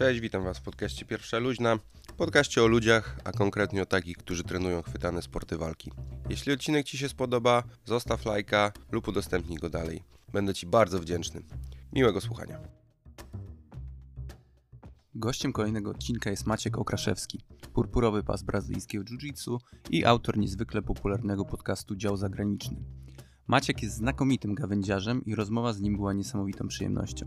Cześć, witam Was w podcaście Pierwsza Luźna. Podcaście o ludziach, a konkretnie o takich, którzy trenują chwytane sporty walki. Jeśli odcinek Ci się spodoba, zostaw lajka lub udostępnij go dalej. Będę Ci bardzo wdzięczny. Miłego słuchania. Gościem kolejnego odcinka jest Maciek Okraszewski, purpurowy pas brazylijskiego jiu-jitsu i autor niezwykle popularnego podcastu Dział Zagraniczny. Maciek jest znakomitym gawędziarzem i rozmowa z nim była niesamowitą przyjemnością.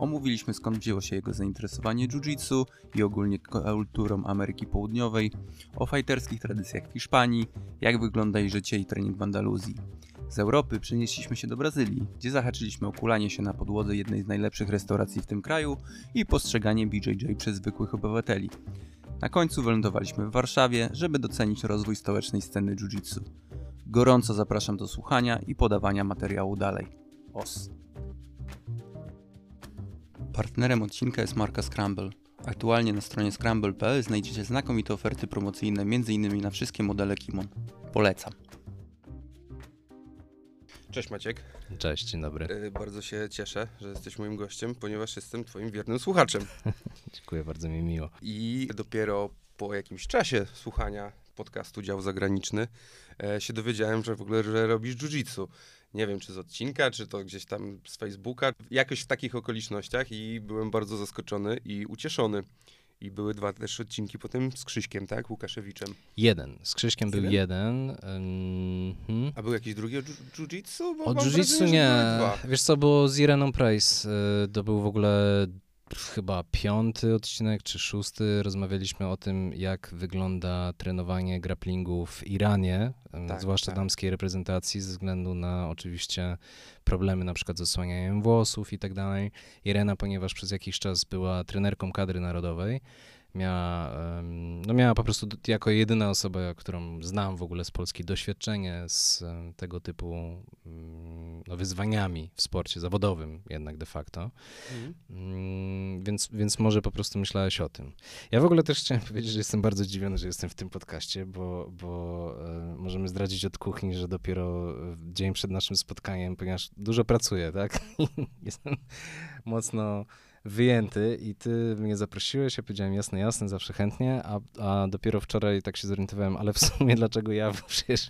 Omówiliśmy skąd wzięło się jego zainteresowanie jiu-jitsu i ogólnie kulturą Ameryki Południowej, o fajterskich tradycjach Hiszpanii, jak wygląda jej życie i trening w Andaluzji. Z Europy przenieśliśmy się do Brazylii, gdzie zahaczyliśmy o kulanie się na podłodze jednej z najlepszych restauracji w tym kraju i postrzeganie BJJ przez zwykłych obywateli. Na końcu wylądowaliśmy w Warszawie, żeby docenić rozwój stołecznej sceny jiu-jitsu. Gorąco zapraszam do słuchania i podawania materiału dalej. OS. Partnerem odcinka jest marka Scramble. Aktualnie na stronie scramble.pl znajdziecie znakomite oferty promocyjne m.in. na wszystkie modele Kimon. Polecam. Cześć Maciek. Cześć, dzień dobry. Yy, Bardzo się cieszę, że jesteś moim gościem, ponieważ jestem Twoim wiernym słuchaczem. Dziękuję, bardzo mi miło. I dopiero po jakimś czasie słuchania podcastu Dział Zagraniczny e, się dowiedziałem, że w ogóle że robisz jiu-jitsu. Nie wiem, czy z odcinka, czy to gdzieś tam z Facebooka, jakoś w takich okolicznościach i byłem bardzo zaskoczony i ucieszony. I były dwa też odcinki potem z Krzyśkiem, tak? Łukaszewiczem. Jeden. Z Krzyśkiem był Jeden? Mhm. A był jakiś drugi o jiu- jiu-jitsu? O jiu-jitsu nie. Wiesz co, bo z Ireną Price y, to był w ogóle chyba piąty odcinek czy szósty. Rozmawialiśmy o tym, jak wygląda trenowanie grapplingu w Iranie, Tak, zwłaszcza tak. damskiej reprezentacji, ze względu na oczywiście problemy na przykład z osłanianiem włosów i tak dalej. Irena, ponieważ przez jakiś czas była trenerką kadry narodowej, miała, no miała po prostu jako jedyna osoba, którą znam w ogóle z Polski, doświadczenie z tego typu mm, no, wyzwaniami w sporcie zawodowym jednak de facto. Mhm. Mm, więc, więc może po prostu myślałeś o tym. Ja w ogóle też chciałem powiedzieć, że jestem bardzo zdziwiony, że jestem w tym podcaście, bo, bo możemy zdradzić od kuchni, że dopiero dzień przed naszym spotkaniem, ponieważ dużo pracuję, tak? jestem mocno wyjęty i ty mnie zaprosiłeś, ja powiedziałem jasne, jasne, zawsze chętnie, a, a dopiero wczoraj tak się zorientowałem, ale w sumie dlaczego ja, bo przecież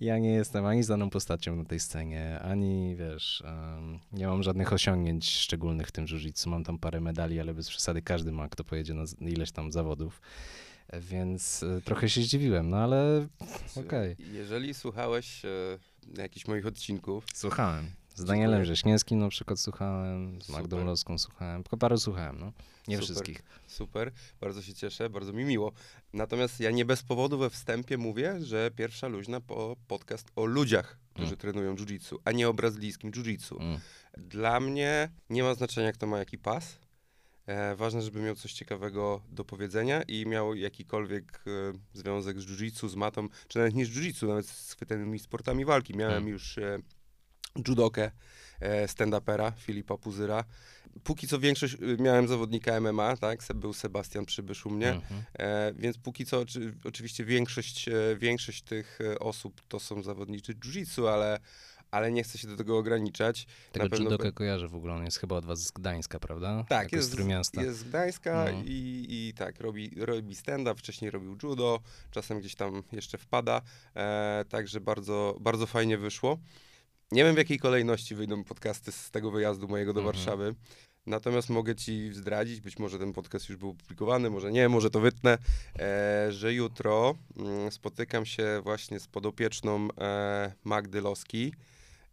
ja nie jestem ani znaną postacią na tej scenie, ani wiesz, em, nie mam żadnych osiągnięć szczególnych w tym jiu mam tam parę medali, ale bez przesady każdy ma, kto pojedzie na ileś tam zawodów, więc e, trochę się zdziwiłem, no ale okej. Jeżeli słuchałeś e, jakichś moich odcinków, Słuchałem. Z Danielem Dziękuję. Na przykład słuchałem, z. Magdą Loską słuchałem, tylko paru słuchałem, no. Nie Super. wszystkich. Super, bardzo się cieszę, bardzo mi miło. Natomiast ja nie bez powodu we wstępie mówię, że pierwsza luźna po podcast o ludziach, którzy Mm. trenują jiu-jitsu, a nie o brazylijskim jiu-jitsu. Mm. Dla mnie nie ma znaczenia, kto ma jaki pas. E, ważne, żeby miał coś ciekawego do powiedzenia i miał jakikolwiek e, związek z jiu-jitsu, z matą, czy nawet nie z jiu-jitsu, nawet z chwytanymi sportami walki. Miałem Mm. już e, judokę, e, stand-upera Filipa Puzyra. Póki co większość, y, miałem zawodnika MMA, tak, był Sebastian Przybysz u mnie, Mhm. e, więc póki co oczy, oczywiście większość, e, większość tych e, osób to są zawodnicy jiu-jitsu, ale, ale nie chcę się do tego ograniczać. Tego pewno judokę be- kojarzę w ogóle, on jest chyba od was z Gdańska, prawda? Tak, Jako jest, z Trójmiasta. jest z Gdańska No. i, i tak, robi, robi stand-up, wcześniej robił judo, czasem gdzieś tam jeszcze wpada, e, także bardzo, bardzo fajnie wyszło. Nie wiem w jakiej kolejności wyjdą podcasty z tego wyjazdu mojego do Mhm. Warszawy, natomiast mogę ci zdradzić, być może ten podcast już był opublikowany, może nie, może to wytnę, e, że jutro mm, spotykam się właśnie z podopieczną e, Magdy Loski,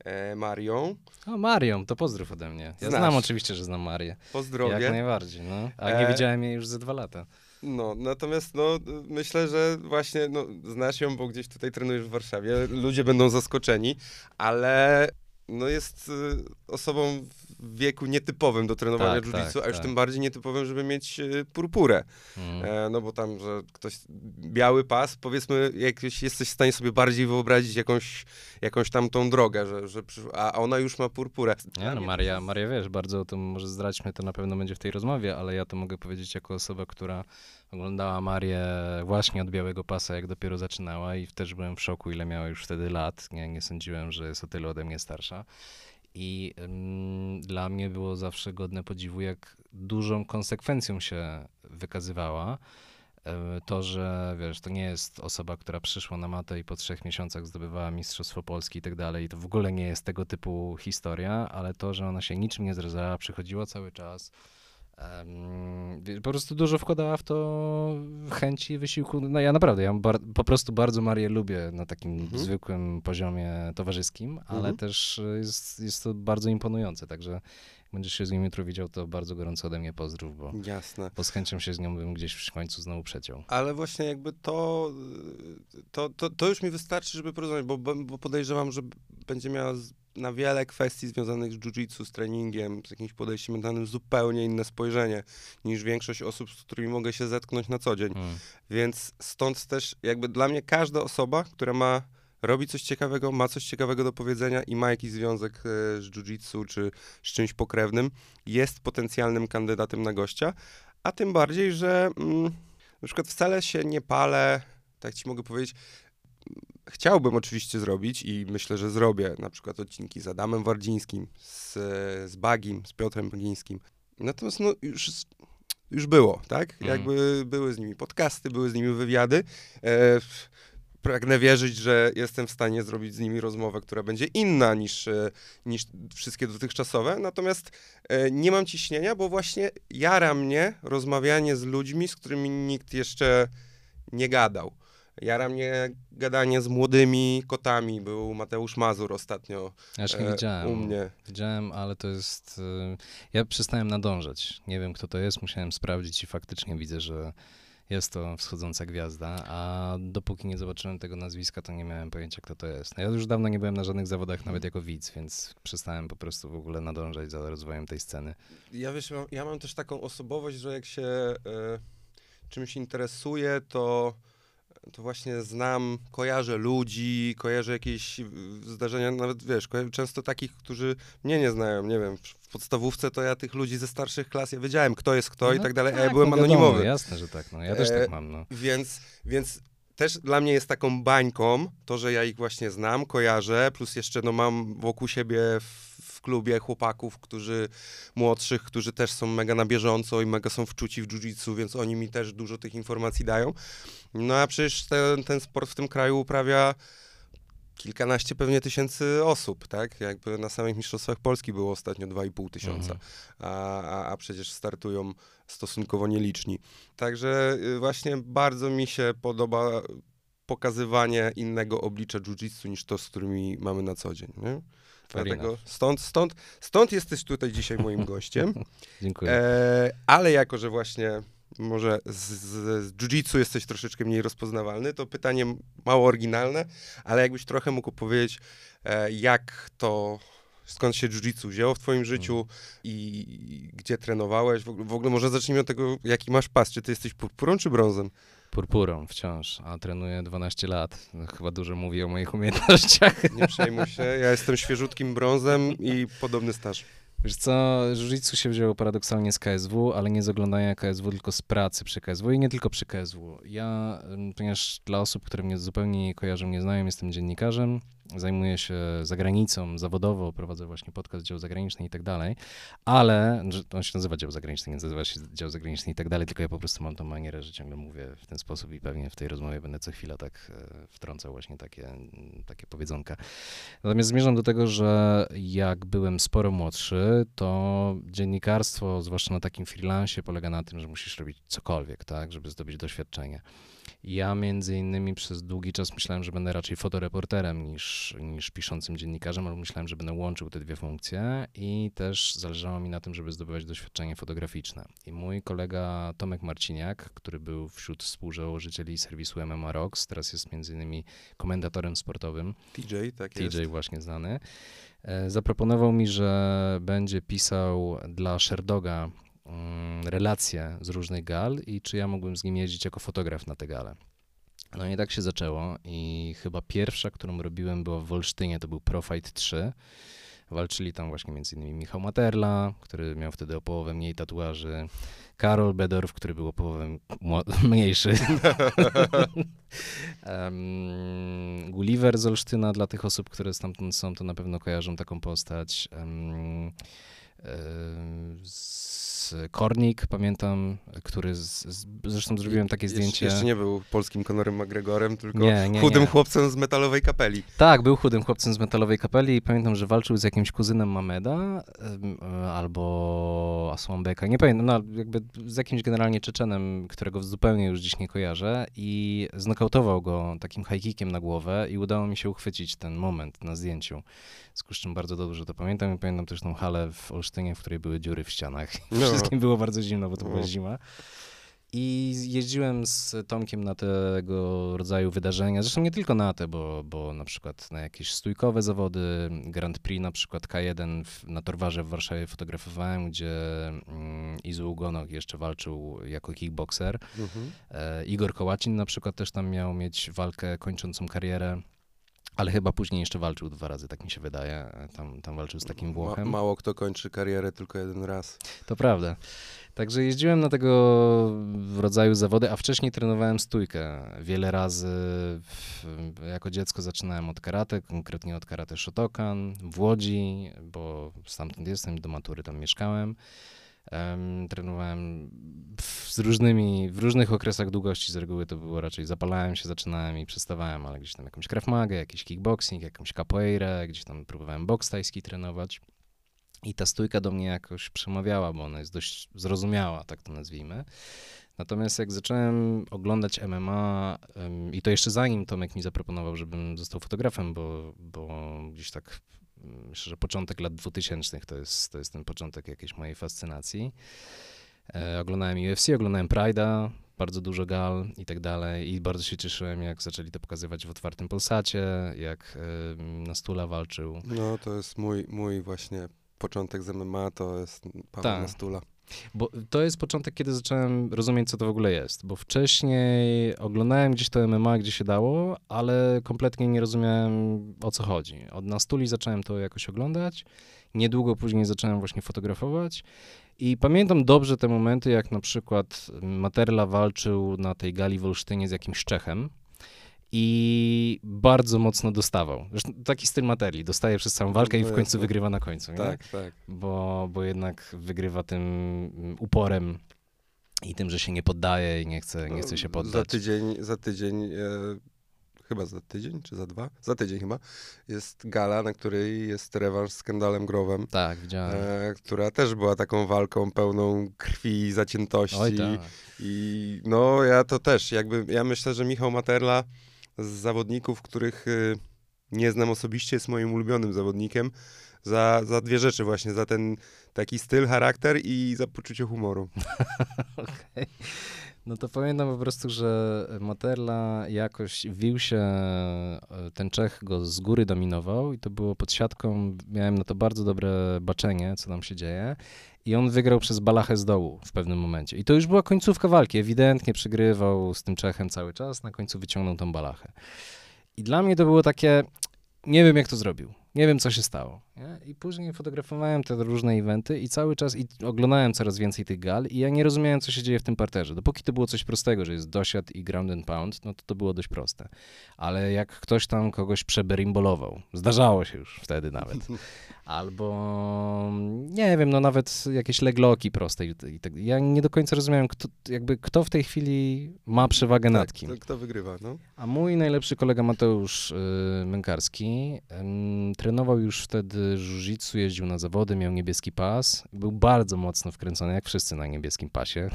e, Marią. O, Marią, to pozdrów ode mnie. Ja Znasz. znam oczywiście, że znam Marię. Pozdrowie. Jak najbardziej, no. A nie E, widziałem jej już ze dwa lata. No, natomiast no, myślę, że właśnie no, znasz ją, bo gdzieś tutaj trenujesz w Warszawie. Ludzie będą zaskoczeni, ale no, jest y, osobą w wieku nietypowym do trenowania Tak, jiu-jitsu, tak, a już tak. tym bardziej nietypowym, żeby mieć y, purpurę. Mm. E, no bo tam, że ktoś biały pas, powiedzmy, jak jesteś w stanie sobie bardziej wyobrazić jakąś, jakąś tam tą drogę, że, że przysz- a ona już ma purpurę. No Maria, Maria, wiesz, bardzo to może zdradźmy, to na pewno będzie w tej rozmowie, ale ja to mogę powiedzieć jako osoba, która oglądała Marię właśnie od białego pasa, jak dopiero zaczynała i też byłem w szoku, ile miała już wtedy lat. Nie, nie sądziłem, że jest o tyle ode mnie starsza. I ym, dla mnie było zawsze godne podziwu, jak dużą konsekwencją się wykazywała. To, że wiesz, to nie jest osoba, która przyszła na matę i po trzech miesiącach zdobywała Mistrzostwo Polski i tak dalej. To w ogóle nie jest tego typu historia, ale to, że ona się niczym nie zrażała, przychodziła cały czas. Po prostu dużo wkładała w to chęci i wysiłku. No ja naprawdę, ja po prostu bardzo Marię lubię na takim Mhm. zwykłym poziomie towarzyskim, ale Mhm. też jest, jest to bardzo imponujące, także będziesz się z nią jutro widział, to bardzo gorąco ode mnie pozdrów, bo, Jasne. bo z chęcią się z nią bym gdzieś w końcu znowu przeciął. Ale właśnie jakby to, to, to, to już mi wystarczy, żeby porozmawiać, bo, bo bo podejrzewam, że będzie miała z- na wiele kwestii związanych z jiu-jitsu, z treningiem, z jakimś podejściem mentalnym zupełnie inne spojrzenie niż większość osób, z którymi mogę się zetknąć na co dzień. Mm. Więc stąd też jakby dla mnie każda osoba, która ma robi coś ciekawego, ma coś ciekawego do powiedzenia i ma jakiś związek e, z jiu-jitsu czy z czymś pokrewnym, jest potencjalnym kandydatem na gościa, a tym bardziej, że mm, na przykład wcale się nie palę, tak ci mogę powiedzieć, chciałbym oczywiście zrobić i myślę, że zrobię na przykład odcinki z Adamem Wardzińskim, z, z Bagim, z Piotrem Bagińskim. Natomiast no już, już było, tak? Mhm. Jakby były z nimi podcasty, były z nimi wywiady. E, pragnę wierzyć, że jestem w stanie zrobić z nimi rozmowę, która będzie inna niż, e, niż wszystkie dotychczasowe. Natomiast e, nie mam ciśnienia, bo właśnie jara mnie rozmawianie z ludźmi, z którymi nikt jeszcze nie gadał. Jara mnie gadanie z młodymi kotami. Był Mateusz Mazur ostatnio Ja jeszcze nie e, widziałem. u mnie. Widziałem, ale to jest. y, Ja przestałem nadążać. Nie wiem, kto to jest, musiałem sprawdzić i faktycznie widzę, że jest to wschodząca gwiazda, a dopóki nie zobaczyłem tego nazwiska, to nie miałem pojęcia, kto to jest. No ja już dawno nie byłem na żadnych zawodach, nawet jako widz, więc przestałem po prostu w ogóle nadążać za rozwojem tej sceny. Ja wiesz, ja mam- ja mam też taką osobowość, że jak się e, czymś interesuję, to, to właśnie znam, kojarzę ludzi, kojarzę jakieś zdarzenia, nawet wiesz, często takich, którzy mnie nie znają, nie wiem, w- podstawówce to ja tych ludzi ze starszych klas, ja wiedziałem, kto jest kto i No tak dalej, a ja tak, byłem no wiadomo, anonimowy. Jasne, że tak. No, ja też E, tak mam. No. Więc, więc też dla mnie jest taką bańką to, że ja ich właśnie znam, kojarzę, plus jeszcze no, mam wokół siebie klubie chłopaków, którzy młodszych, którzy też są mega na bieżąco i mega są wczuci w jiu-jitsu, więc oni mi też dużo tych informacji dają. No a przecież ten, ten sport w tym kraju uprawia kilkanaście pewnie tysięcy osób, tak? Jakby na samych Mistrzostwach Polski było ostatnio 2,5 tysiąca Mhm. a, a, a przecież startują stosunkowo nieliczni. Także y, właśnie bardzo mi się podoba pokazywanie innego oblicza jiu-jitsu niż to, z którymi mamy na co dzień. Nie? Dlatego stąd, stąd, stąd jesteś tutaj dzisiaj moim gościem. Dziękuję. E, ale jako, że właśnie może z, z, z jiu-jitsu jesteś troszeczkę mniej rozpoznawalny, to pytanie mało oryginalne, ale jakbyś trochę mógł powiedzieć, e, jak to, skąd się jiu-jitsu wzięło w twoim życiu i, i gdzie trenowałeś? W ogóle, w ogóle może zacznijmy od tego, jaki masz pas. Czy ty jesteś purpurą czy brązem? Purpurą wciąż, a trenuję 12 lat. Chyba dużo mówi o moich umiejętnościach. Nie przejmuj się, ja jestem świeżutkim brązem i podobny staż. Wiesz co, jiu-jitsu się wzięło paradoksalnie z KSW, ale nie z oglądania KSW, tylko z pracy przy KSW i nie tylko przy KSW. Ja, ponieważ dla osób, które mnie zupełnie nie kojarzą, nie znają, jestem dziennikarzem, zajmuję się zagranicą zawodowo, prowadzę właśnie podcast dział zagraniczny i tak dalej, ale, on się nazywa dział zagraniczny, nie nazywa się dział zagraniczny i tak dalej, tylko ja po prostu mam tą manierę, że ciągle mówię w ten sposób i pewnie w tej rozmowie będę co chwila tak e, wtrącał właśnie takie, takie powiedzonka. Natomiast zmierzam do tego, że jak byłem sporo młodszy, to dziennikarstwo, zwłaszcza na takim freelancie, polega na tym, że musisz robić cokolwiek, tak, żeby zdobyć doświadczenie. Ja między innymi przez długi czas myślałem, że będę raczej fotoreporterem niż, niż piszącym dziennikarzem, ale myślałem, że będę łączył te dwie funkcje i też zależało mi na tym, żeby zdobywać doświadczenie fotograficzne. I mój kolega Tomek Marciniak, który był wśród współzałożycieli serwisu MMA Rocks, teraz jest między innymi komentatorem sportowym, TJ, tak jest. TJ właśnie znany, e, zaproponował mi, że będzie pisał dla Sherdoga relacje z różnych gal i czy ja mógłbym z nim jeździć jako fotograf na te gale. No i tak się zaczęło i chyba pierwsza, którą robiłem była w Wolsztynie, to był Profight 3. Walczyli tam właśnie między innymi Michał Materla, który miał wtedy o połowę mniej tatuaży, Karol Bedorf, który był o połowę mniejszy. um, Gulliver z Olsztyna, dla tych osób, które stamtąd są, to na pewno kojarzą taką postać. Um, z Kornik, pamiętam, który z, z, zresztą zrobiłem takie zdjęcie. Jeszcze nie był polskim Conorem McGregorem, tylko nie, nie, chudym nie. chłopcem z metalowej kapeli. Tak, był chudym chłopcem z metalowej kapeli i pamiętam, że walczył z jakimś kuzynem Mameda albo Asłambeka, nie pamiętam, no jakby z jakimś generalnie Czeczenem, którego zupełnie już dziś nie kojarzę i znokautował go takim high kickiem na głowę i udało mi się uchwycić ten moment na zdjęciu. Z czym bardzo dobrze to pamiętam i pamiętam też tą halę w Olsztynie, w której były dziury w ścianach. No. Wszystkim było bardzo zimno, bo to była no. zima. I jeździłem z Tomkiem na tego rodzaju wydarzenia, zresztą nie tylko na te, bo, bo na przykład na jakieś stójkowe zawody, Grand Prix na przykład K1 w, na Torwarze w Warszawie fotografowałem, gdzie mm, Izu Ugonok jeszcze walczył jako kickboxer. Mhm. E, Igor Kołacin na przykład też tam miał mieć walkę kończącą karierę. Ale chyba później jeszcze walczył dwa razy, tak mi się wydaje. Tam, tam walczył z takim Włochem. Ma, mało kto kończy karierę tylko jeden raz. To prawda. Także jeździłem na tego rodzaju zawody, a wcześniej trenowałem stójkę. Wiele razy jako dziecko zaczynałem od karate, konkretnie od karate Shotokan w Łodzi, bo stamtąd jestem, do matury tam mieszkałem. Um, trenowałem w, z różnymi, w różnych okresach długości z reguły to było raczej zapalałem się, zaczynałem i przestawałem, ale gdzieś tam jakąś krav magę, jakiś kickboxing, jakąś capoeirę, gdzieś tam próbowałem boks tajski trenować. I ta stójka do mnie jakoś przemawiała, bo ona jest dość zrozumiała, tak to nazwijmy. Natomiast jak zacząłem oglądać MMA, um, i to jeszcze zanim Tomek mi zaproponował, żebym został fotografem, bo, bo gdzieś tak myślę, że początek lat 2000 to jest, to jest ten początek jakiejś mojej fascynacji. E, oglądałem UFC, oglądałem Pride'a, bardzo dużo gal i tak dalej i bardzo się cieszyłem, jak zaczęli to pokazywać w otwartym Polsacie, jak e, na stula walczył. No, to jest mój, mój właśnie początek z MMA, to jest Paweł Ta. na stula. Bo to jest początek, kiedy zacząłem rozumieć, co to w ogóle jest. Bo wcześniej oglądałem gdzieś to MMA, gdzie się dało, ale kompletnie nie rozumiałem, o co chodzi. Od nastuli zacząłem to jakoś oglądać. Niedługo później zacząłem właśnie fotografować. I pamiętam dobrze te momenty, jak na przykład Materla walczył na tej gali w Olsztynie z jakimś Czechem i bardzo mocno dostawał. Zresztą taki styl materii. Dostaje przez całą walkę i w końcu wygrywa na końcu. Nie? Tak, tak. Bo, bo jednak wygrywa tym uporem i tym, że się nie poddaje i nie chce, nie chce się poddać. Za tydzień, za tydzień e, chyba za tydzień, czy za dwa? Za tydzień chyba, jest gala, na której jest rewanż z Kendallem Growem. Tak, widziałem. E, która też była taką walką pełną krwi i zaciętości. Oj, tak. I no, ja to też, jakby, ja myślę, że Michał Materla z zawodników, których y, nie znam osobiście, jest moim ulubionym zawodnikiem. Za, za dwie rzeczy właśnie, za ten taki styl, charakter i za poczucie humoru. Okej. Okay. No to pamiętam po prostu, że Materla jakoś wił się, e, ten Czech go z góry dominował i to było pod siatką, miałem na to bardzo dobre baczenie, co tam się dzieje i on wygrał przez balachę z dołu w pewnym momencie. I to już była końcówka walki, ewidentnie przegrywał z tym Czechem cały czas, na końcu wyciągnął tą balachę. I dla mnie to było takie, nie wiem jak to zrobił. Nie wiem, co się stało. Nie? I później fotografowałem te różne eventy i cały czas i oglądałem coraz więcej tych gal i ja nie rozumiałem, co się dzieje w tym parterze. Dopóki to było coś prostego, że jest dosiad i ground and pound, no to to było dość proste. Ale jak ktoś tam kogoś przeberimbolował, zdarzało się już wtedy nawet, albo nie wiem, no nawet jakieś legloki proste i tak. Ja nie do końca rozumiałem, kto, jakby kto w tej chwili ma przewagę tak, nad kim. Kto, kto wygrywa, no. A mój najlepszy kolega Mateusz y, Mękarski trenował już wtedy jiu-jitsu, jeździł na zawody, miał niebieski pas. Był bardzo mocno wkręcony, jak wszyscy na niebieskim pasie.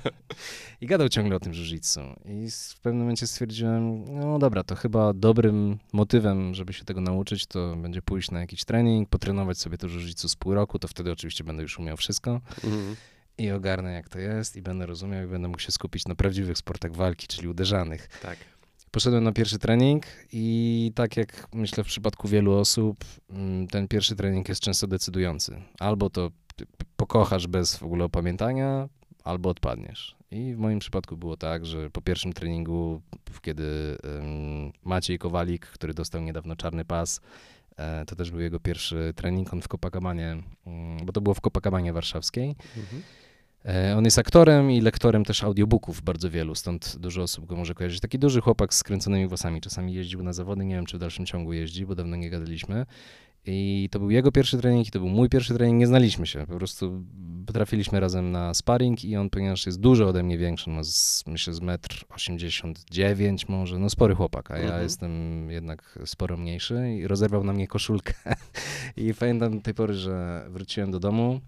I gadał ciągle o tym jiu-jitsu. I w pewnym momencie stwierdziłem, no dobra, to chyba dobrym motywem, żeby się tego nauczyć, to będzie pójść na jakiś trening, potrenować sobie to jiu-jitsu z pół roku, to wtedy oczywiście będę już umiał wszystko. Mhm. I ogarnę, jak to jest, i będę rozumiał, i będę mógł się skupić na prawdziwych sportach walki, czyli uderzanych. Tak. Poszedłem na pierwszy trening i tak jak myślę w przypadku wielu osób, mm, ten pierwszy trening jest często decydujący. Albo to pokochasz bez w ogóle opamiętania, albo odpadniesz. I w moim przypadku było tak, że po pierwszym treningu, kiedy Maciej Kowalik, który dostał niedawno czarny pas, E, To też był jego pierwszy trening, on w Copacabanie, mm, bo to było w Copacabanie warszawskiej. Mhm. E, On jest aktorem i lektorem też audiobooków bardzo wielu, stąd dużo osób go może kojarzyć. Taki duży chłopak z skręconymi włosami, czasami jeździł na zawody, nie wiem czy w dalszym ciągu jeździ, bo dawno nie gadaliśmy. I to był jego pierwszy trening i to był mój pierwszy trening, nie znaliśmy się, po prostu trafiliśmy razem na sparring i on, ponieważ jest dużo ode mnie większy, ma z, myślę z metr 89 może, no spory chłopak, a ja Mhm. jestem jednak sporo mniejszy i rozerwał na mnie koszulkę. I pamiętam do tej pory, że wróciłem do domu,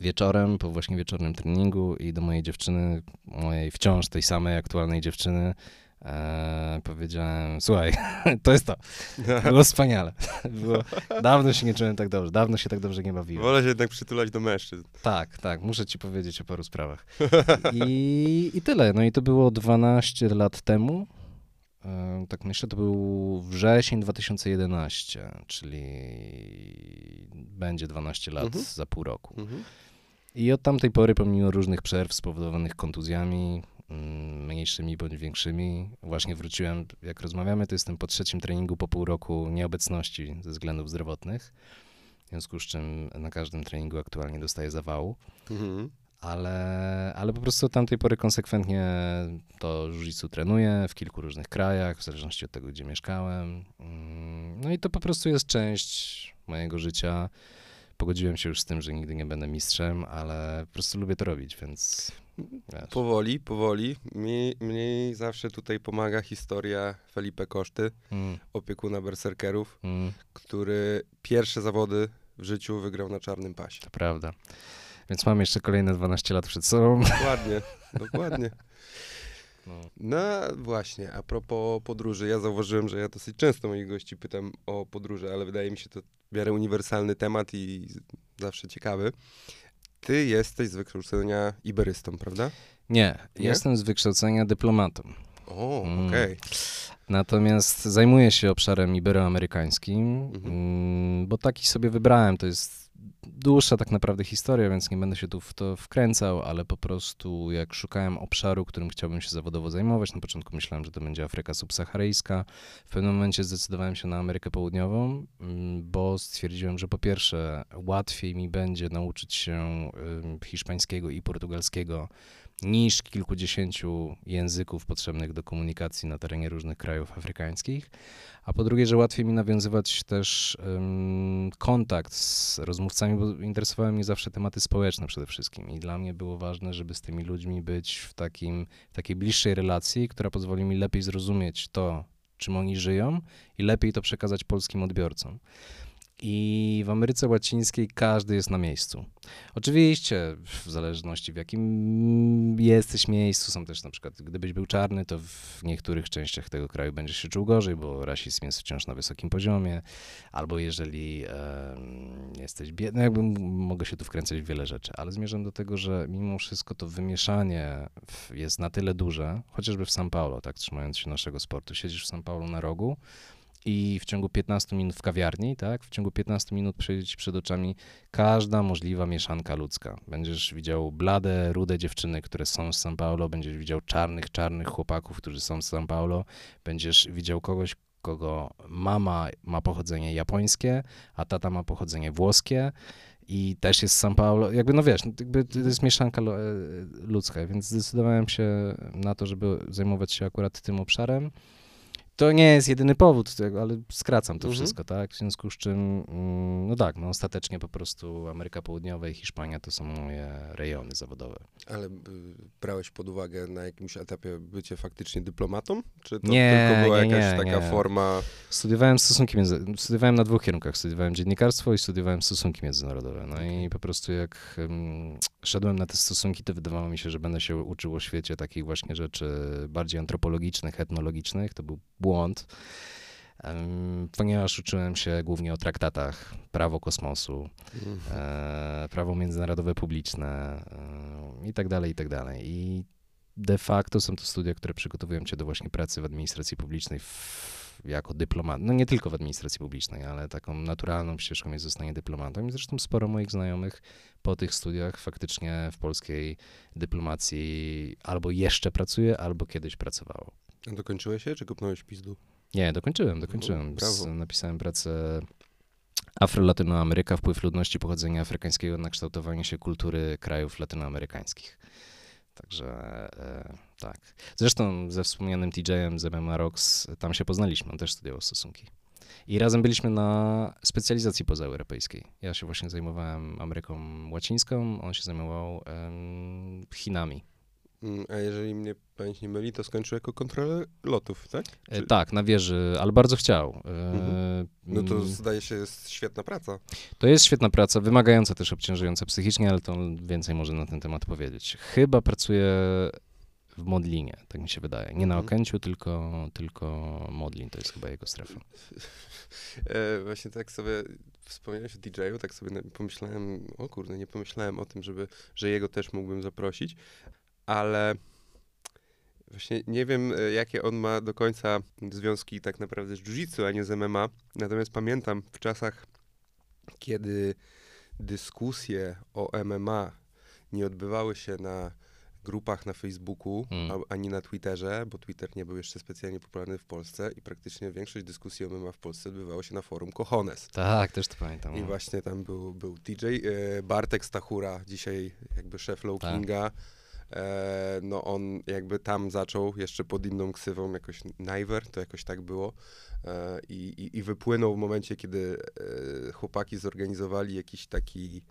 wieczorem, po właśnie wieczornym treningu i do mojej dziewczyny, mojej wciąż tej samej aktualnej dziewczyny, e, powiedziałem, słuchaj, to jest to. Było wspaniale. Było, dawno się nie czułem tak dobrze, dawno się tak dobrze nie bawiłem. Wolę się jednak przytulać do mężczyzn. Tak, tak, muszę ci powiedzieć o paru sprawach. I, I tyle. No i to było 12 lat temu. E, Tak myślę, to był wrzesień 2011, czyli będzie 12 lat Mhm. za pół roku. Mhm. I od tamtej pory, pomimo różnych przerw spowodowanych kontuzjami, mm, mniejszymi bądź większymi, właśnie wróciłem, jak rozmawiamy, to jestem po trzecim treningu po pół roku nieobecności ze względów zdrowotnych, w związku z czym na każdym treningu aktualnie dostaję zawału, Mhm. Ale, ale po prostu od tamtej pory konsekwentnie to jiu trenuję w kilku różnych krajach, w zależności od tego, gdzie mieszkałem. Mm, No i to po prostu jest część mojego życia. Pogodziłem się już z tym, że nigdy nie będę mistrzem, ale po prostu lubię to robić, więc wiesz. Powoli, powoli. Mi, mi zawsze tutaj pomaga historia Felipe Koszty, Mm, opiekuna berserkerów, mm, który pierwsze zawody w życiu wygrał na czarnym pasie. to prawda. Więc mam jeszcze kolejne 12 lat przed sobą. Dokładnie, dokładnie. No. No właśnie, a propos podróży, ja zauważyłem, że ja dosyć często moich gości pytam o podróże, ale wydaje mi się to w miarę uniwersalny temat i zawsze ciekawy. Ty jesteś z wykształcenia iberystą, prawda? Nie, Nie? jestem z wykształcenia dyplomatą. O, Mm. okej. Natomiast zajmuję się obszarem iberoamerykańskim, Mhm. mm, bo taki sobie wybrałem. To jest dłuższa tak naprawdę historia, więc nie będę się tu w to wkręcał, ale po prostu jak szukałem obszaru, którym chciałbym się zawodowo zajmować, na początku myślałem, że to będzie Afryka subsaharyjska. W pewnym momencie zdecydowałem się na Amerykę Południową, mm, bo stwierdziłem, że po pierwsze łatwiej mi będzie nauczyć się hiszpańskiego i portugalskiego niż kilkudziesięciu języków potrzebnych do komunikacji na terenie różnych krajów afrykańskich, a po drugie, że łatwiej mi nawiązywać też ym, kontakt z rozmówcami, bo interesowały mnie zawsze tematy społeczne przede wszystkim i dla mnie było ważne, żeby z tymi ludźmi być w, takim, w takiej bliższej relacji, która pozwoli mi lepiej zrozumieć to, czym oni żyją i lepiej to przekazać polskim odbiorcom. I w Ameryce Łacińskiej każdy jest na miejscu. Oczywiście, w zależności w jakim jesteś miejscu, są też na przykład, gdybyś był czarny, to w niektórych częściach tego kraju będziesz się czuł gorzej, bo rasizm jest wciąż na wysokim poziomie, albo jeżeli em, jesteś biedny, jakby m- mogę się tu wkręcać w wiele rzeczy, ale zmierzam do tego, że mimo wszystko to wymieszanie jest na tyle duże, chociażby w São Paulo, tak trzymając się naszego sportu, siedzisz w São Paulo na rogu, i w ciągu 15 minut w kawiarni, tak, w ciągu 15 minut przejdzie ci przed oczami każda możliwa mieszanka ludzka. Będziesz widział blade, rude dziewczyny, które są z São Paulo, będziesz widział czarnych, czarnych chłopaków, którzy są z São Paulo, będziesz widział kogoś, kogo mama ma pochodzenie japońskie, a tata ma pochodzenie włoskie i też jest z São Paulo. Jakby, no wiesz, jakby to jest mieszanka e, ludzka, więc zdecydowałem się na to, żeby zajmować się akurat tym obszarem. To nie jest jedyny powód tego, ale skracam to Mhm. wszystko, tak? W związku z czym, mm, no tak, no ostatecznie po prostu Ameryka Południowa i Hiszpania to są moje rejony zawodowe. Ale y, brałeś pod uwagę na jakimś etapie bycie faktycznie dyplomatą? Czy to Nie, tylko była nie, jakaś nie, taka nie. forma... Studiowałem stosunki między... Studiowałem na dwóch kierunkach. Studiowałem dziennikarstwo i studiowałem stosunki międzynarodowe. No i po prostu jak um, szedłem na te stosunki, to wydawało mi się, że będę się uczył o świecie takich właśnie rzeczy bardziej antropologicznych, etnologicznych. To był błąd. Ponieważ uczyłem się głównie o traktatach, prawo kosmosu, e, prawo międzynarodowe publiczne e, i tak dalej, i tak dalej. I de facto są to studia, które przygotowują cię do właśnie pracy w administracji publicznej w, jako dyplomat. No nie tylko w administracji publicznej, ale taką naturalną ścieżką jest zostanie dyplomatą. I zresztą sporo moich znajomych po tych studiach faktycznie w polskiej dyplomacji albo jeszcze pracuje, albo kiedyś pracowało. Dokończyłeś się, czy kopnąłeś pizdu? Nie, dokończyłem, dokończyłem. Z, napisałem pracę Afro-Latynoameryka, wpływ ludności pochodzenia afrykańskiego na kształtowanie się kultury krajów latynoamerykańskich. Także e, tak. Zresztą ze wspomnianym TJ-em z MMA Rocks, tam się poznaliśmy, on też studiował stosunki. I razem byliśmy na specjalizacji pozaeuropejskiej. Ja się właśnie zajmowałem Ameryką Łacińską, on się zajmował em, Chinami. Mm, A jeżeli mnie pamięć nie myli, to skończył jako kontroler lotów, tak? E, Czy- Tak, na wieży, ale bardzo chciał. E, Mhm. No to mm, zdaje się jest świetna praca. To jest świetna praca, wymagająca też obciążająca psychicznie, ale to więcej może na ten temat powiedzieć. Chyba pracuje w Modlinie, tak mi się wydaje. Nie na Mhm. Okęciu, tylko, tylko Modlin, to jest chyba jego strefa. E, właśnie tak sobie wspomniałeś o DJ-u, tak sobie pomyślałem, o kurde, nie pomyślałem o tym, żeby, że jego też mógłbym zaprosić, ale właśnie nie wiem, e, jakie on ma do końca związki tak naprawdę z jiu-jitsu, a nie z MMA. Natomiast pamiętam w czasach, kiedy dyskusje o MMA nie odbywały się na grupach na Facebooku Mm. a- ani na Twitterze, bo Twitter nie był jeszcze specjalnie popularny w Polsce i praktycznie większość dyskusji o MMA w Polsce odbywało się na forum Kochones. Tak, też to pamiętam. I no. właśnie tam był, był TJ, e, Bartek Stachura, dzisiaj jakby szef Low Tak. Kinga. E, no on jakby tam zaczął jeszcze pod inną ksywą, jakoś Niver, to jakoś tak było. E, i, i, I wypłynął w momencie, kiedy chłopaki zorganizowali jakiś taki,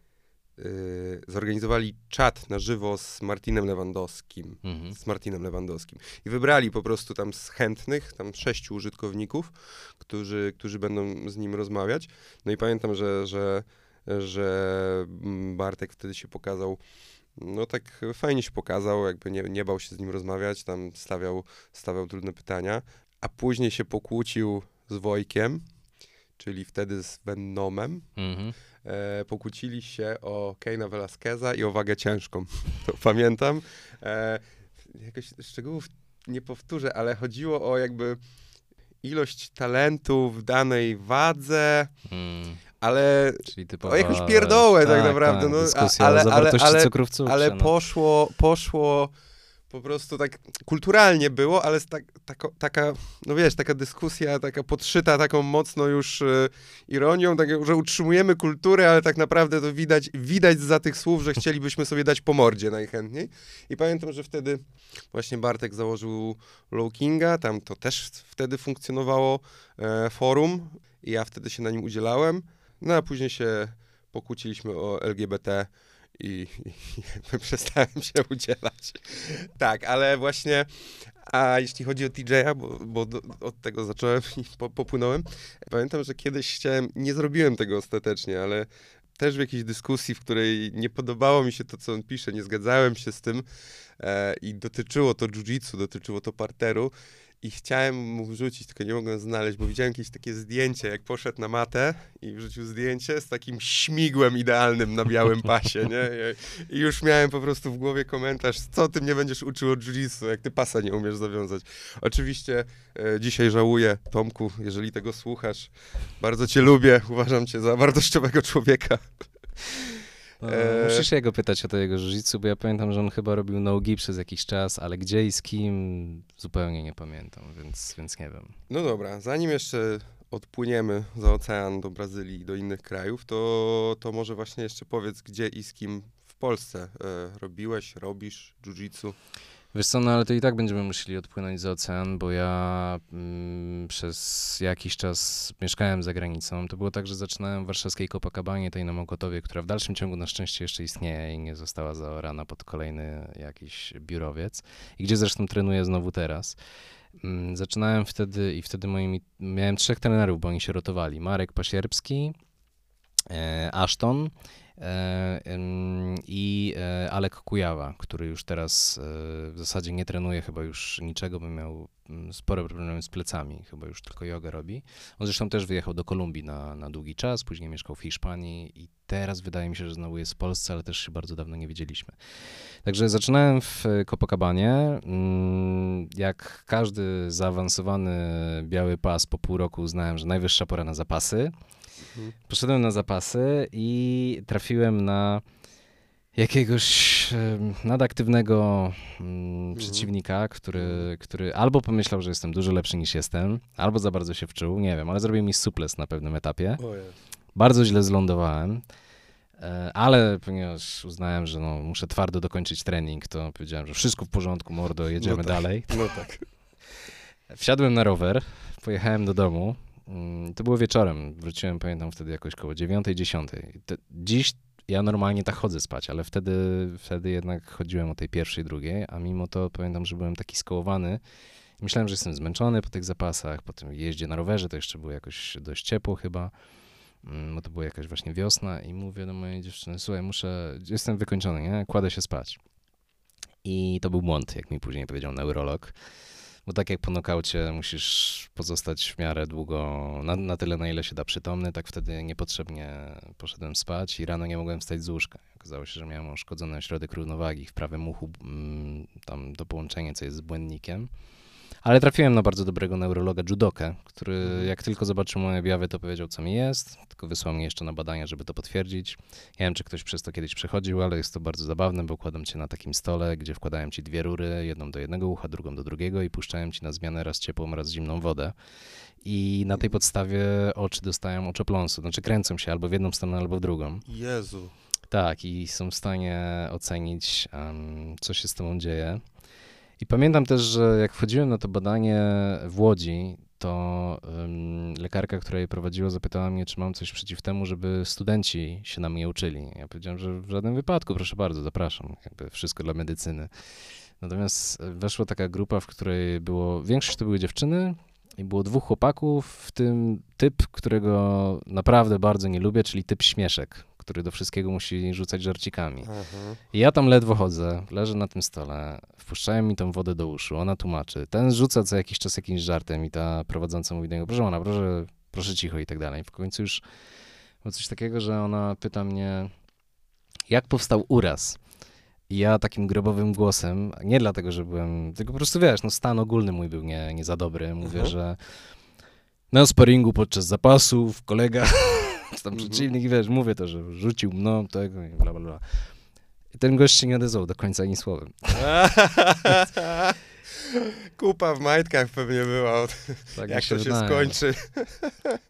e, zorganizowali czat na żywo z Martinem Lewandowskim Mhm. z Martinem Lewandowskim. I wybrali po prostu tam z chętnych, tam sześciu użytkowników, którzy, którzy będą z nim rozmawiać. No i pamiętam, że, że, że mm, Bartek wtedy się pokazał, no tak fajnie się pokazał, jakby nie, nie bał się z nim rozmawiać, tam stawiał, stawiał trudne pytania, a później się pokłócił z Wojkiem, czyli wtedy z Venomem, Mhm. E, pokłócili się o Keina Velasqueza i o wagę ciężką. To pamiętam. E, jakoś szczegółów nie powtórzę, ale chodziło o jakby ilość talentu w danej wadze, Mm. ale, typowa... o jakąś pierdołę tak, tak, naprawdę. tak, no, ale, ale, ale, cukrze. ale no. poszło, poszło po prostu tak kulturalnie było, ale tak, taka, no wiesz, taka dyskusja, taka podszyta taką mocno już e, ironią, tak, że utrzymujemy kulturę, ale tak naprawdę to widać, widać za tych słów, że chcielibyśmy sobie dać po mordzie najchętniej. I pamiętam, że wtedy właśnie Bartek założył Low Kinga, tam to też wtedy funkcjonowało e, forum i ja wtedy się na nim udzielałem, no a później się pokłóciliśmy o LGBT i, i przestałem się udzielać. Tak, ale właśnie, a jeśli chodzi o TJ-a, bo, bo do, od tego zacząłem i po, popłynąłem, pamiętam, że kiedyś chciałem, nie zrobiłem tego ostatecznie, ale też w jakiejś dyskusji, w której nie podobało mi się to, co on pisze, nie zgadzałem się z tym e, i dotyczyło to jiu-jitsu, dotyczyło to parteru i chciałem mu wrzucić, tylko nie mogłem znaleźć, bo widziałem jakieś takie zdjęcie, jak poszedł na matę i wrzucił zdjęcie z takim śmigłem idealnym na białym pasie, nie? I, już miałem po prostu w głowie komentarz, co ty mnie będziesz uczył o jiu-jitsu, jak ty pasa nie umiesz zawiązać. Oczywiście e, dzisiaj żałuję, Tomku, jeżeli tego słuchasz, bardzo cię lubię, uważam cię za wartościowego człowieka. No, e, Musisz jego pytać o to jego jiu bo ja pamiętam, że on chyba robił nogi przez jakiś czas, ale gdzie i z kim zupełnie nie pamiętam, więc, więc nie wiem. No dobra, zanim jeszcze odpłyniemy za ocean do Brazylii i do innych krajów, to, to może właśnie jeszcze powiedz, gdzie i z kim w Polsce e, robiłeś, robisz jiu-jitsu. Wiesz co, no ale to i tak będziemy musieli odpłynąć za ocean, bo ja mm, przez jakiś czas mieszkałem za granicą. To było tak, że zaczynałem w warszawskiej Copacabanie, tej na Mokotowie, która w dalszym ciągu na szczęście jeszcze istnieje i nie została zaorana pod kolejny jakiś biurowiec. I gdzie zresztą trenuję znowu teraz. Mm, Zaczynałem wtedy i wtedy moimi, miałem trzech trenerów, bo oni się rotowali. Marek Pasierbski, e, Ashton i e, Alek Kujawa, który już teraz e, w zasadzie nie trenuje chyba już niczego, bo miał mm, spore problemy z plecami, chyba już tylko jogę robi. On zresztą też wyjechał do Kolumbii na, na długi czas, później mieszkał w Hiszpanii i teraz wydaje mi się, że znowu jest w Polsce, ale też się bardzo dawno nie widzieliśmy. Także zaczynałem w e, Copacabanie. Mm, Jak każdy zaawansowany biały pas po pół roku uznałem, że najwyższa pora na zapasy. Mhm. Poszedłem na zapasy i trafiłem na jakiegoś nadaktywnego mm, przeciwnika, który, który albo pomyślał, że jestem dużo lepszy niż jestem, albo za bardzo się wczuł, nie wiem, ale zrobił mi suples na pewnym etapie. Bardzo źle zlądowałem, e, ale ponieważ uznałem, że no, muszę twardo dokończyć trening, to powiedziałem, że wszystko w porządku, mordo, jedziemy tak. dalej. No tak. Wsiadłem na rower, pojechałem do domu. Mm, To było wieczorem. Wróciłem, pamiętam wtedy jakoś koło 9-10. Te- Dziś ja normalnie tak chodzę spać, ale wtedy, wtedy jednak chodziłem o tej pierwszej, drugiej, a mimo to pamiętam, że byłem taki skołowany. Myślałem, że jestem zmęczony po tych zapasach, po tym jeździe na rowerze, to jeszcze było jakoś dość ciepło chyba, mm, bo to była jakaś właśnie wiosna i mówię do mojej dziewczyny, słuchaj, muszę, jestem wykończony, nie? Kładę się spać. I to był błąd, jak mi później powiedział neurolog. Bo tak jak po nokaucie musisz pozostać w miarę długo, na, na tyle na ile się da przytomny, tak wtedy niepotrzebnie poszedłem spać i rano nie mogłem wstać z łóżka. Okazało się, że miałem uszkodzony ośrodek równowagi w prawym uchu, mm, tam to połączenie, co jest z błędnikiem. Ale trafiłem na bardzo dobrego neurologa judokę, który jak tylko zobaczył moje objawy, to powiedział, co mi jest, tylko wysłał mnie jeszcze na badania, żeby to potwierdzić. Nie wiem, czy ktoś przez to kiedyś przechodził, ale jest to bardzo zabawne, bo układam cię na takim stole, gdzie wkładałem ci dwie rury, jedną do jednego ucha, drugą do drugiego i puszczałem ci na zmianę raz ciepłą, raz zimną wodę. I na tej podstawie oczy dostają oczopląsu, znaczy kręcą się albo w jedną stronę, albo w drugą. Jezu. Tak, i są w stanie ocenić, em, co się z tobą dzieje. I pamiętam też, że jak wchodziłem na to badanie w Łodzi, to em, lekarka, która je prowadziła, zapytała mnie, czy mam coś przeciw temu, żeby studenci się na mnie uczyli. Ja powiedziałem, że w żadnym wypadku, proszę bardzo, zapraszam, jakby wszystko dla medycyny. Natomiast weszła taka grupa, w której było, większość to były dziewczyny i było dwóch chłopaków, w tym typ, którego naprawdę bardzo nie lubię, czyli typ śmieszek, który do wszystkiego musi rzucać żarcikami. Aha. I ja tam ledwo chodzę, leżę na tym stole, wpuszczają mi tą wodę do uszu, ona tłumaczy. Ten rzuca co jakiś czas jakimś żartem i ta prowadząca mówi do niego, proszę ona, proszę, proszę cicho i tak dalej. W końcu już było coś takiego, że ona pyta mnie, jak powstał uraz? I ja takim grobowym głosem, nie dlatego, że byłem, tylko po prostu wiesz, no stan ogólny mój był nie, nie za dobry. Mówię, Mhm. że na sparingu podczas zapasów kolega, czy tam Mhm. przeciwnik, wiesz, mówię to, że rzucił mną tego i bla, bla, bla. I ten gość się nie odezwał do końca ani słowem. Kupa w majtkach pewnie była. Tak Jak mi to się wydaje. skończy.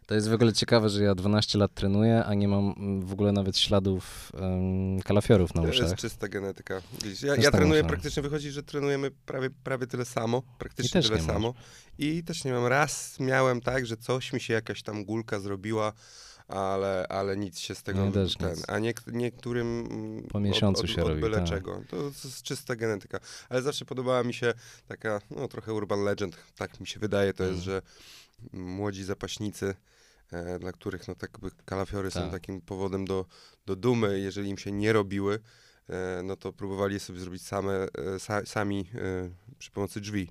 To jest w ogóle ciekawe, że ja 12 lat trenuję, a nie mam w ogóle nawet śladów um, kalafiorów na To jest uszach. czysta genetyka. Widzisz, ja, ja tak trenuję, praktycznie wychodzi, że trenujemy prawie, prawie tyle samo. Praktycznie tyle nie masz. samo. I też nie mam. Raz miałem tak, że coś mi się jakaś tam gulka zrobiła, ale, ale nic się z tego też ten. nic. A niek- niektórym mm, Po miesiącu od, od, się od robi, byle tak. czego. To, to jest czysta genetyka. Ale zawsze podobała mi się taka, no trochę urban legend, tak mi się wydaje, to jest, Mm. że młodzi zapaśnicy, e, dla których no tak kalafiory są Tak. takim powodem do, do dumy, jeżeli im się nie robiły, e, no to próbowali sobie zrobić same, e, sa, sami e, przy pomocy drzwi.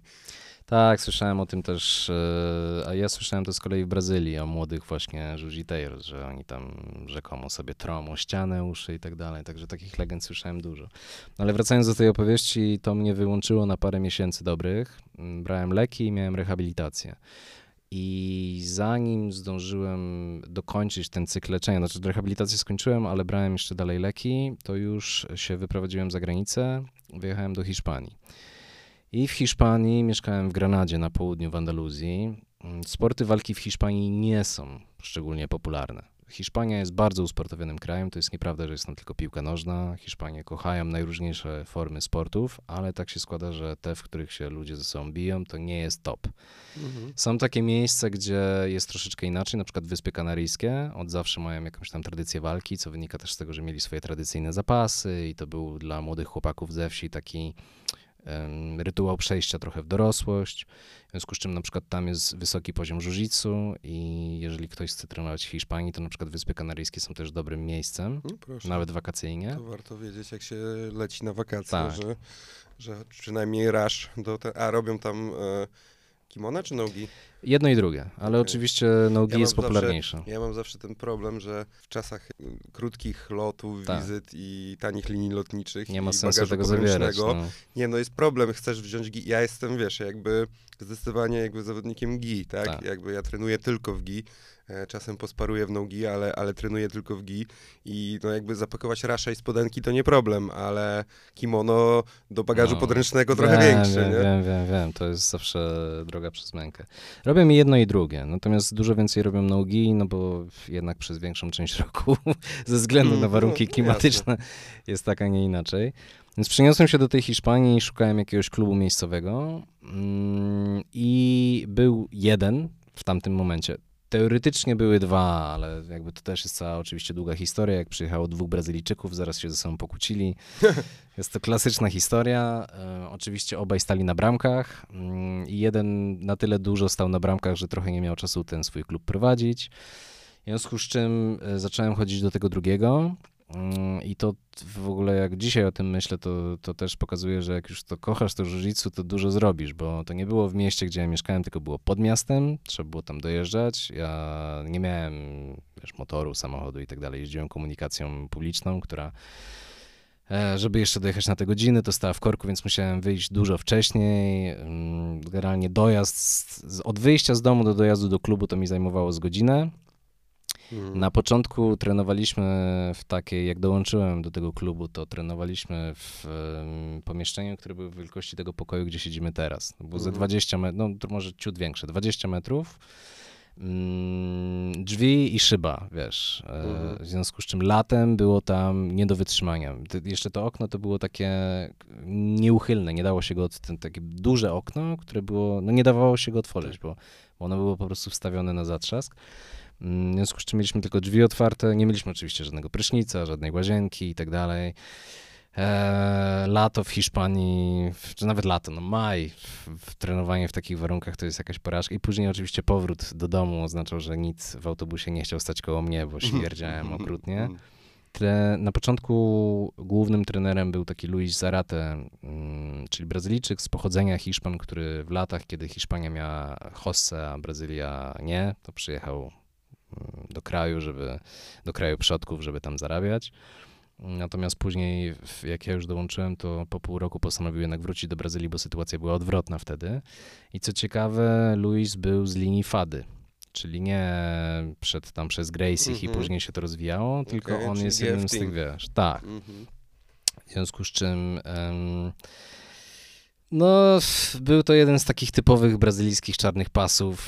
Tak, słyszałem o tym też, e, a ja słyszałem to z kolei w Brazylii, o młodych właśnie jiu że oni tam rzekomo sobie o ścianę, uszy i tak dalej, także takich legend słyszałem dużo. No ale wracając do tej opowieści, to mnie wyłączyło na parę miesięcy dobrych, Mm, brałem leki i miałem rehabilitację. I zanim zdążyłem dokończyć ten cykl leczenia, znaczy rehabilitację skończyłem, ale brałem jeszcze dalej leki, to już się wyprowadziłem za granicę, wyjechałem do Hiszpanii. I w Hiszpanii mieszkałem w Granadzie na południu w Andaluzji. Mm, Sporty walki w Hiszpanii nie są szczególnie popularne. Hiszpania jest bardzo usportowionym krajem, to jest nieprawda, że jest tam tylko piłka nożna. Hiszpanie kochają najróżniejsze formy sportów, ale tak się składa, że te, w których się ludzie ze sobą biją, to nie jest top. Są takie miejsca, gdzie jest troszeczkę inaczej, na przykład Wyspy Kanaryjskie. Od zawsze mają jakąś tam tradycję walki, co wynika też z tego, że mieli swoje tradycyjne zapasy i to był dla młodych chłopaków ze wsi taki rytuał przejścia trochę w dorosłość. W związku z czym na przykład tam jest wysoki poziom jiu i jeżeli ktoś chce trenować w Hiszpanii, to na przykład Wyspy Kanaryjskie są też dobrym miejscem, No nawet wakacyjnie. To warto wiedzieć, jak się leci na wakacje, Tak. że, że przynajmniej rasz do te, A robią tam e, kimona czy nogi? Jedno i drugie, ale Okej. oczywiście nogi Ja jest mam zawsze-. Ja mam zawsze ten problem, że w czasach y, krótkich lotów, Tak. wizyt i tanich linii lotniczych Nie ma sensu tego zawierać. No. Nie, no jest problem, chcesz wziąć gi. Ja jestem, wiesz, jakby zdecydowanie jakby zawodnikiem gi, tak? Tak. Jakby ja trenuję tylko w gi. E, czasem posparuję w nogi, ale, ale trenuję tylko w gi i no jakby zapakować rasza i spodenki to nie problem, ale kimono do bagażu No, podręcznego trochę wiem, większy, wiem, nie? Wiem, wiem, wiem. To jest zawsze droga przez mękę. Robią mi jedno i drugie, natomiast dużo więcej robią nogi, no bo jednak przez większą część roku ze względu na Mm, warunki klimatyczne jest tak, a nie inaczej. Więc przeniosłem się do tej Hiszpanii i szukałem jakiegoś klubu miejscowego mm, i był jeden w tamtym momencie. Teoretycznie były dwa, ale jakby to też jest cała oczywiście długa historia. Jak przyjechało dwóch Brazylijczyków, zaraz się ze sobą pokłócili. Jest to klasyczna historia. E, oczywiście obaj stali na bramkach mm, i jeden na tyle dużo stał na bramkach, że trochę nie miał czasu ten swój klub prowadzić. W związku z czym e, zacząłem chodzić do tego drugiego. Mm, I to w ogóle jak dzisiaj o tym myślę, to, to też pokazuje, że jak już to kochasz to jiu to dużo zrobisz, bo to nie było w mieście, gdzie ja mieszkałem, tylko było pod miastem, trzeba było tam dojeżdżać. Ja nie miałem wiesz, motoru, samochodu i tak dalej, jeździłem komunikacją publiczną, która e, żeby jeszcze dojechać na te godziny, to stała w korku, więc musiałem wyjść dużo wcześniej. Mm, Generalnie dojazd, od wyjścia z domu do dojazdu do klubu to mi zajmowało z godzinę. Mhm. Na początku trenowaliśmy w takiej, jak dołączyłem do tego klubu, to trenowaliśmy w em, pomieszczeniu, które było wielkości tego pokoju, gdzie siedzimy teraz. Było ze Mhm. 20 metrów, no może ciut większe, 20 metrów. Mm, drzwi i szyba, wiesz. E, Mhm. W związku z czym latem było tam nie do wytrzymania. Jeszcze to okno to było takie nieuchylne, nie dało się go, od, ten, takie duże okno, które było, no nie dawało się go otworzyć, bo, bo ono było po prostu wstawione na zatrzask. W związku z czym mieliśmy tylko drzwi otwarte, nie mieliśmy oczywiście żadnego prysznica, żadnej łazienki i tak dalej. Eee, lato w Hiszpanii, czy nawet lato, no maj, w, w trenowanie w takich warunkach to jest jakaś porażka. I później oczywiście powrót do domu oznaczał, że nic w autobusie nie chciał stać koło mnie, bo śmierdziałem okrutnie. Mhm. Tre, na początku głównym trenerem był taki Luis Zarate, mm, czyli Brazylijczyk z pochodzenia Hiszpan, który w latach, kiedy Hiszpania miała hossę, a Brazylia nie, to przyjechał do kraju, żeby, do kraju przodków, żeby tam zarabiać. Natomiast później, jak ja już dołączyłem, to po pół roku postanowił jednak wrócić do Brazylii, bo sytuacja była odwrotna wtedy. I co ciekawe, Luis był z linii Fady, czyli nie przed tam przez Gracie i Mhm. później się to rozwijało, tylko on jest jednym z tych, wiesz, tak. Mhm. W związku z czym em, no, był to jeden z takich typowych brazylijskich czarnych pasów.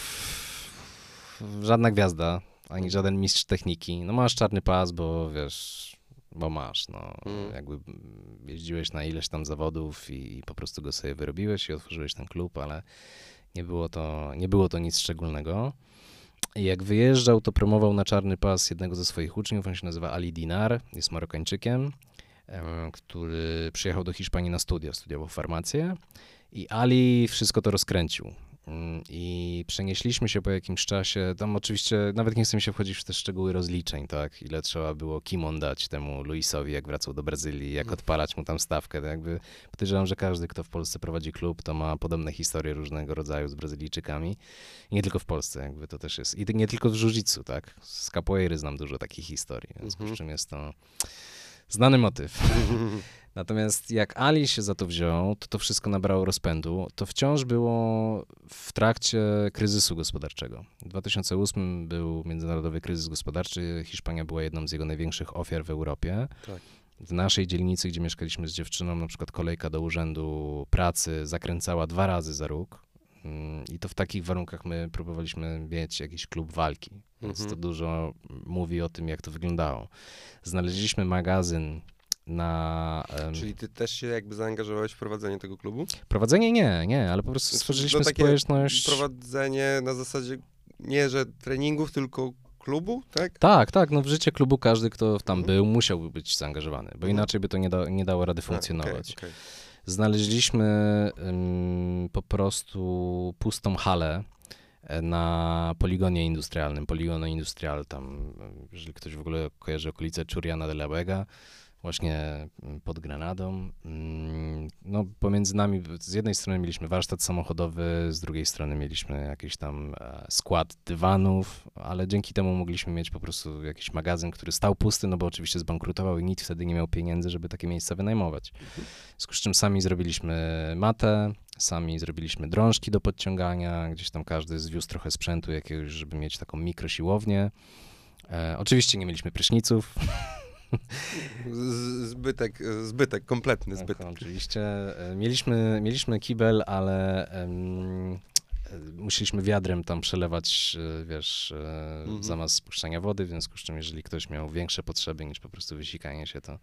Żadna gwiazda, ani żaden mistrz techniki. No masz czarny pas, bo wiesz, bo masz, no. Mm. Jakby jeździłeś na ileś tam zawodów i, i po prostu go sobie wyrobiłeś i otworzyłeś ten klub, ale nie było to, nie było to nic szczególnego. I jak wyjeżdżał, to promował na czarny pas jednego ze swoich uczniów, on się nazywa Ali Dinar, jest Marokańczykiem, em, który przyjechał do Hiszpanii na studia, studiował farmację i Ali wszystko to rozkręcił. Mm, I przenieśliśmy się po jakimś czasie, tam oczywiście nawet nie chcę się wchodzić w te szczegóły rozliczeń, tak, ile trzeba było kimon dać temu Luisowi, jak wracał do Brazylii, jak odpalać mu tam stawkę, to jakby podejrzewam, że każdy, kto w Polsce prowadzi klub, to ma podobne historie różnego rodzaju z Brazylijczykami. I nie tylko w Polsce, jakby to też jest. I nie tylko w jiu tak. Z capoeiry znam dużo takich historii, w związku Mhm. z czym jest to znany motyw. Natomiast jak Ali się za to wziął, to to wszystko nabrało rozpędu. To wciąż było w trakcie kryzysu gospodarczego. W 2008 był międzynarodowy kryzys gospodarczy. Hiszpania była jedną z jego największych ofiar w Europie. Tak. W naszej dzielnicy, gdzie mieszkaliśmy z dziewczyną, na przykład kolejka do urzędu pracy zakręcała dwa razy za róg. Mm, I to w takich warunkach my próbowaliśmy mieć jakiś klub walki. Więc Mhm. to dużo mówi o tym, jak to wyglądało. Znaleźliśmy magazyn na. em, Czyli ty też się jakby zaangażowałeś w prowadzenie tego klubu? Prowadzenie nie, nie, ale po prostu Znaczy, stworzyliśmy no społeczność. Prowadzenie na zasadzie nie, że treningów, tylko klubu, tak? Tak, tak, no w życie klubu każdy, kto tam Mhm. był, musiałby być zaangażowany, bo Mhm. inaczej by to nie, da, nie dało rady A, funkcjonować. okej, okej. Znaleźliśmy ym, po prostu pustą halę e, na poligonie industrialnym. Poligono Industrial, tam, y, jeżeli ktoś w ogóle kojarzy okolice Churiana de la Vega, właśnie mm, pod Grenadą. Mm, No, pomiędzy nami, z jednej strony mieliśmy warsztat samochodowy, z drugiej strony mieliśmy jakiś tam e, skład dywanów, ale dzięki temu mogliśmy mieć po prostu jakiś magazyn, który stał pusty, no bo oczywiście zbankrutował i nikt wtedy nie miał pieniędzy, żeby takie miejsca wynajmować. W związku z czym sami zrobiliśmy matę, sami zrobiliśmy drążki do podciągania, gdzieś tam każdy zwiózł trochę sprzętu jakiegoś, żeby mieć taką mikrosiłownię. E, oczywiście nie mieliśmy pryszniców, Zbytek, zbytek, kompletny Tak, zbytek. oczywiście. E, Mieliśmy, mieliśmy kibel, ale e, musieliśmy wiadrem tam przelewać, e, wiesz, Mhm. zamiast spuszczania wody, w związku z czym jeżeli ktoś miał większe potrzeby niż po prostu wysikanie się, to,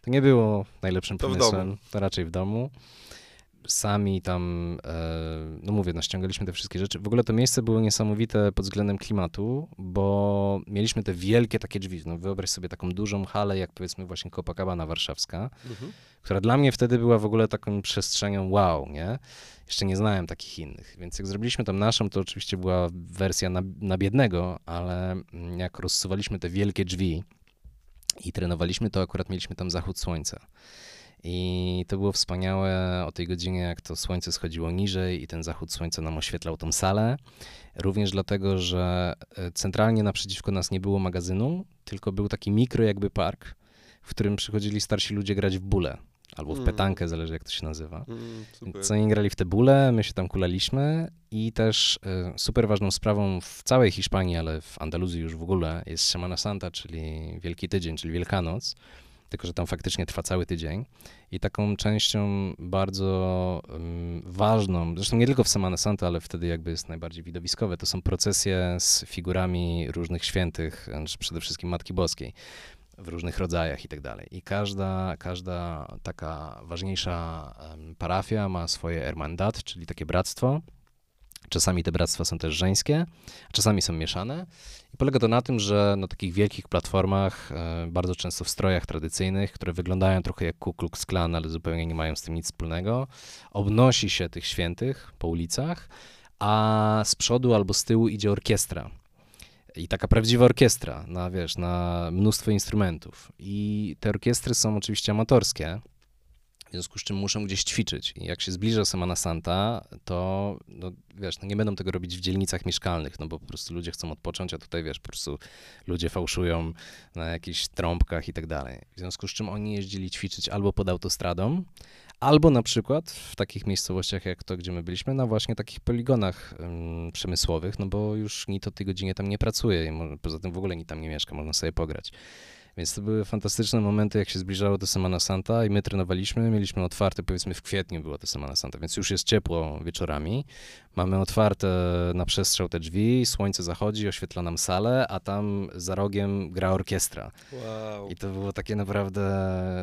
to nie było najlepszym To pomysłem. domu. To raczej w domu. Sami tam, e, no mówię, naściągaliśmy te wszystkie rzeczy. W ogóle to miejsce było niesamowite pod względem klimatu, bo mieliśmy te wielkie takie drzwi. No wyobraź sobie taką dużą halę, jak powiedzmy właśnie Copacabana warszawska Mhm. która dla mnie wtedy była w ogóle taką przestrzenią wow, nie? Jeszcze nie znałem takich innych, więc jak zrobiliśmy tam naszą, to oczywiście była wersja na, na biednego, ale jak rozsuwaliśmy te wielkie drzwi i trenowaliśmy, to akurat mieliśmy tam zachód słońca. I to było wspaniałe o tej godzinie, jak to słońce schodziło niżej i ten zachód słońca nam oświetlał tą salę. Również dlatego, że e, centralnie naprzeciwko nas nie było magazynu, tylko był taki mikro jakby park, w którym przychodzili starsi ludzie grać w bóle albo w Mm. petankę, zależy jak to się nazywa. Mm. Co nie grali w te bóle, my się tam kulaliśmy i też e, super ważną sprawą w całej Hiszpanii, ale w Andaluzji już w ogóle jest Semana Santa, czyli Wielki Tydzień, czyli Wielkanoc, tylko że tam faktycznie trwa cały tydzień i taką częścią bardzo em, ważną, zresztą nie tylko w Semana Santa, ale wtedy jakby jest najbardziej widowiskowe, to są procesje z figurami różnych świętych, znaczy przede wszystkim Matki Boskiej w różnych rodzajach i tak dalej. I każda, każda taka ważniejsza parafia ma swoje hermandat, czyli takie bractwo. Czasami te bractwa są też żeńskie, a czasami są mieszane. I polega to na tym, że na takich wielkich platformach, e, bardzo często w strojach tradycyjnych, które wyglądają trochę jak Ku Klux Klan, ale zupełnie nie mają z tym nic wspólnego, obnosi się tych świętych po ulicach, a z przodu albo z tyłu idzie orkiestra. I taka prawdziwa orkiestra, na, wiesz, na mnóstwo instrumentów. I te orkiestry są oczywiście amatorskie, w związku z czym muszą gdzieś ćwiczyć. I jak się zbliża Semana Santa, to no, wiesz, no nie będą tego robić w dzielnicach mieszkalnych, no bo po prostu ludzie chcą odpocząć, a tutaj wiesz, po prostu ludzie fałszują na jakichś trąbkach i tak dalej. W związku z czym oni jeździli ćwiczyć albo pod autostradą, albo na przykład w takich miejscowościach jak to, gdzie my byliśmy, na właśnie takich poligonach ym, przemysłowych, no bo już nikt o tej godzinie tam nie pracuje poza tym w ogóle nikt tam nie mieszka, można sobie pograć. Więc to były fantastyczne momenty, jak się zbliżało do Semana Santa i my trenowaliśmy, mieliśmy otwarte, powiedzmy w kwietniu było to Semana Santa, więc już jest ciepło wieczorami. Mamy otwarte na przestrzał te drzwi, słońce zachodzi, oświetla nam salę, a tam za rogiem gra orkiestra. Wow, I to było takie naprawdę,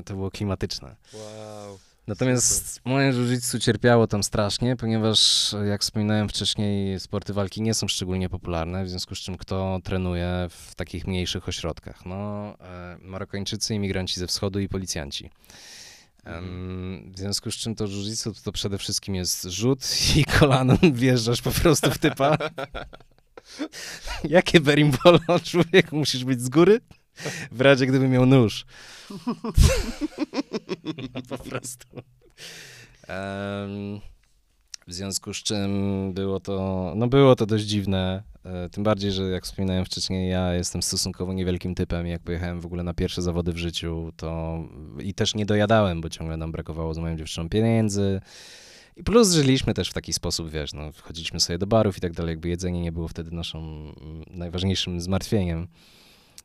to było klimatyczne. wow. Natomiast moje jiu cierpiało tam strasznie, ponieważ jak wspominałem wcześniej, sporty walki nie są szczególnie popularne, w związku z czym kto trenuje w takich mniejszych ośrodkach? No, e, Marokańczycy, imigranci ze wschodu i policjanci. Em, w związku z czym to jiu to przede wszystkim jest rzut i kolanem wjeżdżasz po prostu w typa. Jakie berimbolo, człowiek, musisz być z góry? W razie gdyby miał nóż. Po prostu. Em, w związku z czym było to, no było to dość dziwne, e, tym bardziej, że jak wspominałem wcześniej, ja jestem stosunkowo niewielkim typem jak pojechałem w ogóle na pierwsze zawody w życiu, to i też nie dojadałem, bo ciągle nam brakowało z moją dziewczyną pieniędzy. I plus żyliśmy też w taki sposób, wiesz, no, wchodziliśmy sobie do barów i tak dalej, jakby jedzenie nie było wtedy naszą mm, najważniejszym zmartwieniem.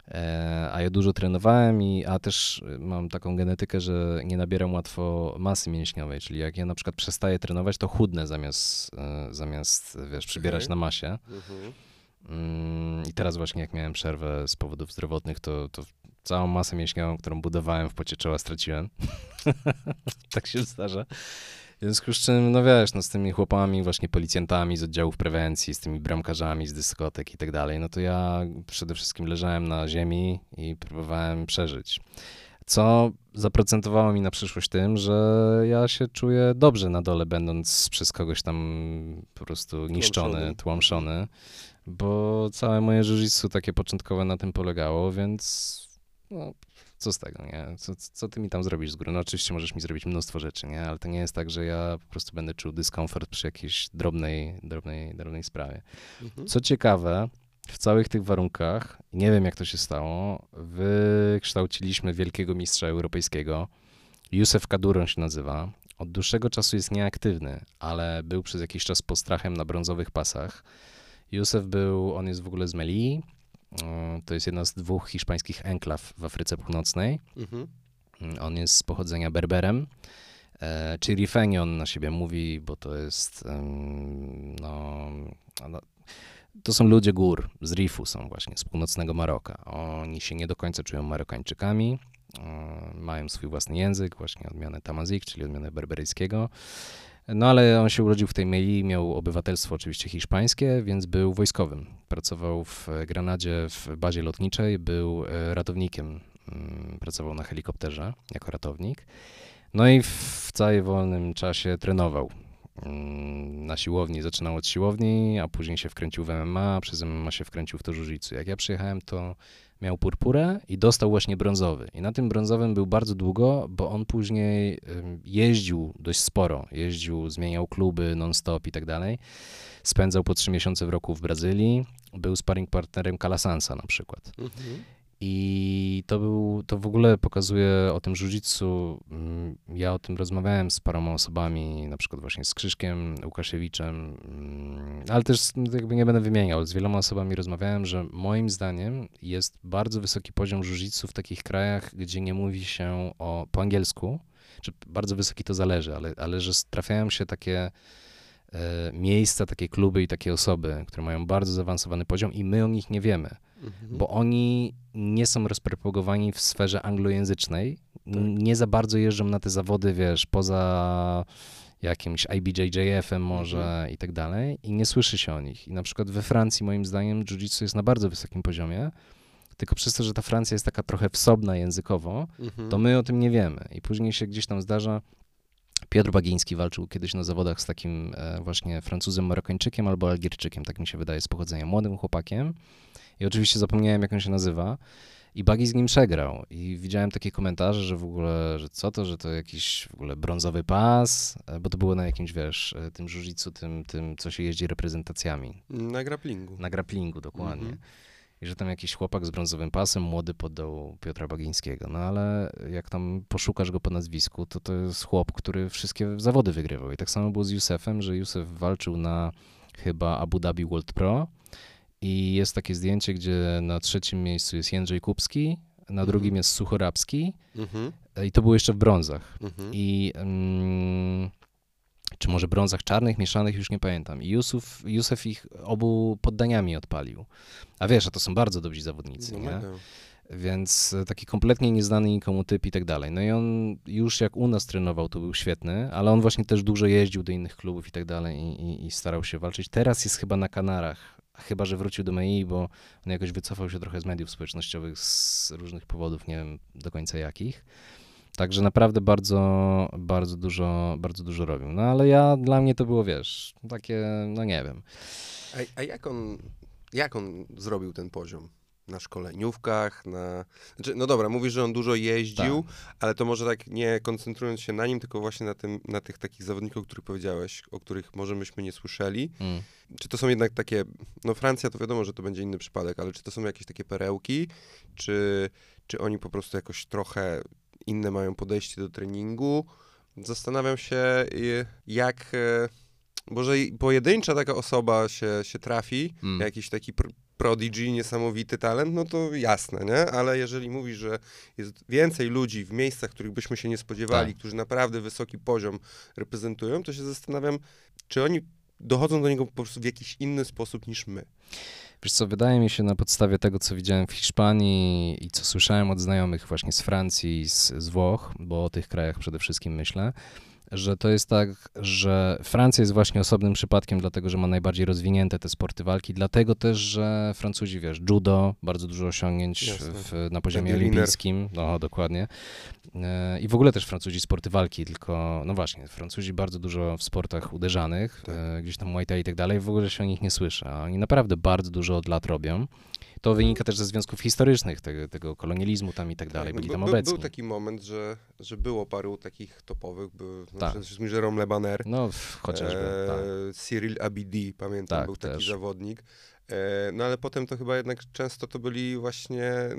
E, a ja dużo trenowałem, i, a też y, mam taką genetykę, że nie nabieram łatwo masy mięśniowej, czyli jak ja na przykład przestaję trenować, to chudnę zamiast, e, zamiast wiesz, przybierać Okej. na masie. Mhm. Mm, I teraz właśnie jak miałem przerwę z powodów zdrowotnych, to, to całą masę mięśniową, którą budowałem w pocie czoła straciłem. tak się zdarza. W związku z czym, no wiesz, no z tymi chłopami, właśnie policjantami z oddziałów prewencji, z tymi bramkarzami z dyskotek i tak dalej, no to ja przede wszystkim leżałem na ziemi i próbowałem przeżyć. Co zaprocentowało mi na przyszłość tym, że ja się czuję dobrze na dole, będąc przez kogoś tam po prostu niszczony, Tłamszony. tłamszony, bo całe moje jiu takie początkowe na tym polegało, więc no, co z tego, nie? Co, co ty mi tam zrobisz z góry? No oczywiście możesz mi zrobić mnóstwo rzeczy, nie? Ale to nie jest tak, że ja po prostu będę czuł dyskomfort przy jakiejś drobnej, drobnej, drobnej sprawie. Mhm. Co ciekawe, w całych tych warunkach, nie wiem jak to się stało, wykształciliśmy wielkiego mistrza europejskiego. Józef Kaduro się nazywa. Od dłuższego czasu jest nieaktywny, ale był przez jakiś czas postrachem na brązowych pasach. Józef był, on jest w ogóle z Melii. To jest jedna z dwóch hiszpańskich enklaw w Afryce Północnej. Mhm. On jest z pochodzenia Berberem. E, czy Rifenio on na siebie mówi, bo to jest no, no, to są ludzie gór, z Rifu są właśnie, z północnego Maroka. Oni się nie do końca czują Marokańczykami, e, mają swój własny język, właśnie odmianę tamazik, czyli odmianę berberyjskiego. No ale on się urodził w tej Meli, miał obywatelstwo oczywiście hiszpańskie, więc był wojskowym. Pracował w Granadzie w bazie lotniczej, był e, ratownikiem, mm, pracował na helikopterze jako ratownik. No i w całym wolnym czasie trenował. Mm, Na siłowni, zaczynał od siłowni, a później się wkręcił w MMA, przez MMA się wkręcił w to jiu Jak ja przyjechałem, to miał purpurę i dostał właśnie brązowy. I na tym brązowym był bardzo długo, bo on później jeździł dość sporo. Jeździł, zmieniał kluby non-stop i tak dalej. Spędzał po trzy miesiące w roku w Brazylii. Był sparring partnerem Kalasansa na przykład. Mhm. I to był, to w ogóle pokazuje o tym jiu-jitsu. mm, Ja o tym rozmawiałem z paroma osobami, na przykład właśnie z Krzyszkiem Łukasiewiczem, mm, ale też no, jakby nie będę wymieniał. Z wieloma osobami rozmawiałem, że moim zdaniem jest bardzo wysoki poziom jiu-jitsu w takich krajach, gdzie nie mówi się o, po angielsku. Czy bardzo wysoki to zależy, ale, ale że trafiają się takie miejsca, takie kluby i takie osoby, które mają bardzo zaawansowany poziom i my o nich nie wiemy Mhm. bo oni nie są rozpropagowani w sferze anglojęzycznej, Tak. Nie za bardzo jeżdżą na te zawody, wiesz, poza jakimś IBJJF-em może Mhm. i tak dalej i nie słyszy się o nich. I na przykład we Francji moim zdaniem jiu-jitsu jest na bardzo wysokim poziomie, tylko przez to, że ta Francja jest taka trochę wsobna językowo, Mhm. to my o tym nie wiemy. I później się gdzieś tam zdarza. Piotr Bagiński walczył kiedyś na zawodach z takim e, właśnie Francuzem, Marokańczykiem albo Algierczykiem, tak mi się wydaje, z pochodzenia, młodym chłopakiem. I oczywiście zapomniałem, jak on się nazywa. I Bagi z nim przegrał. I widziałem takie komentarze, że w ogóle, że co to, że to jakiś w ogóle brązowy pas, e, bo to było na jakimś, wiesz, e, tym jiu tym, tym, co się jeździ reprezentacjami. Na grapplingu. Na grapplingu, dokładnie. Mhm. I że tam jakiś chłopak z brązowym pasem, młody poddał Piotra Bagińskiego. No ale jak tam poszukasz go po nazwisku, to to jest chłop, który wszystkie zawody wygrywał. I tak samo było z Józefem, że Józef walczył na chyba Abu Dhabi World Pro i jest takie zdjęcie, gdzie na trzecim miejscu jest Jędrzej Kupski, na Mhm. drugim jest Suchorabski Mhm. i to było jeszcze w brązach. Mhm. I mm, czy może brązach czarnych, mieszanych, już nie pamiętam. I Józef, Józef ich obu poddaniami odpalił. A wiesz, a to są bardzo dobrzy zawodnicy, No nie? Więc e, taki kompletnie nieznany nikomu typ i tak dalej. No i on już jak u nas trenował, to był świetny, ale on właśnie też dużo jeździł do innych klubów i tak dalej i, i, i starał się walczyć. Teraz jest chyba na Kanarach, chyba że wrócił do MEI, bo on jakoś wycofał się trochę z mediów społecznościowych z różnych powodów, nie wiem do końca jakich. Także naprawdę bardzo, bardzo dużo, bardzo dużo robił. No ale ja, dla mnie to było, wiesz, takie, no nie wiem. A, a jak on, jak on zrobił ten poziom? Na szkoleniówkach, na... Znaczy, no dobra, mówisz, że on dużo jeździł, ale to może tak nie koncentrując się na nim, tylko właśnie na, tym, na tych takich zawodnikach, o których powiedziałeś, o których może myśmy nie słyszeli. Mm. Czy to są jednak takie, no Francja to wiadomo, że to będzie inny przypadek, ale czy to są jakieś takie perełki, czy, czy oni po prostu jakoś trochę inne mają podejście do treningu? Zastanawiam się, y, jak, e, może pojedyncza taka osoba się, się trafi, Mm. jakiś taki pr- prodigy, niesamowity talent, no to jasne, nie? Ale jeżeli mówisz, że jest więcej ludzi w miejscach, których byśmy się nie spodziewali, Tak. którzy naprawdę wysoki poziom reprezentują, to się zastanawiam, czy oni dochodzą do niego po prostu w jakiś inny sposób niż my. Wiesz co, wydaje mi się na podstawie tego, co widziałem w Hiszpanii i co słyszałem od znajomych właśnie z Francji, z, z Włoch, bo o tych krajach przede wszystkim myślę, że to jest tak, że Francja jest właśnie osobnym przypadkiem, dlatego że ma najbardziej rozwinięte te sporty walki, dlatego też, że Francuzi, wiesz, judo, bardzo dużo osiągnięć w, na poziomie Berliner. olimpijskim, no dokładnie. E, I w ogóle też Francuzi sporty walki, tylko, no właśnie, Francuzi bardzo dużo w sportach uderzanych, Tak. e, gdzieś tam Muay Thai i tak dalej, w ogóle się o nich nie słyszy, a oni naprawdę bardzo dużo od lat robią. To wynika też ze związków historycznych, tego, tego kolonializmu tam i tak dalej, no byli by- tam obecni. Był taki moment, że, że było paru takich topowych, był no, Tak. przede wszystkim Jerome Le Banner, No, chociażby, e, tak. Cyril Abidi, pamiętam, Tak, był taki też. zawodnik. E, no ale potem to chyba jednak często to byli właśnie e,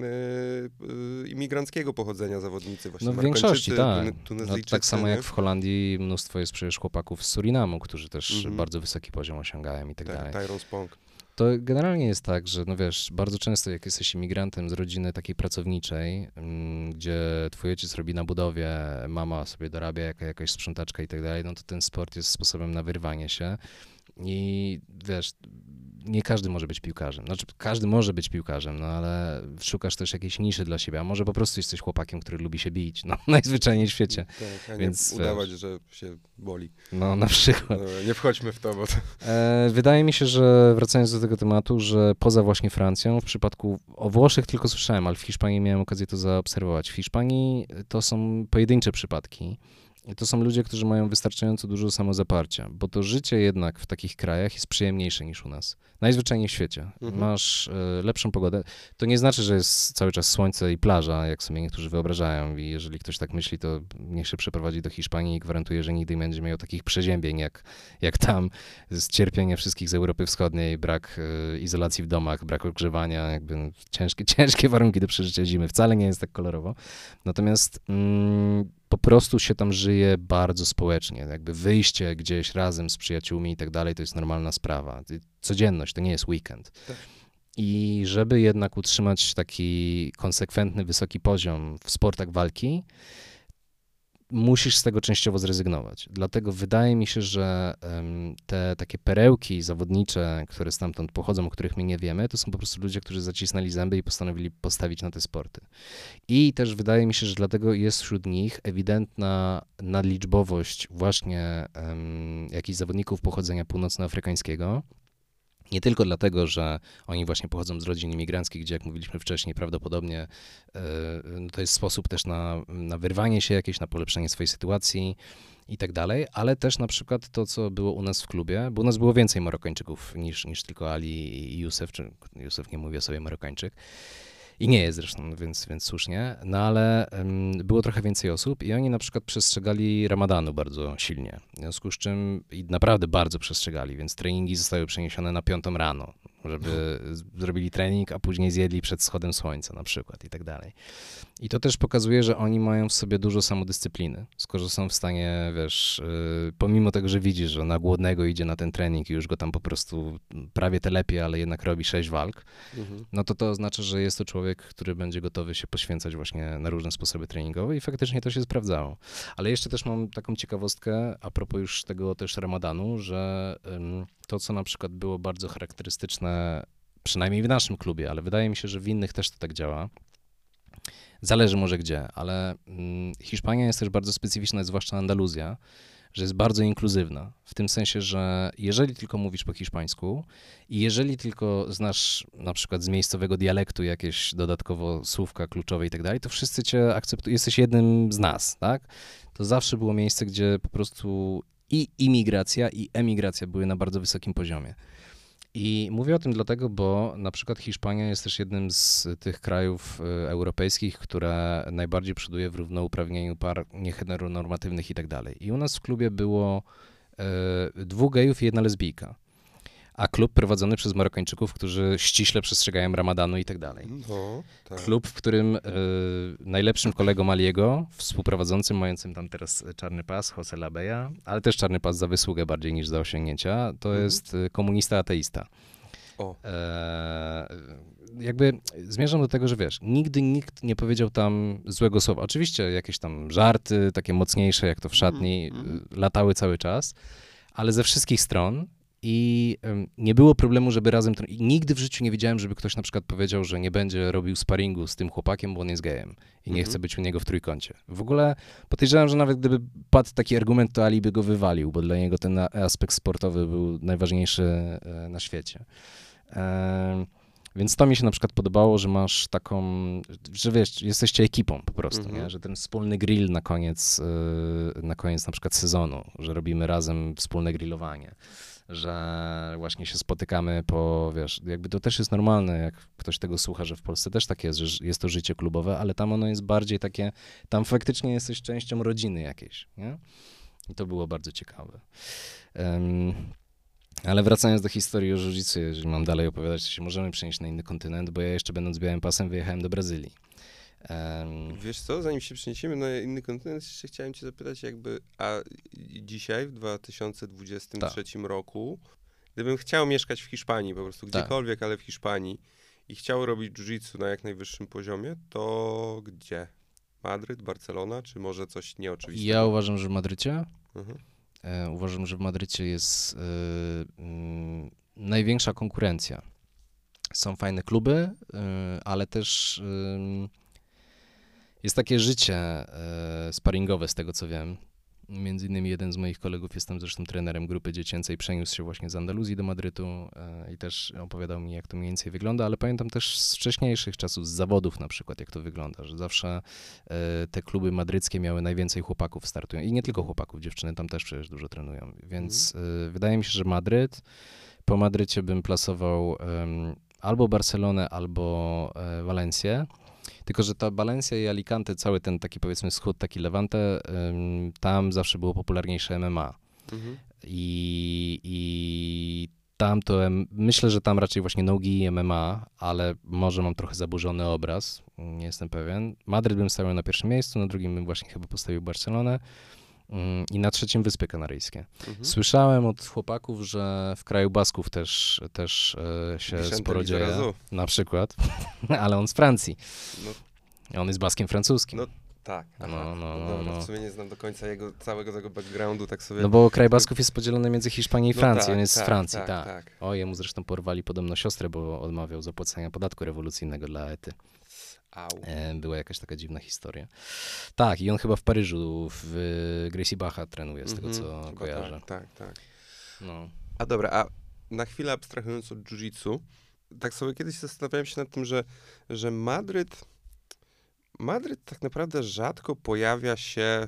e, imigranckiego pochodzenia zawodnicy, właśnie No w większości, tak. No, tak samo jak w Holandii mnóstwo jest przecież chłopaków z Surinamu, którzy też Mhm. bardzo wysoki poziom osiągają i tak Tak, dalej. Tyrone Spong. To generalnie jest tak, że no wiesz, bardzo często jak jesteś imigrantem z rodziny takiej pracowniczej, mm, gdzie twój ojciec robi na budowie, mama sobie dorabia, jaka, jakaś sprzątaczka i tak dalej, no to ten sport jest sposobem na wyrwanie się. I wiesz, nie każdy może być piłkarzem. Znaczy, każdy może być piłkarzem, no ale szukasz też jakiejś niszy dla siebie, a może po prostu jesteś chłopakiem, który lubi się bić, no najzwyczajniej w świecie. Tak, Więc, udawać, że się boli. No na przykład. No, nie wchodźmy w to, bo to... E, wydaje mi się, że wracając do tego tematu, że poza właśnie Francją, w przypadku o Włoszech tylko słyszałem, ale w Hiszpanii miałem okazję to zaobserwować. W Hiszpanii to są pojedyncze przypadki. I to są ludzie, którzy mają wystarczająco dużo samozaparcia, bo to życie jednak w takich krajach jest przyjemniejsze niż u nas. Najzwyczajniej w świecie. Mhm. Masz e, lepszą pogodę. To nie znaczy, że jest cały czas słońce i plaża, jak sobie niektórzy wyobrażają. I jeżeli ktoś tak myśli, to niech się przeprowadzi do Hiszpanii i gwarantuję, że nigdy nie będzie miał takich przeziębień jak, jak tam. Z cierpienia wszystkich z Europy Wschodniej, brak e, izolacji w domach, brak ogrzewania, jakby ciężkie, ciężkie warunki do przeżycia zimy. Wcale nie jest tak kolorowo. Natomiast mm, po prostu się tam żyje bardzo społecznie. Jakby wyjście gdzieś razem z przyjaciółmi i tak dalej, to jest normalna sprawa. Codzienność, to nie jest weekend. Tak. I żeby jednak utrzymać taki konsekwentny, wysoki poziom w sportach walki, musisz z tego częściowo zrezygnować. Dlatego wydaje mi się, że te takie perełki zawodnicze, które stamtąd pochodzą, o których my nie wiemy, to są po prostu ludzie, którzy zacisnęli zęby i postanowili postawić na te sporty. I też wydaje mi się, że dlatego jest wśród nich ewidentna nadliczbowość właśnie em, jakichś zawodników pochodzenia północnoafrykańskiego. Nie tylko dlatego, że oni właśnie pochodzą z rodzin imigranckich, gdzie, jak mówiliśmy wcześniej, prawdopodobnie e, no to jest sposób też na, na wyrwanie się jakieś, na polepszenie swojej sytuacji i tak dalej, ale też na przykład to, co było u nas w klubie, bo u nas było więcej Marokańczyków niż, niż tylko Ali i Józef, czy Józef nie mówi o sobie Marokańczyk. I nie jest zresztą, więc, więc słusznie, no ale em, było trochę więcej osób i oni na przykład przestrzegali ramadanu bardzo silnie. W związku z czym i naprawdę bardzo przestrzegali, więc treningi zostały przeniesione na piątą rano, żeby zrobili trening, a później zjedli przed wschodem słońca na przykład i tak dalej. I to też pokazuje, że oni mają w sobie dużo samodyscypliny, skoro są w stanie, wiesz, yy, pomimo tego, że widzisz, że na głodnego idzie na ten trening i już go tam po prostu prawie telepie, ale jednak robi sześć walk, Mhm. no to to oznacza, że jest to człowiek, który będzie gotowy się poświęcać właśnie na różne sposoby treningowe i faktycznie to się sprawdzało. Ale jeszcze też mam taką ciekawostkę a propos już tego też ramadanu, że to, co na przykład było bardzo charakterystyczne, przynajmniej w naszym klubie, ale wydaje mi się, że w innych też to tak działa. Zależy może gdzie, ale mm, Hiszpania jest też bardzo specyficzna, zwłaszcza Andaluzja, że jest bardzo inkluzywna. W tym sensie, że jeżeli tylko mówisz po hiszpańsku i jeżeli tylko znasz na przykład z miejscowego dialektu jakieś dodatkowo słówka kluczowe i tak dalej, to wszyscy cię akceptują, jesteś jednym z nas, tak? To zawsze było miejsce, gdzie po prostu i imigracja, i emigracja były na bardzo wysokim poziomie. I mówię o tym dlatego, bo na przykład Hiszpania jest też jednym z tych krajów y, europejskich, które najbardziej przoduje w równouprawnieniu par nieheteronormatywnych i tak dalej. I u nas w klubie było y, dwóch gejów i jedna lesbijka. A klub prowadzony przez Marokańczyków, którzy ściśle przestrzegają ramadanu i tak dalej. No, tak. Klub, w którym y, najlepszym kolegą Maliego, współprowadzącym, mającym tam teraz czarny pas, Jose Labeja, ale też czarny pas za wysługę bardziej niż za osiągnięcia, to Mhm. jest y, komunista ateista. O, E, jakby zmierzam do tego, że wiesz, nigdy nikt nie powiedział tam złego słowa. Oczywiście jakieś tam żarty, takie mocniejsze, jak to w szatni, Mhm. y, latały cały czas, ale ze wszystkich stron i nie było problemu, żeby razem... I nigdy w życiu nie widziałem, żeby ktoś na przykład powiedział, że nie będzie robił sparingu z tym chłopakiem, bo on jest gejem i nie Mhm. chce być u niego w trójkącie. W ogóle podejrzewam, że nawet gdyby padł taki argument, to Ali by go wywalił, bo dla niego ten aspekt sportowy był najważniejszy e, na świecie. Więc to mi się na przykład podobało, że masz taką, że wiesz, jesteście ekipą po prostu, Mhm. nie? że ten wspólny grill na koniec, y, na koniec na przykład sezonu, że robimy razem wspólne grillowanie. Że właśnie się spotykamy po, wiesz, jakby to też jest normalne, jak ktoś tego słucha, że w Polsce też tak jest, że jest to życie klubowe, ale tam ono jest bardziej takie, tam faktycznie jesteś częścią rodziny jakiejś, nie? I to było bardzo ciekawe. Um, ale wracając do historii o jiu jeżeli mam dalej opowiadać, to się możemy przenieść na inny kontynent, bo ja jeszcze będąc białym pasem wyjechałem do Brazylii. Um, Wiesz co, zanim się przeniesiemy na inny kontynent, jeszcze chciałem cię zapytać jakby, a dzisiaj w 2023 tak. roku, gdybym chciał mieszkać w Hiszpanii, po prostu tak. gdziekolwiek, ale w Hiszpanii i chciał robić jiu-jitsu na jak najwyższym poziomie, to gdzie? Madryt, Barcelona, czy może coś nieoczywistego? Ja uważam, że w Madrycie. Mhm. E, uważam, że w Madrycie jest e, mm, największa konkurencja. Są fajne kluby, e, ale też jest takie życie sparingowe, z tego co wiem. Między innymi jeden z moich kolegów, jestem zresztą trenerem grupy dziecięcej, przeniósł się właśnie z Andaluzji do Madrytu e, i też opowiadał mi, jak to mniej więcej wygląda, ale pamiętam też z wcześniejszych czasów, z zawodów na przykład, jak to wygląda, że zawsze e, te kluby madryckie miały najwięcej chłopaków startują i nie tylko chłopaków, dziewczyny tam też przecież dużo trenują, więc mhm. wydaje mi się, że Madryt, po Madrycie bym plasował albo Barcelonę, albo e, Walencję. Tylko, że ta Valencia i Alicante, cały ten taki powiedzmy wschód, taki Levante, tam zawsze było popularniejsze MMA. Mhm. I, I tam to, myślę, że tam raczej właśnie nogi i MMA, ale może mam trochę zaburzony obraz, nie jestem pewien. Madryt bym stawiał na pierwszym miejscu, na drugim bym właśnie chyba postawił Barcelonę i na trzecim Wyspy Kanaryjskie. Mhm. Słyszałem od chłopaków, że w kraju Basków też, też e, się Vicente sporo dzieje, na przykład, ale on z Francji. No. On jest Baskiem francuskim. No. Tak, no, no, no, no, no. W sumie nie znam do końca jego całego tego backgroundu, tak sobie... No bo kraj Basków jest podzielony między Hiszpanią i Francją, no tak, on jest tak, z Francji, tak, tak. tak. O, jemu zresztą porwali podobno siostrę, bo odmawiał zapłacenia podatku rewolucyjnego dla Ety. Au. E, była jakaś taka dziwna historia. Tak, i on chyba w Paryżu w Gracie Bacha trenuje, z tego mm -hmm, co kojarzę. Tak, tak, tak. No. A dobra, a na chwilę abstrahując od jiu-jitsu, tak sobie kiedyś zastanawiałem się nad tym, że, że Madryt, Madryt tak naprawdę rzadko pojawia się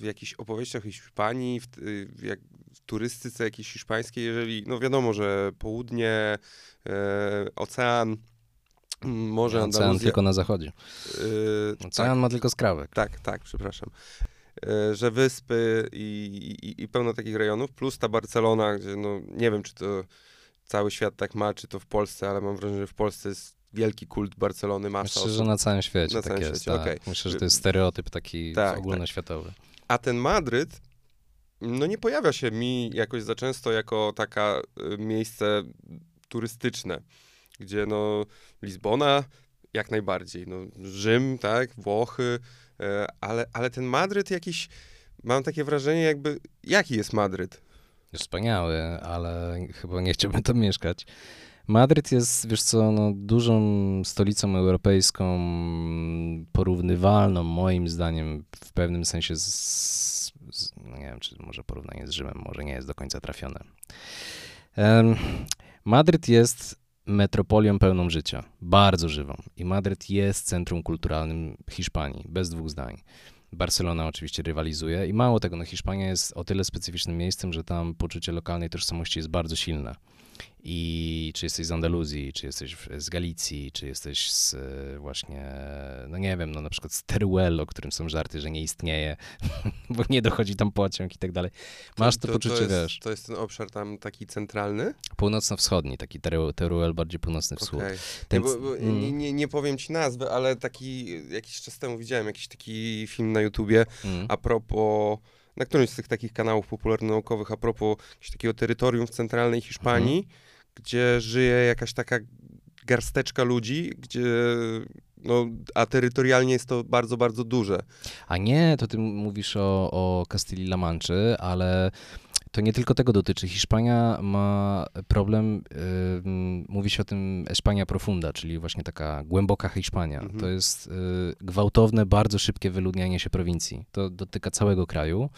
w jakichś opowieściach Hiszpanii, w, w, jak, w turystyce jakiejś hiszpańskiej, jeżeli, no wiadomo, że południe, e, ocean, Andaluzja. Ocean tylko na zachodzie. Yy, Ocean tak, ma tylko skrawek. Tak, tak, przepraszam. Yy, że wyspy i, i, i, pełno takich rejonów, plus ta Barcelona, gdzie no nie wiem, czy to cały świat tak ma, czy to w Polsce, ale mam wrażenie, że w Polsce jest wielki kult Barcelony, masa Myślę, osób. że na całym świecie na tak całym jest. Świecie, tak. okay. Myślę, że to jest stereotyp taki tak, tak. ogólnoświatowy. Tak. A ten Madryt, no nie pojawia się mi jakoś za często jako taka y, miejsce turystyczne gdzie no Lizbona jak najbardziej, no Rzym, tak, Włochy, e, ale, ale ten Madryt jakiś, mam takie wrażenie jakby, jaki jest Madryt? Wspaniały, ale chyba nie chciałbym tam mieszkać. Madryt jest, wiesz co, no, dużą stolicą europejską, porównywalną moim zdaniem w pewnym sensie z, z no nie wiem, czy może porównanie z Rzymem może nie jest do końca trafione. Um, Madryt jest metropolią pełną życia, bardzo żywą. I Madryt jest centrum kulturalnym Hiszpanii, bez dwóch zdań. Barcelona oczywiście rywalizuje i mało tego, no Hiszpania jest o tyle specyficznym miejscem, że tam poczucie lokalnej tożsamości jest bardzo silne. I czy jesteś z Andaluzji, czy jesteś z Galicji, czy jesteś z e, właśnie, no nie wiem, no na przykład z Teruel, o którym są żarty, że nie istnieje, bo nie dochodzi tam pociąg i tak dalej. Masz to, to poczucie, to jest, wiesz. To jest ten obszar tam taki centralny? Północno-wschodni, taki Teruel, bardziej północny wschód. Okay. Ten, nie, bo, bo mm. nie, nie, powiem ci nazwy, ale taki, jakiś czas temu widziałem jakiś taki film na YouTubie mm. a propos na którymś z tych takich kanałów popularno-naukowych a propos takiego terytorium w centralnej Hiszpanii, mhm. Gdzie żyje jakaś taka garsteczka ludzi, gdzie no, a terytorialnie jest to bardzo, bardzo duże. A nie, to ty mówisz o, o Castilla-La Manczy, ale to nie tylko tego dotyczy. Hiszpania ma problem, yy, mówi się o tym Espania profunda, czyli właśnie taka głęboka Hiszpania. Mhm. To jest yy, gwałtowne, bardzo szybkie wyludnianie się prowincji. To dotyka całego kraju.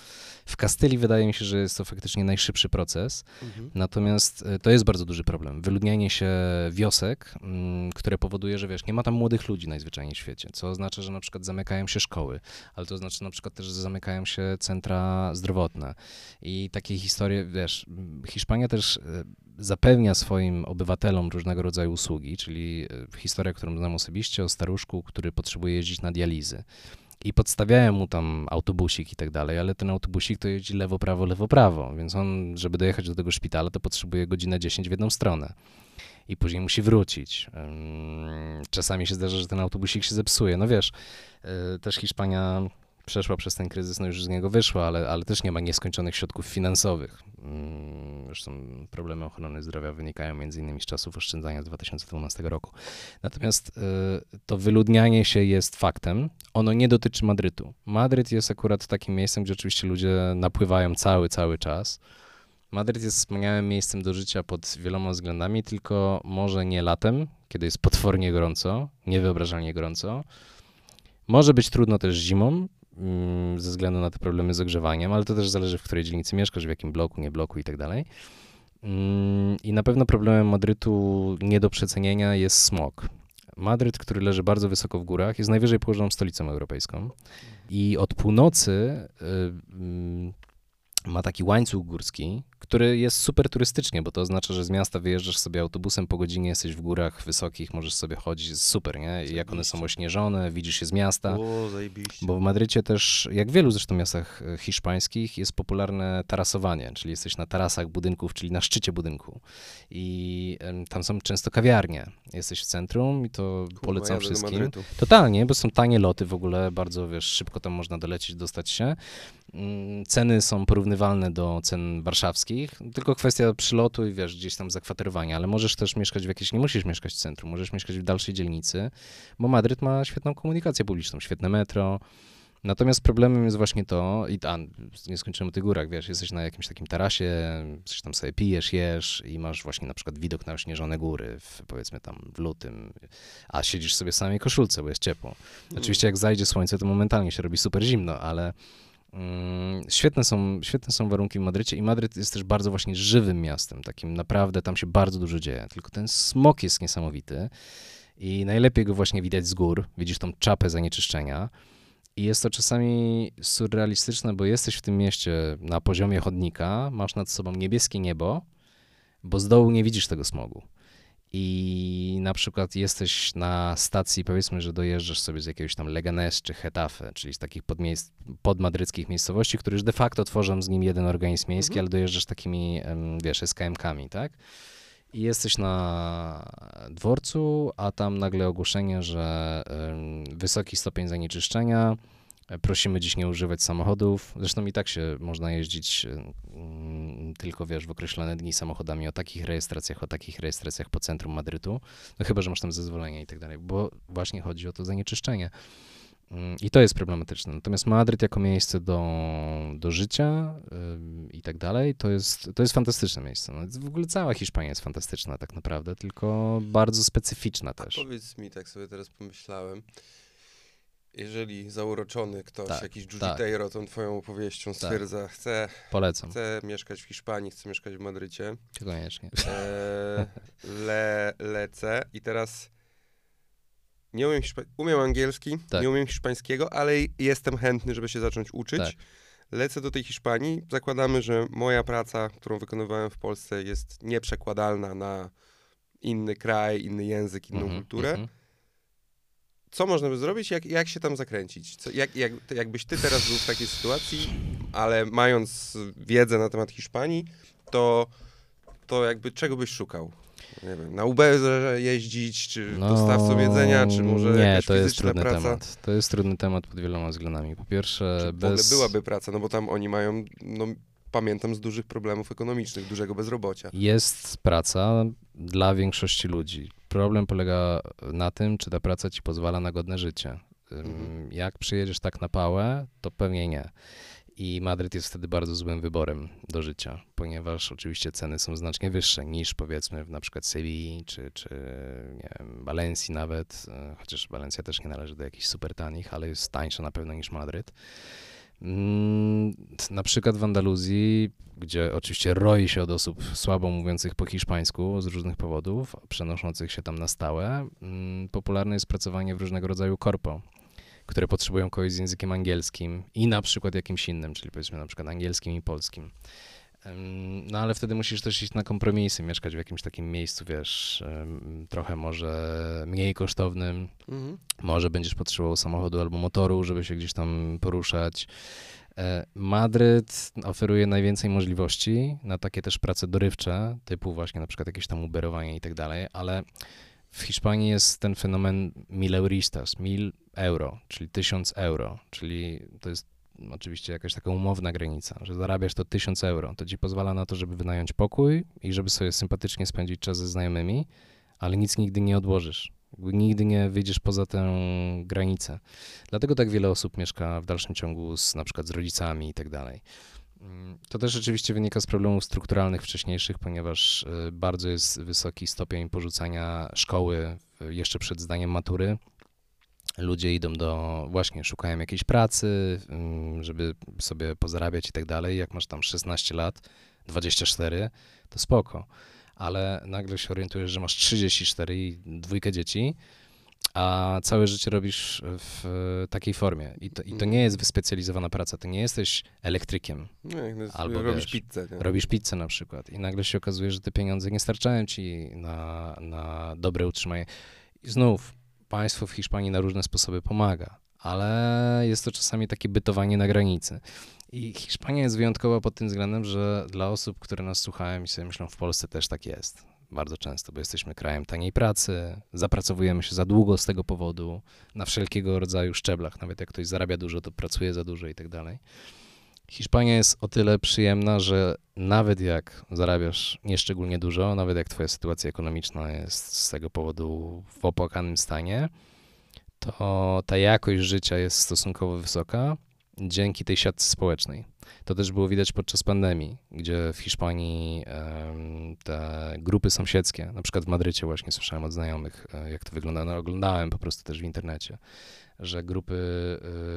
W Kastylii wydaje mi się, że jest to faktycznie najszybszy proces, mhm. natomiast yy, to jest bardzo duży problem. Wyludnianie się wiosek, które powoduje, że wiesz, nie ma tam młodych ludzi najzwyczajniej w świecie, co oznacza, że na przykład zamykają się szkoły, ale to oznacza na przykład też, że zamykają się centra zdrowotne i takie historie, wiesz, Hiszpania też e, zapewnia swoim obywatelom różnego rodzaju usługi, czyli e, historia, którą znam osobiście o staruszku, który potrzebuje jeździć na dializy. I podstawiają mu tam autobusik i tak dalej, ale ten autobusik to jeździ lewo, prawo, lewo, prawo, więc on, żeby dojechać do tego szpitala, to potrzebuje godzinę 10 w jedną stronę i później musi wrócić. Czasami się zdarza, że ten autobusik się zepsuje. No wiesz, e, też Hiszpania przeszła przez ten kryzys, no już z niego wyszła, ale, ale też nie ma nieskończonych środków finansowych. Zresztą problemy ochrony zdrowia wynikają między innymi z czasów oszczędzania z 2012 roku. Natomiast e, to wyludnianie się jest faktem. Ono nie dotyczy Madrytu. Madryt jest akurat takim miejscem, gdzie oczywiście ludzie napływają cały, cały czas. Madryt jest wspaniałym miejscem do życia pod wieloma względami, tylko może nie latem, kiedy jest potwornie gorąco, niewyobrażalnie gorąco. Może być trudno też zimą, mm, ze względu na te problemy z ogrzewaniem, ale to też zależy, w której dzielnicy mieszkasz, w jakim bloku, nie bloku i tak dalej. Mm, I na pewno problemem Madrytu nie do przecenienia jest smog. Madryt, który leży bardzo wysoko w górach, jest najwyżej położoną stolicą europejską. I od północy y, y, ma taki łańcuch górski, który jest super turystycznie, bo to oznacza, że z miasta wyjeżdżasz sobie autobusem po godzinie, jesteś w górach wysokich, możesz sobie chodzić, super, nie? I jak one są ośnieżone, widzisz się z miasta. O, zajebiście. Bo w Madrycie też, jak w wielu zresztą miastach e, hiszpańskich, jest popularne tarasowanie, czyli jesteś na tarasach budynków, czyli na szczycie budynku. I tam są często kawiarnie. Jesteś w centrum i to Kurwa, polecam do wszystkim. Totalnie, bo są tanie loty w ogóle, bardzo wiesz, szybko tam można dolecieć, dostać się. Mm, Ceny są porównywalne do cen warszawskich, tylko kwestia przylotu i wiesz, gdzieś tam zakwaterowania, ale możesz też mieszkać w jakiejś, nie musisz mieszkać w centrum, możesz mieszkać w dalszej dzielnicy, bo Madryt ma świetną komunikację publiczną, świetne metro. Natomiast problemem jest właśnie to, i a, nie skończymy o tych górach, wiesz, jesteś na jakimś takim tarasie, coś tam sobie pijesz, jesz i masz właśnie na przykład widok na ośnieżone góry, w, powiedzmy tam w lutym, a siedzisz sobie w samej koszulce, bo jest ciepło. Oczywiście jak zajdzie słońce, to momentalnie się robi super zimno, ale świetne, są, świetne są warunki w Madrycie i Madryt jest też bardzo właśnie żywym miastem, takim naprawdę tam się bardzo dużo dzieje, tylko ten smog jest niesamowity i najlepiej go właśnie widać z gór, widzisz tą czapę zanieczyszczenia. I jest to czasami surrealistyczne, bo jesteś w tym mieście na poziomie chodnika, masz nad sobą niebieskie niebo, bo z dołu nie widzisz tego smogu. I na przykład jesteś na stacji, powiedzmy, że dojeżdżasz sobie z jakiegoś tam Leganés czy Hetafe, czyli z takich podmiejs- podmadryckich miejscowości, które już de facto tworzą z nim jeden organizm miejski, Mhm. ale dojeżdżasz takimi, wiesz, SKM-kami, tak? I jesteś na dworcu, a tam nagle ogłoszenie, że wysoki stopień zanieczyszczenia, prosimy dziś nie używać samochodów. Zresztą i tak się można jeździć mm, tylko, wiesz, w określone dni samochodami o takich rejestracjach, o takich rejestracjach po centrum Madrytu, no chyba, że masz tam zezwolenie i tak dalej, bo właśnie chodzi o to zanieczyszczenie. Mm, I to jest problematyczne. Natomiast Madryt jako miejsce do, do życia ym, i tak dalej, to jest, to jest fantastyczne miejsce. No, w ogóle cała Hiszpania jest fantastyczna tak naprawdę, tylko bardzo specyficzna A też. powiedz mi, tak sobie teraz pomyślałem, jeżeli zauroczony ktoś, Tak, jakiś tak. Jujiteiro tą twoją opowieścią stwierdza, chcę, Polecam, chcę mieszkać w Hiszpanii, chcę mieszkać w Madrycie, koniecznie. e, le, lecę i teraz nie umiem, hiszpa- umiem angielski, Tak. nie umiem hiszpańskiego, ale jestem chętny, żeby się zacząć uczyć. Tak. Lecę do tej Hiszpanii, zakładamy, że moja praca, którą wykonywałem w Polsce jest nieprzekładalna na inny kraj, inny język, inną Mhm, kulturę. mhm. Co można by zrobić? Jak, jak się tam zakręcić? Co, jak, jak, jakbyś ty teraz był w takiej sytuacji, ale mając wiedzę na temat Hiszpanii, to, to jakby czego byś szukał? Nie wiem, na Uberze jeździć, czy dostawcą jedzenia, czy może No, Nie, jakaś to jest trudny praca? temat. To jest trudny temat pod wieloma względami. Po pierwsze, Czy bez... byłaby praca, no bo tam oni mają, no pamiętam, z dużych problemów ekonomicznych, dużego bezrobocia. Jest praca dla większości ludzi. Problem polega na tym, czy ta praca ci pozwala na godne życie. Mhm. Jak przyjedziesz tak na pałę, to pewnie nie. I Madryt jest wtedy bardzo złym wyborem do życia, ponieważ oczywiście ceny są znacznie wyższe niż powiedzmy w na przykład Sewilli czy, czy nie wiem, Walencji nawet, chociaż Walencja też nie należy do jakichś super tanich, ale jest tańsza na pewno niż Madryt. Mm, Na przykład w Andaluzji, gdzie oczywiście roi się od osób słabo mówiących po hiszpańsku z różnych powodów, przenoszących się tam na stałe, mm, popularne jest pracowanie w różnego rodzaju korpo, które potrzebują kogoś z językiem angielskim i na przykład jakimś innym, czyli powiedzmy na przykład angielskim i polskim. No ale wtedy musisz też iść na kompromisy, mieszkać w jakimś takim miejscu, wiesz, trochę może mniej kosztownym, Mhm. może będziesz potrzebował samochodu albo motoru, żeby się gdzieś tam poruszać. E, Madryt oferuje najwięcej możliwości na takie też prace dorywcze, typu właśnie na przykład jakieś tam uberowanie i tak dalej, ale w Hiszpanii jest ten fenomen mil euristas, mil euro, czyli tysiąc euro, czyli to jest oczywiście jakaś taka umowna granica, że zarabiasz to tysiąc euro, to ci pozwala na to, żeby wynająć pokój i żeby sobie sympatycznie spędzić czas ze znajomymi, ale nic nigdy nie odłożysz. Nigdy nie wyjdziesz poza tę granicę. Dlatego tak wiele osób mieszka w dalszym ciągu z, na przykład z rodzicami i tak dalej. To też rzeczywiście wynika z problemów strukturalnych wcześniejszych, ponieważ y, bardzo jest wysoki stopień porzucania szkoły y, jeszcze przed zdaniem matury. Ludzie idą do, właśnie szukają jakiejś pracy, ym, żeby sobie pozarabiać i tak dalej. Jak masz tam 16 lat, 24, to spoko. Ale nagle się orientujesz, że masz 34 i dwójkę dzieci, a całe życie robisz w e, takiej formie. I to, I to nie jest wyspecjalizowana praca. Ty nie jesteś elektrykiem. No, Albo robisz wiesz, pizzę. Nie? Robisz pizzę na przykład i nagle się okazuje, że te pieniądze nie starczają ci na, na dobre utrzymanie. I znów, państwo w Hiszpanii na różne sposoby pomaga, ale jest to czasami takie bytowanie na granicy. I Hiszpania jest wyjątkowa pod tym względem, że dla osób, które nas słuchają i sobie myślą, w Polsce też tak jest. Bardzo często, bo jesteśmy krajem taniej pracy, zapracowujemy się za długo z tego powodu, na wszelkiego rodzaju szczeblach. Nawet jak ktoś zarabia dużo, to pracuje za dużo i tak dalej. Hiszpania jest o tyle przyjemna, że nawet jak zarabiasz nieszczególnie dużo, nawet jak twoja sytuacja ekonomiczna jest z tego powodu w opłakanym stanie, to ta jakość życia jest stosunkowo wysoka dzięki tej siatce społecznej. To też było widać podczas pandemii, gdzie w Hiszpanii te grupy sąsiedzkie, na przykład w Madrycie właśnie słyszałem od znajomych, e, jak to wygląda, no oglądałem po prostu też w internecie, że grupy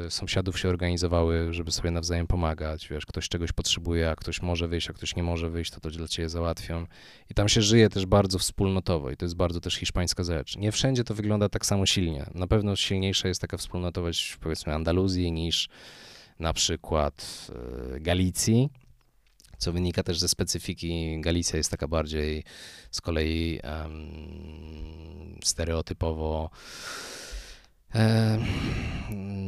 y, sąsiadów się organizowały, żeby sobie nawzajem pomagać, wiesz, ktoś czegoś potrzebuje, a ktoś może wyjść, a ktoś nie może wyjść, to to dla ciebie załatwią. I tam się żyje też bardzo wspólnotowo i to jest bardzo też hiszpańska rzecz. Nie wszędzie to wygląda tak samo silnie. Na pewno silniejsza jest taka wspólnotowość powiedzmy Andaluzji niż na przykład y, Galicji, co wynika też ze specyfiki. Galicja jest taka bardziej z kolei stereotypowo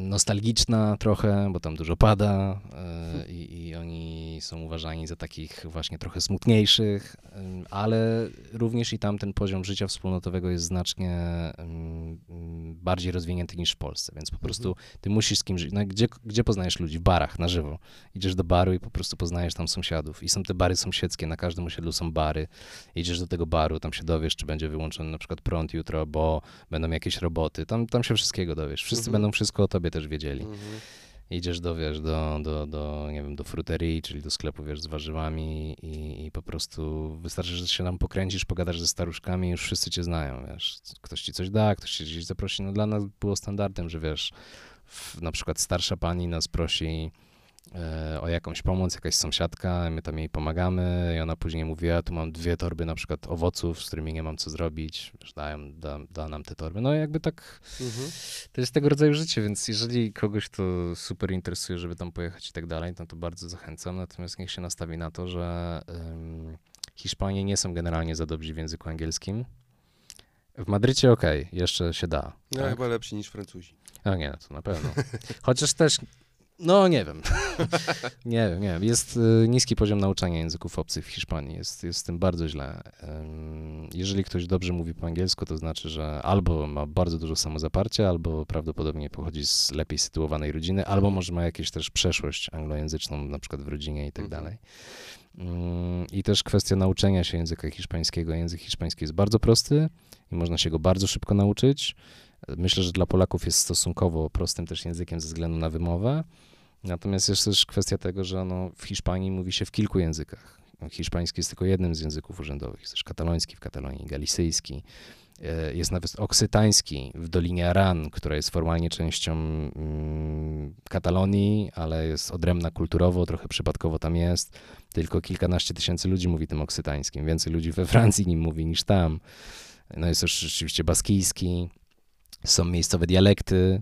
nostalgiczna trochę, bo tam dużo pada e, i, i oni są uważani za takich właśnie trochę smutniejszych, ale również i tam ten poziom życia wspólnotowego jest znacznie bardziej rozwinięty niż w Polsce, więc po prostu ty musisz z kimś żyć. No, gdzie, gdzie poznajesz ludzi? W barach, na żywo. Idziesz do baru i po prostu poznajesz tam sąsiadów. I są te bary sąsiedzkie, na każdym osiedlu są bary. Idziesz do tego baru, tam się dowiesz, czy będzie wyłączony na przykład prąd jutro, bo będą jakieś roboty. Tam, tam się wszystkiego dowiesz. Wszyscy Mhm. będą wszystko o tobie też wiedzieli. Mhm. Idziesz do, wiesz, do, do, do, nie wiem, do fruterii, czyli do sklepu, wiesz, z warzywami i, i po prostu wystarczy, że się tam pokręcisz, pogadasz ze staruszkami już wszyscy cię znają, wiesz. Ktoś ci coś da, ktoś cię gdzieś zaprosi. No dla nas było standardem, że wiesz, w, na przykład starsza pani nas prosi o jakąś pomoc, jakaś sąsiadka, my tam jej pomagamy i ona później mówi, ja tu mam dwie torby na przykład owoców, z którymi nie mam co zrobić, dają, da, da nam te torby. No jakby tak Mhm. to jest tego rodzaju życie, więc jeżeli kogoś to super interesuje, żeby tam pojechać i tak dalej, no to bardzo zachęcam. Natomiast niech się nastawi na to, że um, Hiszpanie nie są generalnie za dobrzy w języku angielskim. W Madrycie okej, jeszcze się da. No tak? chyba lepsi niż Francuzi. A nie, no to na pewno. Chociaż też, no nie wiem. nie wiem, nie wiem. Jest y, niski poziom nauczania języków obcych w Hiszpanii. Jest, jest z tym bardzo źle. Jeżeli ktoś dobrze mówi po angielsku, to znaczy, że albo ma bardzo dużo samozaparcia, albo prawdopodobnie pochodzi z lepiej sytuowanej rodziny, albo może ma jakieś też przeszłość anglojęzyczną, na przykład w rodzinie i tak Mhm. dalej. Ym, I też kwestia nauczenia się języka hiszpańskiego. Język hiszpański jest bardzo prosty i można się go bardzo szybko nauczyć. Myślę, że dla Polaków jest stosunkowo prostym też językiem ze względu na wymowę. Natomiast jest też kwestia tego, że no, w Hiszpanii mówi się w kilku językach. Hiszpański jest tylko jednym z języków urzędowych. Jest też kataloński w Katalonii, galicyjski. E, Jest nawet oksytański w Dolinie Aran, która jest formalnie częścią mm, Katalonii, ale jest odrębna kulturowo, trochę przypadkowo tam jest. Tylko kilkanaście tysięcy ludzi mówi tym oksytańskim. Więcej ludzi we Francji nim mówi niż tam. No jest też rzeczywiście baskijski. Są miejscowe dialekty,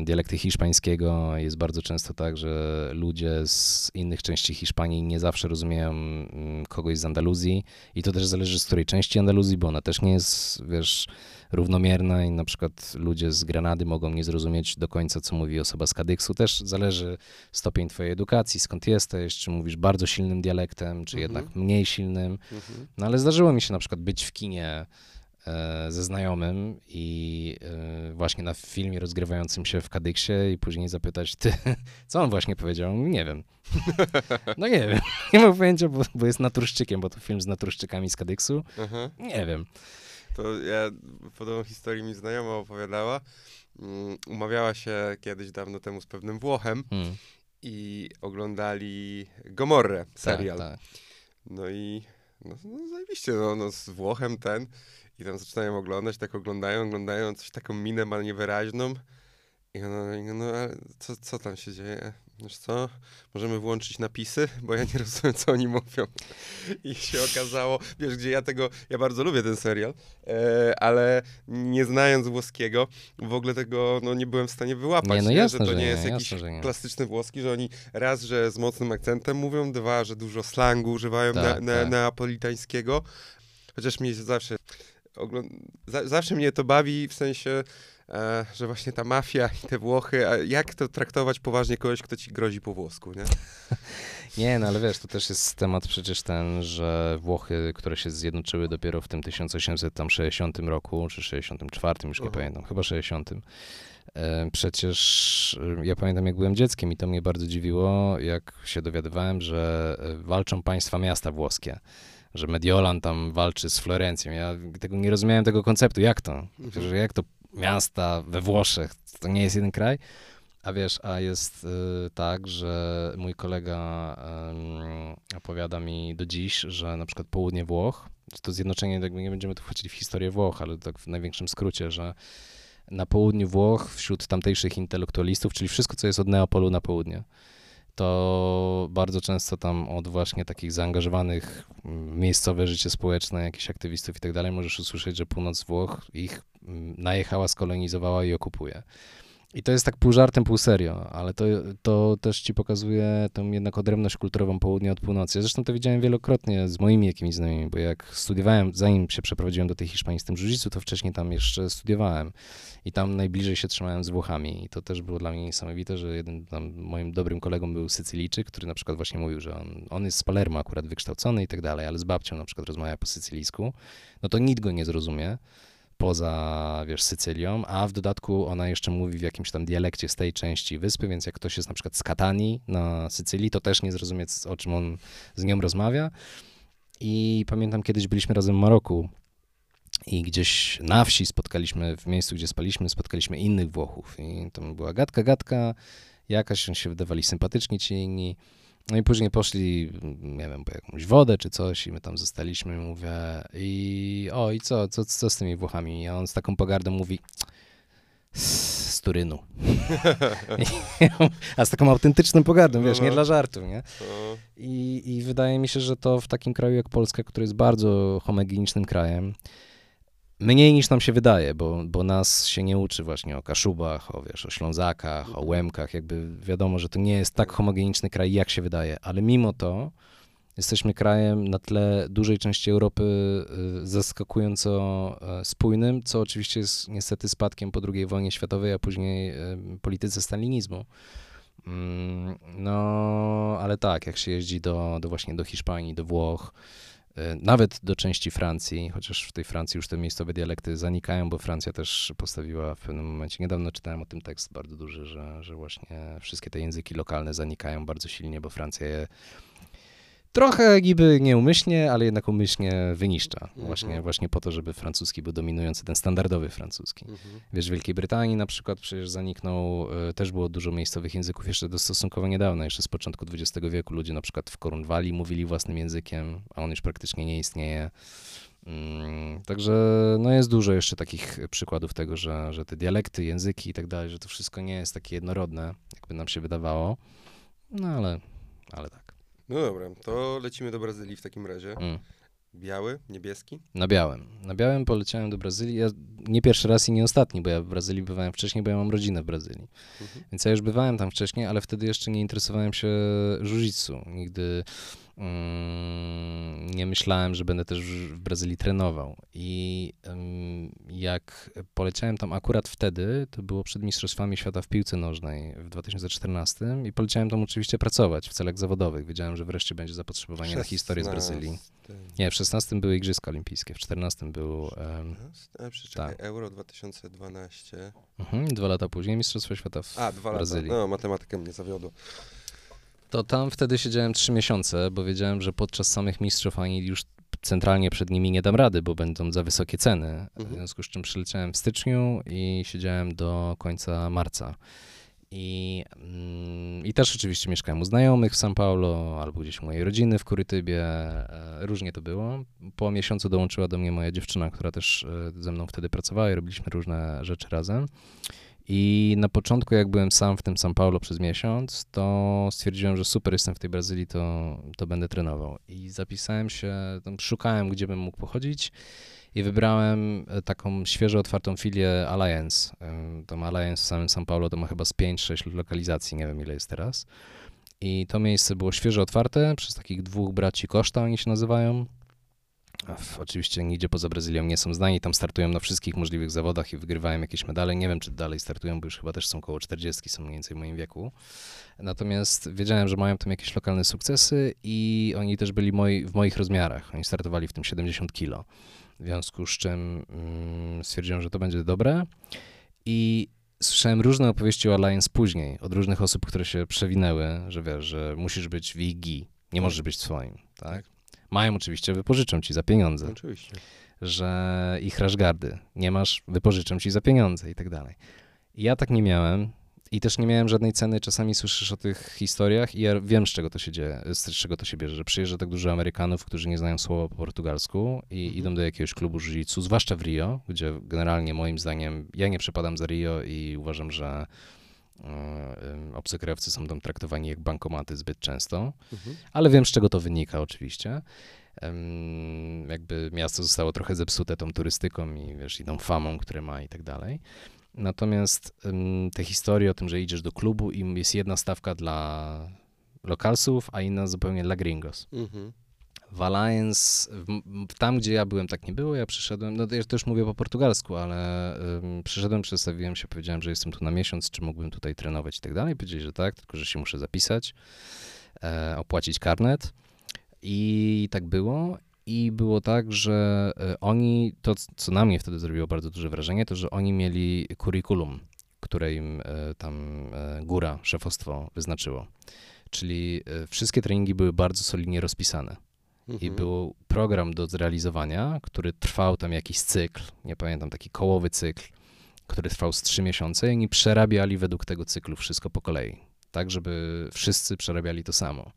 y, dialekty hiszpańskiego. Jest bardzo często tak, że ludzie z innych części Hiszpanii nie zawsze rozumieją mm, kogoś z Andaluzji i to też zależy z której części Andaluzji, bo ona też nie jest, wiesz, równomierna i na przykład ludzie z Granady mogą nie zrozumieć do końca, co mówi osoba z Kadyksu. Też zależy stopień twojej edukacji, skąd jesteś, czy mówisz bardzo silnym dialektem, czy Mhm. jednak mniej silnym. Mhm. No ale zdarzyło mi się na przykład być w kinie ze znajomym i e, właśnie na filmie rozgrywającym się w Kadyksie i później zapytać, ty, co on właśnie powiedział? Nie wiem. No nie wiem. Nie mam pojęcia, bo, bo jest naturszczykiem, bo to film z naturszczykami z Kadyksu. Aha. Nie wiem. To ja, podobną historię mi znajoma opowiadała. Mm, Umawiała się kiedyś dawno temu z pewnym Włochem Hmm. i oglądali Gomorrę, serial. Tak, tak. No i no, no zajebiście, no, no z Włochem ten i tam zaczynają oglądać, tak oglądają, oglądają, coś taką minę ma niewyraźną i ona, no ale co, co tam się dzieje? Wiesz co, możemy włączyć napisy, bo ja nie rozumiem, co oni mówią. I się okazało, wiesz, gdzie ja tego, ja bardzo lubię ten serial, e, ale nie znając włoskiego, w ogóle tego, no nie byłem w stanie wyłapać, Nie, no że jasne, to że nie nie, jest jasne, jakiś nie. klasyczny włoski, że oni raz, że z mocnym akcentem mówią, dwa, że dużo slangu używają Tak, na, na, tak. neapolitańskiego, chociaż mnie zawsze, zawsze mnie to bawi w sensie, e, że właśnie ta mafia i te Włochy, a jak to traktować poważnie kogoś, kto ci grozi po włosku, nie? Nie, no ale wiesz, to też jest temat przecież ten, że Włochy, które się zjednoczyły dopiero w tym 1860 roku, czy 64, już nie Aha. pamiętam, chyba 60. E, Przecież e, ja pamiętam, jak byłem dzieckiem i to mnie bardzo dziwiło, jak się dowiadywałem, że e, walczą państwa miasta włoskie, że Mediolan tam walczy z Florencją. Ja tego nie rozumiałem tego konceptu. Jak to? Mhm. Że jak to miasta we Włoszech, to nie jest jeden kraj? A wiesz, a jest y, tak, że mój kolega ym, opowiada mi do dziś, że na przykład południe Włoch, to zjednoczenie, jakby nie będziemy tu wchodzili w historię Włoch, ale tak w największym skrócie, że na południu Włoch, wśród tamtejszych intelektualistów, czyli wszystko, co jest od Neapolu na południe, to bardzo często tam od właśnie takich zaangażowanych mm, miejscowe życie społeczne, jakichś aktywistów i tak dalej, możesz usłyszeć, że północ Włoch ich mm, najechała, skolonizowała i okupuje. I to jest tak pół żartem, pół serio, ale to, to też ci pokazuje tą jednak odrębność kulturową południa od północy. Ja zresztą to widziałem wielokrotnie z moimi jakimiś znajomymi, bo jak studiowałem, zanim się przeprowadziłem do tej Hiszpanii z tym to wcześniej tam jeszcze studiowałem. I tam najbliżej się trzymałem z Włochami. I to też było dla mnie niesamowite, że jeden moim dobrym kolegą był Sycylijczyk, który na przykład właśnie mówił, że on, on jest z Palermo akurat wykształcony i tak dalej, ale z babcią na przykład rozmawia po sycylijsku, no to nikt go nie zrozumie poza, wiesz, Sycylią, a w dodatku ona jeszcze mówi w jakimś tam dialekcie z tej części wyspy, więc jak ktoś jest na przykład z Katanii na Sycylii, to też nie zrozumie, o czym on z nią rozmawia. I pamiętam, kiedyś byliśmy razem w Maroku i gdzieś na wsi spotkaliśmy, w miejscu, gdzie spaliśmy, spotkaliśmy innych Włochów i tam była gadka, gadka, jakaś, się wydawali sympatyczni ci inni. No i później poszli, nie wiem, po jakąś wodę czy coś i my tam zostaliśmy, mówię i o i co, co, co z tymi Włochami? I on z taką pogardą mówi z Turynu. A z taką autentyczną pogardą, wiesz, No, nie no. dla żartu, nie? To, I, I wydaje mi się, że to w takim kraju jak Polska, który jest bardzo homogenicznym krajem, mniej niż nam się wydaje, bo, bo nas się nie uczy właśnie o Kaszubach, o, wiesz, o Ślązakach, o Łemkach, jakby wiadomo, że to nie jest tak homogeniczny kraj, jak się wydaje, ale mimo to jesteśmy krajem na tle dużej części Europy y, zaskakująco y, spójnym, co oczywiście jest niestety spadkiem po II wojnie światowej, a później y, polityce stalinizmu. Mm, No, ale tak, jak się jeździ do, do właśnie do Hiszpanii, do Włoch, nawet do części Francji, chociaż w tej Francji już te miejscowe dialekty zanikają, bo Francja też postawiła w pewnym momencie, niedawno czytałem o tym tekst bardzo duży, że, że właśnie wszystkie te języki lokalne zanikają bardzo silnie, bo Francja je trochę niby nieumyślnie, ale jednak umyślnie wyniszcza. Właśnie, Mhm. właśnie po to, żeby francuski był dominujący, ten standardowy francuski. mhm. Wiesz, w Wielkiej Brytanii na przykład przecież zaniknął, e, też było dużo miejscowych języków jeszcze do stosunkowo niedawna, jeszcze z początku XX wieku. Ludzie na przykład w Korunwali mówili własnym językiem, a on już praktycznie nie istnieje. Mm, Także no jest dużo jeszcze takich przykładów tego, że, że te dialekty, języki i tak dalej, że to wszystko nie jest takie jednorodne, jakby nam się wydawało. No ale, ale tak. No dobra, to lecimy do Brazylii w takim razie. Mm. Biały, niebieski? Na białym. Na białym poleciałem do Brazylii. Ja nie pierwszy raz i nie ostatni, bo ja w Brazylii bywałem wcześniej, bo ja mam rodzinę w Brazylii. Mhm. Więc ja już bywałem tam wcześniej, ale wtedy jeszcze nie interesowałem się jiu-jitsu. Nigdy nie myślałem, że będę też w Brazylii trenował. I jak poleciałem tam akurat wtedy, to było przed Mistrzostwami Świata w piłce nożnej w 2014 i poleciałem tam oczywiście pracować w celach zawodowych. Wiedziałem, że wreszcie będzie zapotrzebowanie na historię z Brazylii. 16. Nie, w 16 były Igrzyska Olimpijskie, w 14 był... em, 16? A, przeczekaj, tak. Euro 2012. mhm, dwa lata później Mistrzostwa Świata w A, dwa Brazylii. lata. No, matematyka mnie zawiodła. To tam wtedy siedziałem trzy miesiące, bo wiedziałem, że podczas samych mistrzów ani już centralnie przed nimi nie dam rady, bo będą za wysokie ceny. W Mhm. związku z czym przyleciałem w styczniu i siedziałem do końca marca. I, mm, I też oczywiście mieszkałem u znajomych w São Paulo albo gdzieś u mojej rodziny w Kurytybie. E, Różnie to było. Po miesiącu dołączyła do mnie moja dziewczyna, która też e, ze mną wtedy pracowała i robiliśmy różne rzeczy razem. I na początku, jak byłem sam w tym São Paulo przez miesiąc, to stwierdziłem, że super, jestem w tej Brazylii, to, to będę trenował. I zapisałem się, szukałem, gdzie bym mógł pochodzić i wybrałem e, taką świeżo otwartą filię Alliance. Tam Alliance w samym São Paulo to ma chyba z 5-6 lokalizacji, nie wiem ile jest teraz. I to miejsce było świeżo otwarte przez takich dwóch braci Koszta, oni się nazywają. Oczywiście nigdzie poza Brazylią nie są znani, tam startują na wszystkich możliwych zawodach i wygrywają jakieś medale. Nie wiem, czy dalej startują, bo już chyba też są koło 40, są mniej więcej w moim wieku. Natomiast wiedziałem, że mają tam jakieś lokalne sukcesy i oni też byli moi, w moich rozmiarach. Oni startowali w tym 70 kilo. W związku z czym mm, stwierdziłem, że to będzie dobre. I słyszałem różne opowieści o Alliance później, od różnych osób, które się przewinęły, że wiesz, że musisz być w gi, nie możesz być swoim, tak? Mają oczywiście, wypożyczą ci za pieniądze Oczywiście. że ich rashgardy nie masz, wypożyczą ci za pieniądze i tak dalej. Ja tak nie miałem i też nie miałem żadnej ceny. Czasami słyszysz o tych historiach i ja wiem, z czego to się dzieje, z czego to się bierze, że przyjeżdża tak dużo Amerykanów, którzy nie znają słowa po portugalsku i Mhm. idą do jakiegoś klubu jiu zwłaszcza w Rio, gdzie generalnie moim zdaniem, ja nie przepadam za Rio i uważam, że obcokrajowcy są tam traktowani jak bankomaty zbyt często Mhm. ale wiem, z czego to wynika oczywiście. Jakby miasto zostało trochę zepsute tą turystyką i wiesz, i tą famą, które ma i tak dalej. Natomiast te historie o tym, że idziesz do klubu i jest jedna stawka dla lokalsów, a inna zupełnie dla gringos. Mhm. W Alliance, tam gdzie ja byłem, tak nie było. Ja przyszedłem, no ja też mówię po portugalsku, ale um, przyszedłem, przedstawiłem się, powiedziałem, że jestem tu na miesiąc, czy mógłbym tutaj trenować i tak dalej. Powiedzieli, że tak, tylko że się muszę zapisać, e, opłacić karnet. I tak było. I było tak, że e, oni, to co na mnie wtedy zrobiło bardzo duże wrażenie, to że oni mieli curriculum, które im e, tam e, góra, szefostwo wyznaczyło. Czyli wszystkie treningi były bardzo solidnie rozpisane. I Mhm. był program do zrealizowania, który trwał tam jakiś cykl, nie pamiętam, taki kołowy cykl, który trwał z trzy miesiące i oni przerabiali według tego cyklu wszystko po kolei. Tak, żeby wszyscy przerabiali to samo.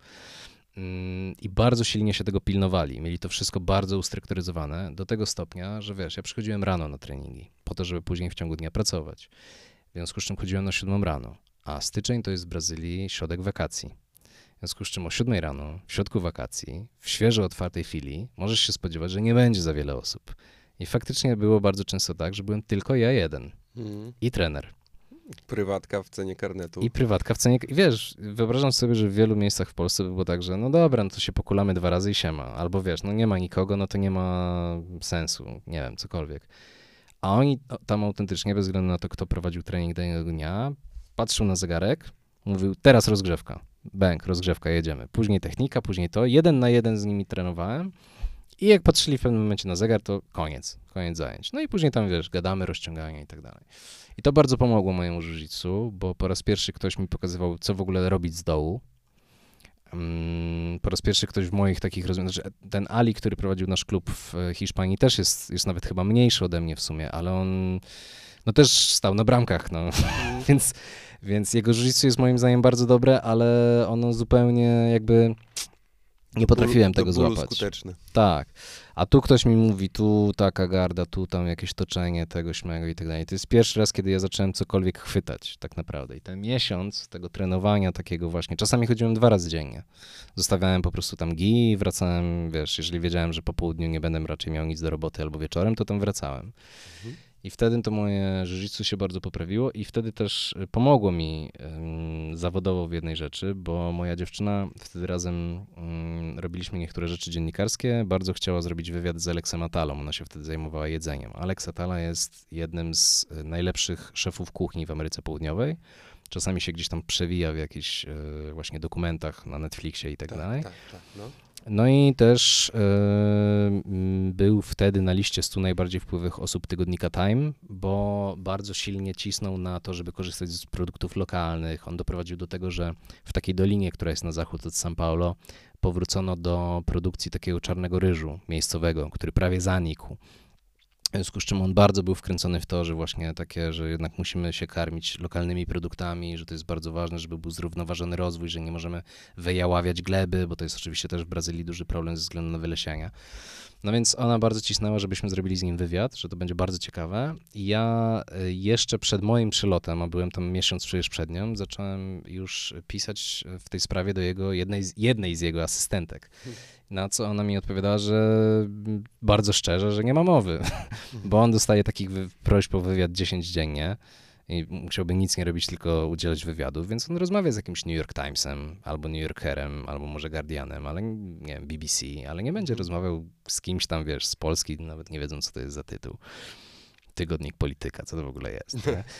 Mm, I bardzo silnie się tego pilnowali. Mieli to wszystko bardzo ustrukturyzowane do tego stopnia, że wiesz, ja przychodziłem rano na treningi, po to, żeby później w ciągu dnia pracować. W związku z czym chodziłem na siódmą rano. A styczeń to jest w Brazylii środek wakacji. W związku z czym o 7 rano, w środku wakacji, w świeżo otwartej filii, możesz się spodziewać, że nie będzie za wiele osób. I faktycznie było bardzo często tak, że byłem tylko ja jeden Mhm. i trener. Prywatka w cenie karnetu. I prywatka w cenie. I wiesz, wyobrażam sobie, że w wielu miejscach w Polsce by było tak, że no dobra, no to się pokulamy dwa razy i siema. Albo wiesz, no nie ma nikogo, no to nie ma sensu, nie wiem, cokolwiek. A oni tam autentycznie, bez względu na to, kto prowadził trening danego dnia, patrzył na zegarek, mówił, teraz rozgrzewka. Bęk, rozgrzewka, jedziemy. Później technika, później to. Jeden na jeden z nimi trenowałem. I jak patrzyli w pewnym momencie na zegar, to koniec, koniec zajęć. No i później tam, wiesz, gadamy, rozciągania i tak dalej. I to bardzo pomogło mojemu jiu bo po raz pierwszy ktoś mi pokazywał, co w ogóle robić z dołu. Mm, Po raz pierwszy ktoś w moich takich rozwiązaniach, znaczy ten Ali, który prowadził nasz klub w e, Hiszpanii, też jest, jest nawet chyba mniejszy ode mnie w sumie, ale on no też stał na bramkach, no. więc, więc jego jiu jest moim zdaniem bardzo dobre, ale ono zupełnie jakby Nie potrafiłem tego złapać. skuteczny. Tak. A tu ktoś mi mówi, tu taka garda, tu tam jakieś toczenie tego śmego i tak dalej. To jest pierwszy raz, kiedy ja zacząłem cokolwiek chwytać tak naprawdę. I ten miesiąc tego trenowania takiego właśnie, czasami chodziłem dwa razy dziennie. Zostawiałem po prostu tam gi, wracałem, wiesz, jeżeli wiedziałem, że po południu nie będę raczej miał nic do roboty albo wieczorem, to tam wracałem. I wtedy to moje jiu się bardzo poprawiło i wtedy też y, pomogło mi ym, zawodowo w jednej rzeczy, bo moja dziewczyna wtedy razem ym, robiliśmy niektóre rzeczy dziennikarskie. Bardzo chciała zrobić wywiad z Aleksem Atalą. Ona się wtedy zajmowała jedzeniem. Alex Atala jest jednym z y, najlepszych szefów kuchni w Ameryce Południowej. Czasami się gdzieś tam przewija w jakichś y, właśnie dokumentach na Netflixie i tak, dalej. Tak, tak, no. No i też e, był wtedy na liście 100 najbardziej wpływowych osób tygodnika Time, bo bardzo silnie cisnął na to, żeby korzystać z produktów lokalnych. On doprowadził do tego, że w takiej dolinie, która jest na zachód od São Paulo, powrócono do produkcji takiego czarnego ryżu miejscowego, który prawie zanikł. W związku z czym on bardzo był wkręcony w to, że właśnie takie, że jednak musimy się karmić lokalnymi produktami, że to jest bardzo ważne, żeby był zrównoważony rozwój, że nie możemy wyjaławiać gleby, bo to jest oczywiście też w Brazylii duży problem ze względu na wylesiania. No więc ona bardzo cisnęła, żebyśmy zrobili z nim wywiad, że to będzie bardzo ciekawe. Ja y, jeszcze przed moim przylotem, a byłem tam miesiąc przecież przed nią, zacząłem już pisać w tej sprawie do jego, jednej jednej z jego asystentek. Na co ona mi odpowiadała, że bardzo szczerze, że nie ma mowy, bo on dostaje takich prośb o wywiad 10 dziennie i musiałby nic nie robić, tylko udzielać wywiadów, więc on rozmawia z jakimś New York Timesem, albo New Yorkerem, albo może Guardianem, ale nie wiem, BBC, ale nie będzie rozmawiał z kimś tam, wiesz, z Polski, nawet nie wiedzą, co to jest za tytuł. Tygodnik Polityka, co to w ogóle jest, nie?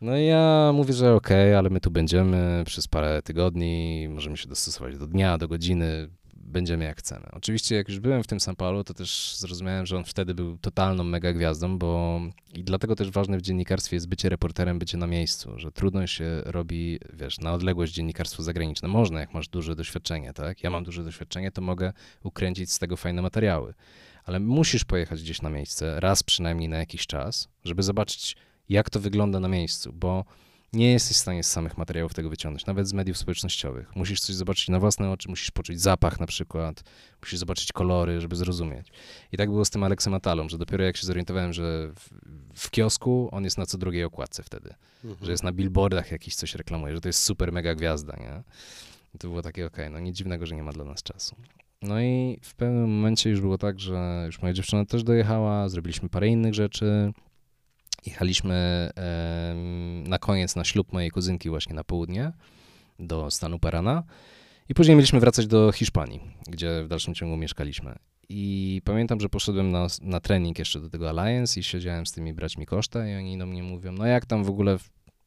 No i ja mówię, że okej, ale my tu będziemy przez parę tygodni, możemy się dostosować do dnia, do godziny, będziemy jak chcemy. Oczywiście jak już byłem w tym São Paulo, to też zrozumiałem, że on wtedy był totalną mega gwiazdą, bo i dlatego też ważne w dziennikarstwie jest bycie reporterem, bycie na miejscu, że trudno się robi, wiesz, na odległość dziennikarstwo zagraniczne. Można, jak masz duże doświadczenie, tak? Ja mam duże doświadczenie, to mogę ukręcić z tego fajne materiały. Ale musisz pojechać gdzieś na miejsce, raz przynajmniej na jakiś czas, żeby zobaczyć, jak to wygląda na miejscu, bo nie jesteś w stanie z samych materiałów tego wyciągnąć, nawet z mediów społecznościowych. Musisz coś zobaczyć na własne oczy, musisz poczuć zapach na przykład, musisz zobaczyć kolory, żeby zrozumieć. I tak było z tym Aleksem Atalą, że dopiero jak się zorientowałem, że w, w kiosku on jest na co drugiej okładce wtedy, Mhm. że jest na billboardach jakiś coś reklamuje, że to jest super mega gwiazda, nie? I to było takie, okej, no nic dziwnego, że nie ma dla nas czasu. No i w pewnym momencie już było tak, że już moja dziewczyna też dojechała, zrobiliśmy parę innych rzeczy. Jechaliśmy na koniec na ślub mojej kuzynki właśnie na południe do stanu Parana i później mieliśmy wracać do Hiszpanii, gdzie w dalszym ciągu mieszkaliśmy. I pamiętam, że poszedłem na, na trening jeszcze do tego Alliance i siedziałem z tymi braćmi Koszta i oni do mnie mówią, no jak tam w ogóle,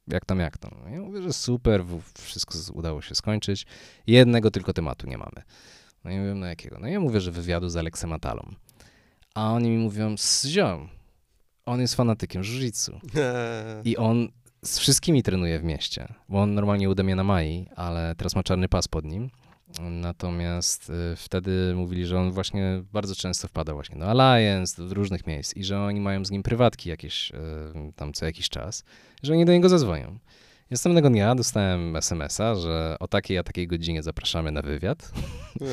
jak tam, jak tam? Ja mówię, że super, wszystko udało się skończyć. Jednego tylko tematu nie mamy. No i mówię, no jakiego? No ja mówię, że wywiadu z Aleksem Atalą. A oni mi mówią, ziom, on jest fanatykiem jiu-jitsu. I on z wszystkimi trenuje w mieście, bo on normalnie udemie na Mai, ale teraz ma czarny pas pod nim. Natomiast y, wtedy mówili, że on właśnie bardzo często wpada właśnie do Alliance, do różnych miejsc i że oni mają z nim prywatki jakieś y, tam co jakiś czas, że oni do niego zadzwonią. Następnego dnia dostałem SMS-a, że o takiej a takiej godzinie zapraszamy na wywiad. Eee,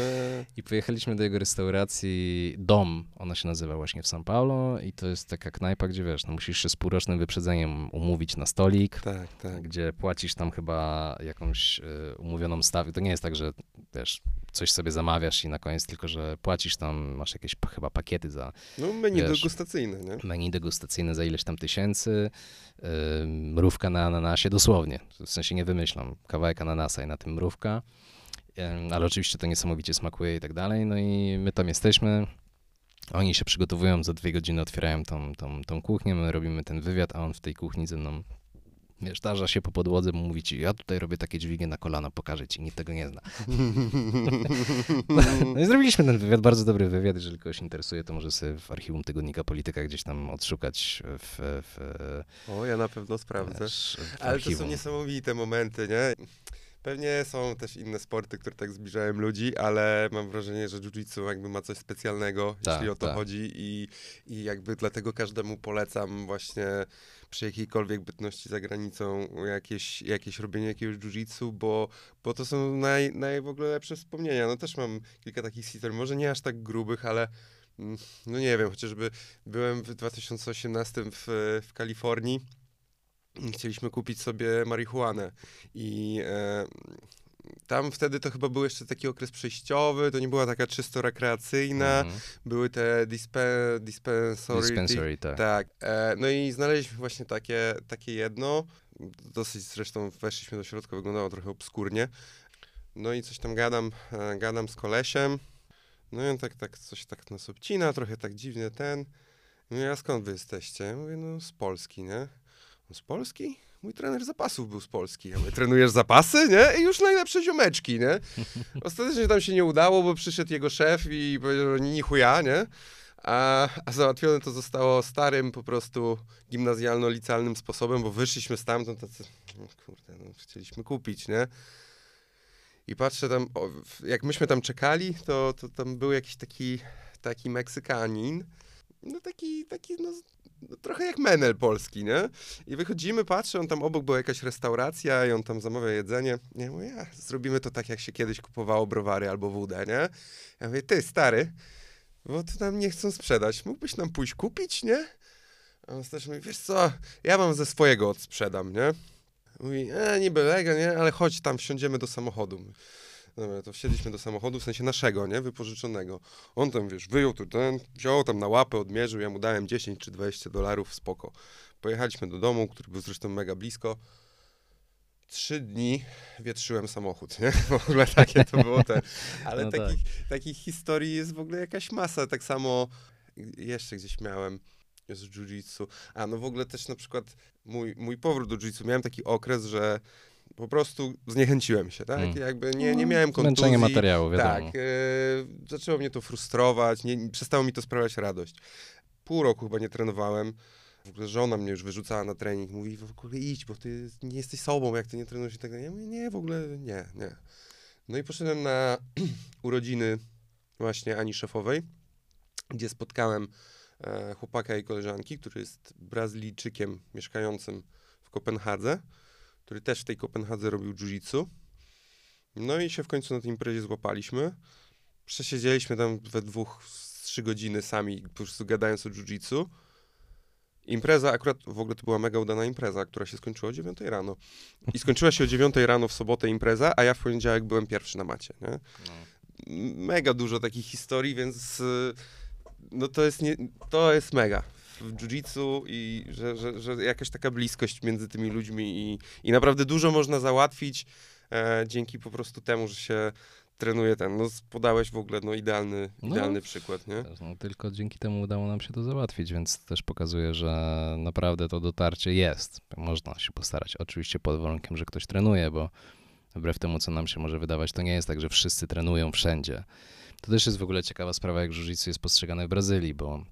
I pojechaliśmy do jego restauracji Dom, ona się nazywa właśnie w São Paulo i to jest taka knajpa, gdzie wiesz, no musisz się z półrocznym wyprzedzeniem umówić na stolik, tak, tak. gdzie płacisz tam chyba jakąś y, umówioną stawkę. To nie jest tak, że wiesz, coś sobie zamawiasz i na koniec tylko, że płacisz tam, masz jakieś chyba pakiety za No menu Wiesz. degustacyjne, nie? menu degustacyjne za ileś tam tysięcy, y, mrówka na ananasie, dosłownie, w sensie nie wymyślam, kawałek ananasa i na tym mrówka, Ym, ale oczywiście to niesamowicie smakuje i tak dalej, no i my tam jesteśmy, oni się przygotowują, za dwie godziny otwierają tą, tą, tą kuchnię, my robimy ten wywiad, a on w tej kuchni ze mną Wiesz, tarza się po podłodze, mówi ci, ja tutaj robię takie dźwignie na kolana, pokażę ci, nikt tego nie zna. No i zrobiliśmy ten wywiad, bardzo dobry wywiad, jeżeli kogoś interesuje, to może sobie w archiwum Tygodnika Polityka gdzieś tam odszukać w, w, O, ja na pewno sprawdzę. wiesz, Ale to są niesamowite momenty, nie? Pewnie są też inne sporty, które tak zbliżają ludzi, ale mam wrażenie, że jiu-jitsu jakby ma coś specjalnego, Tak, jeśli o to tak. chodzi i, i jakby dlatego każdemu polecam właśnie przy jakiejkolwiek bytności za granicą jakieś, jakieś robienie jakiegoś jiu-jitsu, bo, bo to są naj, naj w ogóle lepsze wspomnienia. No też mam kilka takich historii, może nie aż tak grubych, ale mm, no nie wiem, chociażby byłem w 2018 w, w Kalifornii chcieliśmy kupić sobie marihuanę i e, tam wtedy to chyba był jeszcze taki okres przejściowy, to nie była taka czysto rekreacyjna, Mhm. były te dispe, dispensary, Dispensary, tak. tak. E, no i znaleźliśmy właśnie takie, takie jedno. Dosyć zresztą weszliśmy do środka, wyglądało trochę obskurnie. No i coś tam gadam, e, gadam z kolesiem. No i on tak, tak coś tak nas obcina, trochę tak dziwnie ten. No a skąd wy jesteście? Ja mówię, no z Polski, nie? Z Polski? Mój trener zapasów był z Polski. Ja mówię, trenujesz zapasy, nie? I już najlepsze ziomeczki, nie? Ostatecznie tam się nie udało, bo przyszedł jego szef i powiedział, ni chuja, nie? A, a załatwione to zostało starym, po prostu gimnazjalno-licealnym sposobem, bo wyszliśmy stamtąd tacy, no kurde, no, chcieliśmy kupić, nie? I patrzę tam, o, jak myśmy tam czekali, to, to tam był jakiś taki, taki Meksykanin, no taki, taki no, trochę jak menel polski, nie? I wychodzimy, patrzę, on tam obok była jakaś restauracja i on tam zamawia jedzenie. Ja mówię, ja, zrobimy to tak, jak się kiedyś kupowało browary albo wódę, nie? Ja mówię, ty, stary, bo to nam nie chcą sprzedać. Mógłbyś nam pójść kupić, nie? A on też mówi, wiesz co, ja wam ze swojego odsprzedam, nie? Mówi, e, niby lega, nie? Ale chodź tam, wsiądziemy do samochodu. Dobra, to wsiedliśmy do samochodu, w sensie naszego, nie? Wypożyczonego. On tam, wiesz, wyjął tu ten, wziął tam na łapę, odmierzył, ja mu dałem 10 czy 20 dolarów, spoko. Pojechaliśmy do domu, który był zresztą mega blisko. Trzy dni wietrzyłem samochód, nie? W ogóle takie to było te. Ale No takich, takich historii jest w ogóle jakaś masa. Tak samo jeszcze gdzieś miałem z jiu-jitsu. A no w ogóle też na przykład mój, mój powrót do jiu-jitsu, miałem taki okres, że po prostu zniechęciłem się, tak? Mm. Jakby nie, nie miałem kontuzji. Zmęczenie materiału, wiadomo. Tak, e, zaczęło mnie to frustrować, nie, przestało mi to sprawiać radość. Pół roku chyba nie trenowałem. W ogóle żona mnie już wyrzucała na trening, mówi w ogóle idź, bo ty nie jesteś sobą, jak ty nie trenujesz i tak dalej. Ja mówię, nie, w ogóle nie, nie. No i poszedłem na urodziny właśnie Ani Szefowej, gdzie spotkałem e, chłopaka i koleżanki, który jest Brazylijczykiem mieszkającym w Kopenhadze, który też w tej Kopenhadze robił jiu-jitsu. No i się w końcu na tej imprezie złapaliśmy. Przesiedzieliśmy tam we dwóch trzy godziny sami, po prostu gadając o jiu-jitsu. Impreza, akurat w ogóle to była mega udana impreza, która się skończyła o 9 rano. I skończyła się o 9 rano w sobotę impreza, a ja w poniedziałek byłem pierwszy na macie, nie? Mega dużo takich historii, więc y, no to jest, nie, to jest mega w jiu-jitsu i że, że, że jakaś taka bliskość między tymi ludźmi i, i naprawdę dużo można załatwić e, dzięki po prostu temu, że się trenuje ten. No podałeś w ogóle no idealny, No. idealny przykład, nie? No, tylko dzięki temu udało nam się to załatwić, więc też pokazuje, że naprawdę to dotarcie jest. Można się postarać. Oczywiście pod warunkiem, że ktoś trenuje, bo wbrew temu, co nam się może wydawać, to nie jest tak, że wszyscy trenują wszędzie. To też jest w ogóle ciekawa sprawa, jak jiu-jitsu jest postrzegane w Brazylii, bo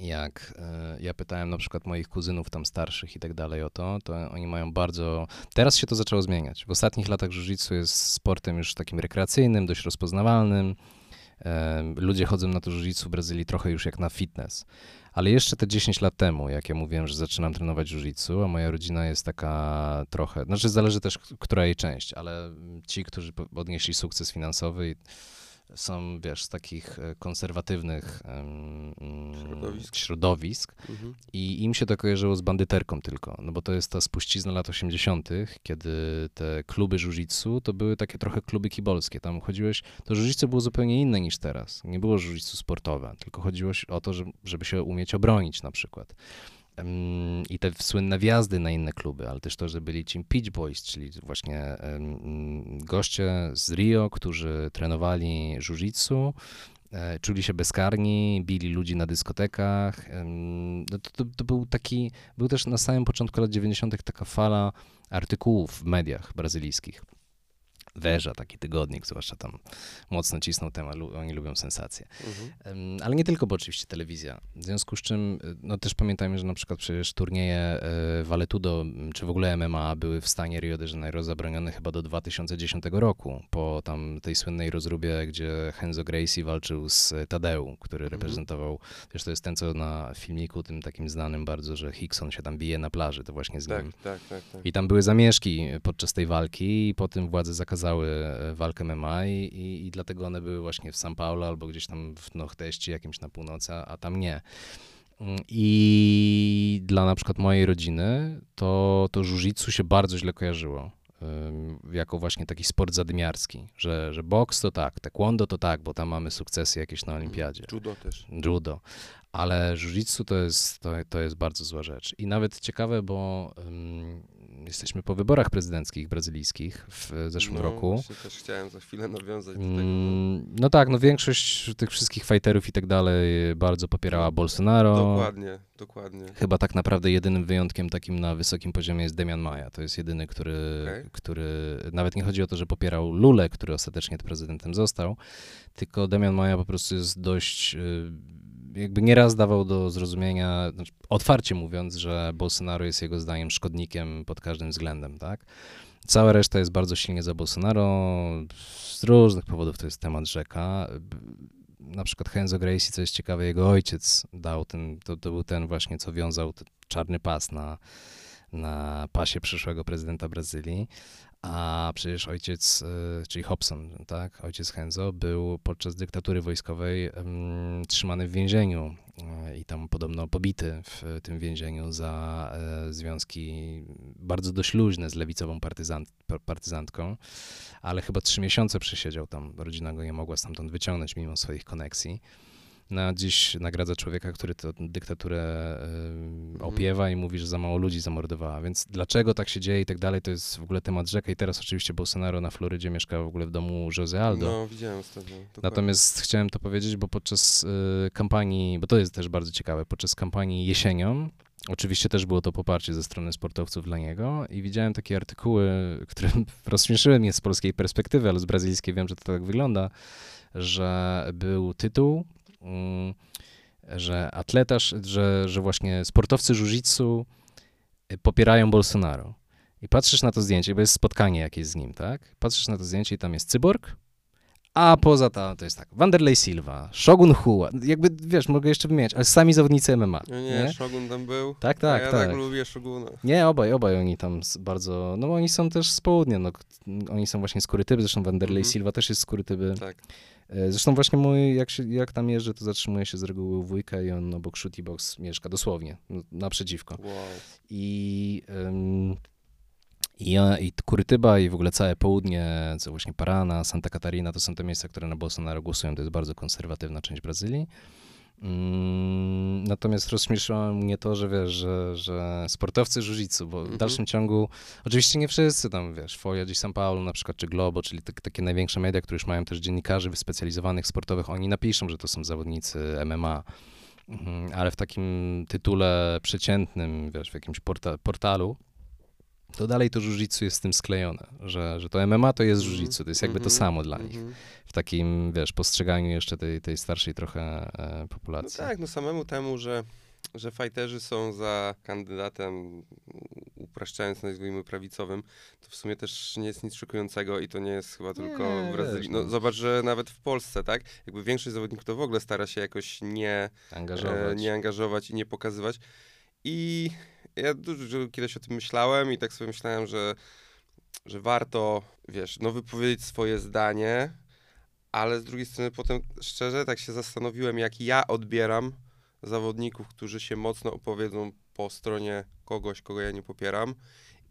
jak e, ja pytałem na przykład moich kuzynów tam starszych i tak dalej o to, to oni mają bardzo... Teraz się to zaczęło zmieniać. W ostatnich latach jiu-jitsu jest sportem już takim rekreacyjnym, dość rozpoznawalnym. E, Ludzie chodzą na to jiu-jitsu w Brazylii trochę już jak na fitness. Ale jeszcze te 10 lat temu, jak ja mówiłem, że zaczynam trenować jiu-jitsu, a moja rodzina jest taka trochę, znaczy zależy też, która jej część, ale ci, którzy odnieśli sukces finansowy i są, wiesz, z takich e, konserwatywnych mm, Środowisk. środowisk Mhm. i im się to kojarzyło z bandyterką tylko, no bo to jest ta spuścizna lat 80., kiedy te kluby jiu-jitsu to były takie trochę kluby kibolskie. Tam chodziłeś, to jiu-jitsu było zupełnie inne niż teraz. Nie było jiu-jitsu sportowe, tylko chodziło o to, że- żeby się umieć obronić na przykład. I te słynne wjazdy na inne kluby, ale też to, że byli ci Pitch Boys, czyli właśnie goście z Rio, którzy trenowali jiu-jitsu, e, czuli się bezkarni, bili ludzi na dyskotekach. No to, to, to był taki, był też na samym początku lat 90. taka fala artykułów w mediach brazylijskich. Weża, taki tygodnik, zwłaszcza tam mocno cisnął temat, oni lubią sensacje. Mhm. Ale nie tylko, bo oczywiście telewizja. W związku z czym, y, no też pamiętajmy, że na przykład przecież turnieje y, Valetudo, m, czy w ogóle MMA były w stanie Rio de Janeiro zabronione chyba do 2010 roku, po tam tej słynnej rozróbie, gdzie Henzo Gracie walczył z Tadeu, który Mhm. reprezentował, wiesz, to jest ten, co na filmiku tym takim znanym bardzo, że Hickson się tam bije na plaży, to właśnie z Tak, nim. tak, tak, tak. I tam były zamieszki podczas tej walki i potem władze zakazały e, walkę MMA i, i, i dlatego one były właśnie w São Paulo albo gdzieś tam w Nordeste jakimś na północy, a, a tam nie. Mm, I dla na przykład mojej rodziny to, to jiu-jitsu się bardzo źle kojarzyło. Jako właśnie taki sport zadymiarski, że, że boks to tak, taekwondo to tak, bo tam mamy sukcesy jakieś na olimpiadzie Judo też. judo. Ale jiu-jitsu to jest, to, to jest bardzo zła rzecz. I nawet ciekawe, bo ym, jesteśmy po wyborach prezydenckich brazylijskich w zeszłym no, roku. Też chciałem za chwilę nawiązać do tego. no. Mm, No tak, no większość tych wszystkich fighterów i tak dalej bardzo popierała Bolsonaro. Dokładnie, dokładnie. Chyba tak naprawdę jedynym wyjątkiem takim na wysokim poziomie jest Demian Maja. To jest jedyny, który, Okej. który nawet nie chodzi o to, że popierał Lulę, który ostatecznie prezydentem został, tylko Demian Maja po prostu jest dość, y, jakby nieraz dawał do zrozumienia, znaczy otwarcie mówiąc, że Bolsonaro jest jego zdaniem szkodnikiem pod każdym względem, tak? Cała reszta jest bardzo silnie za Bolsonaro. Z różnych powodów to jest temat rzeka. Na przykład Henzo Gracie, co jest ciekawe, jego ojciec dał ten, to, to był ten właśnie, co wiązał czarny pas na, na pasie przyszłego prezydenta Brazylii. A przecież ojciec, y, czyli Hobson, tak, ojciec Henzo, był podczas dyktatury wojskowej em, trzymany w więzieniu y, i tam podobno pobity w tym więzieniu za e, związki bardzo dość luźne z lewicową partyzant, par- partyzantką, ale chyba trzy miesiące przesiedział tam. Rodzina go nie mogła stamtąd wyciągnąć mimo swoich koneksji. No, a dziś nagradza człowieka, który tę dyktaturę y, opiewa i mówi, że za mało ludzi zamordowała. Więc dlaczego tak się dzieje i tak dalej, to jest w ogóle temat rzeka. I teraz oczywiście Bolsonaro na Florydzie mieszka w ogóle w domu Jose Aldo. No, widziałem dokładnie. Natomiast chciałem to powiedzieć, bo podczas y, kampanii, bo to jest też bardzo ciekawe, podczas kampanii jesienią, oczywiście też było to poparcie ze strony sportowców dla niego i widziałem takie artykuły, które rozśmieszyły mnie z polskiej perspektywy, ale z brazylijskiej wiem, że to tak wygląda, że był tytuł, że atletarz, że, że właśnie sportowcy jiu-jitsu y, popierają Bolsonaro. I patrzysz na to zdjęcie, bo jest spotkanie jakieś z nim, tak? Patrzysz na to zdjęcie i tam jest cyborg, a poza to, to jest tak, Wanderlei Silva, Shogun Hua, jakby, wiesz, mogę jeszcze wymieniać, ale sami zawodnicy MMA, No nie, nie? Shogun tam był. Tak, tak, ja tak. tak lubię Shoguna. Nie, obaj, obaj oni tam bardzo, no oni są też z południa, no, oni są właśnie z Kurytyby, zresztą Wanderlei Mhm. Silva też jest z Kurytyby. Tak. E, Zresztą właśnie mój, jak, się, jak tam jeżdżę, to zatrzymuje się z reguły u wujka i on obok Shooty Box mieszka, dosłownie, no, naprzeciwko. Wow. I, ym, i, i Kurytyba i w ogóle całe południe, co właśnie Parana, Santa Catarina, to są te miejsca, które na Bolsonaro głosują. To jest bardzo konserwatywna część Brazylii. Mm, natomiast rozśmieszyło mnie to, że wiesz, że, że sportowcy jiu-jitsu, bo w Mhm. dalszym ciągu, oczywiście nie wszyscy tam, wiesz, Foja di São Paulo na przykład, czy Globo, czyli tak- takie największe media, które już mają też dziennikarzy wyspecjalizowanych sportowych, oni napiszą, że to są zawodnicy MMA. Mhm, Ale w takim tytule przeciętnym, wiesz, w jakimś porta portalu, to dalej to jiu-jitsu jest z tym sklejone, że, że to MMA to jest Mhm, jiu-jitsu, to jest jakby to mhm, samo dla nich. mhm. W takim, wiesz, postrzeganiu jeszcze tej, tej starszej trochę e, No populacji. tak, no samemu temu, że, że fajterzy są za kandydatem, upraszczając nazwijmy prawicowym, to w sumie też nie jest nic szokującego i to nie jest chyba tylko Nie, w Brazylii. No, no. zobacz, że nawet w Polsce, tak? Jakby większość zawodników to w ogóle stara się jakoś nie, Angażować. e, nie angażować i nie pokazywać. I ja dużo kiedyś o tym myślałem i tak sobie myślałem, że, że warto, wiesz, no wypowiedzieć swoje zdanie, ale z drugiej strony potem szczerze tak się zastanowiłem, jak ja odbieram zawodników, którzy się mocno opowiedzą po stronie kogoś, kogo ja nie popieram.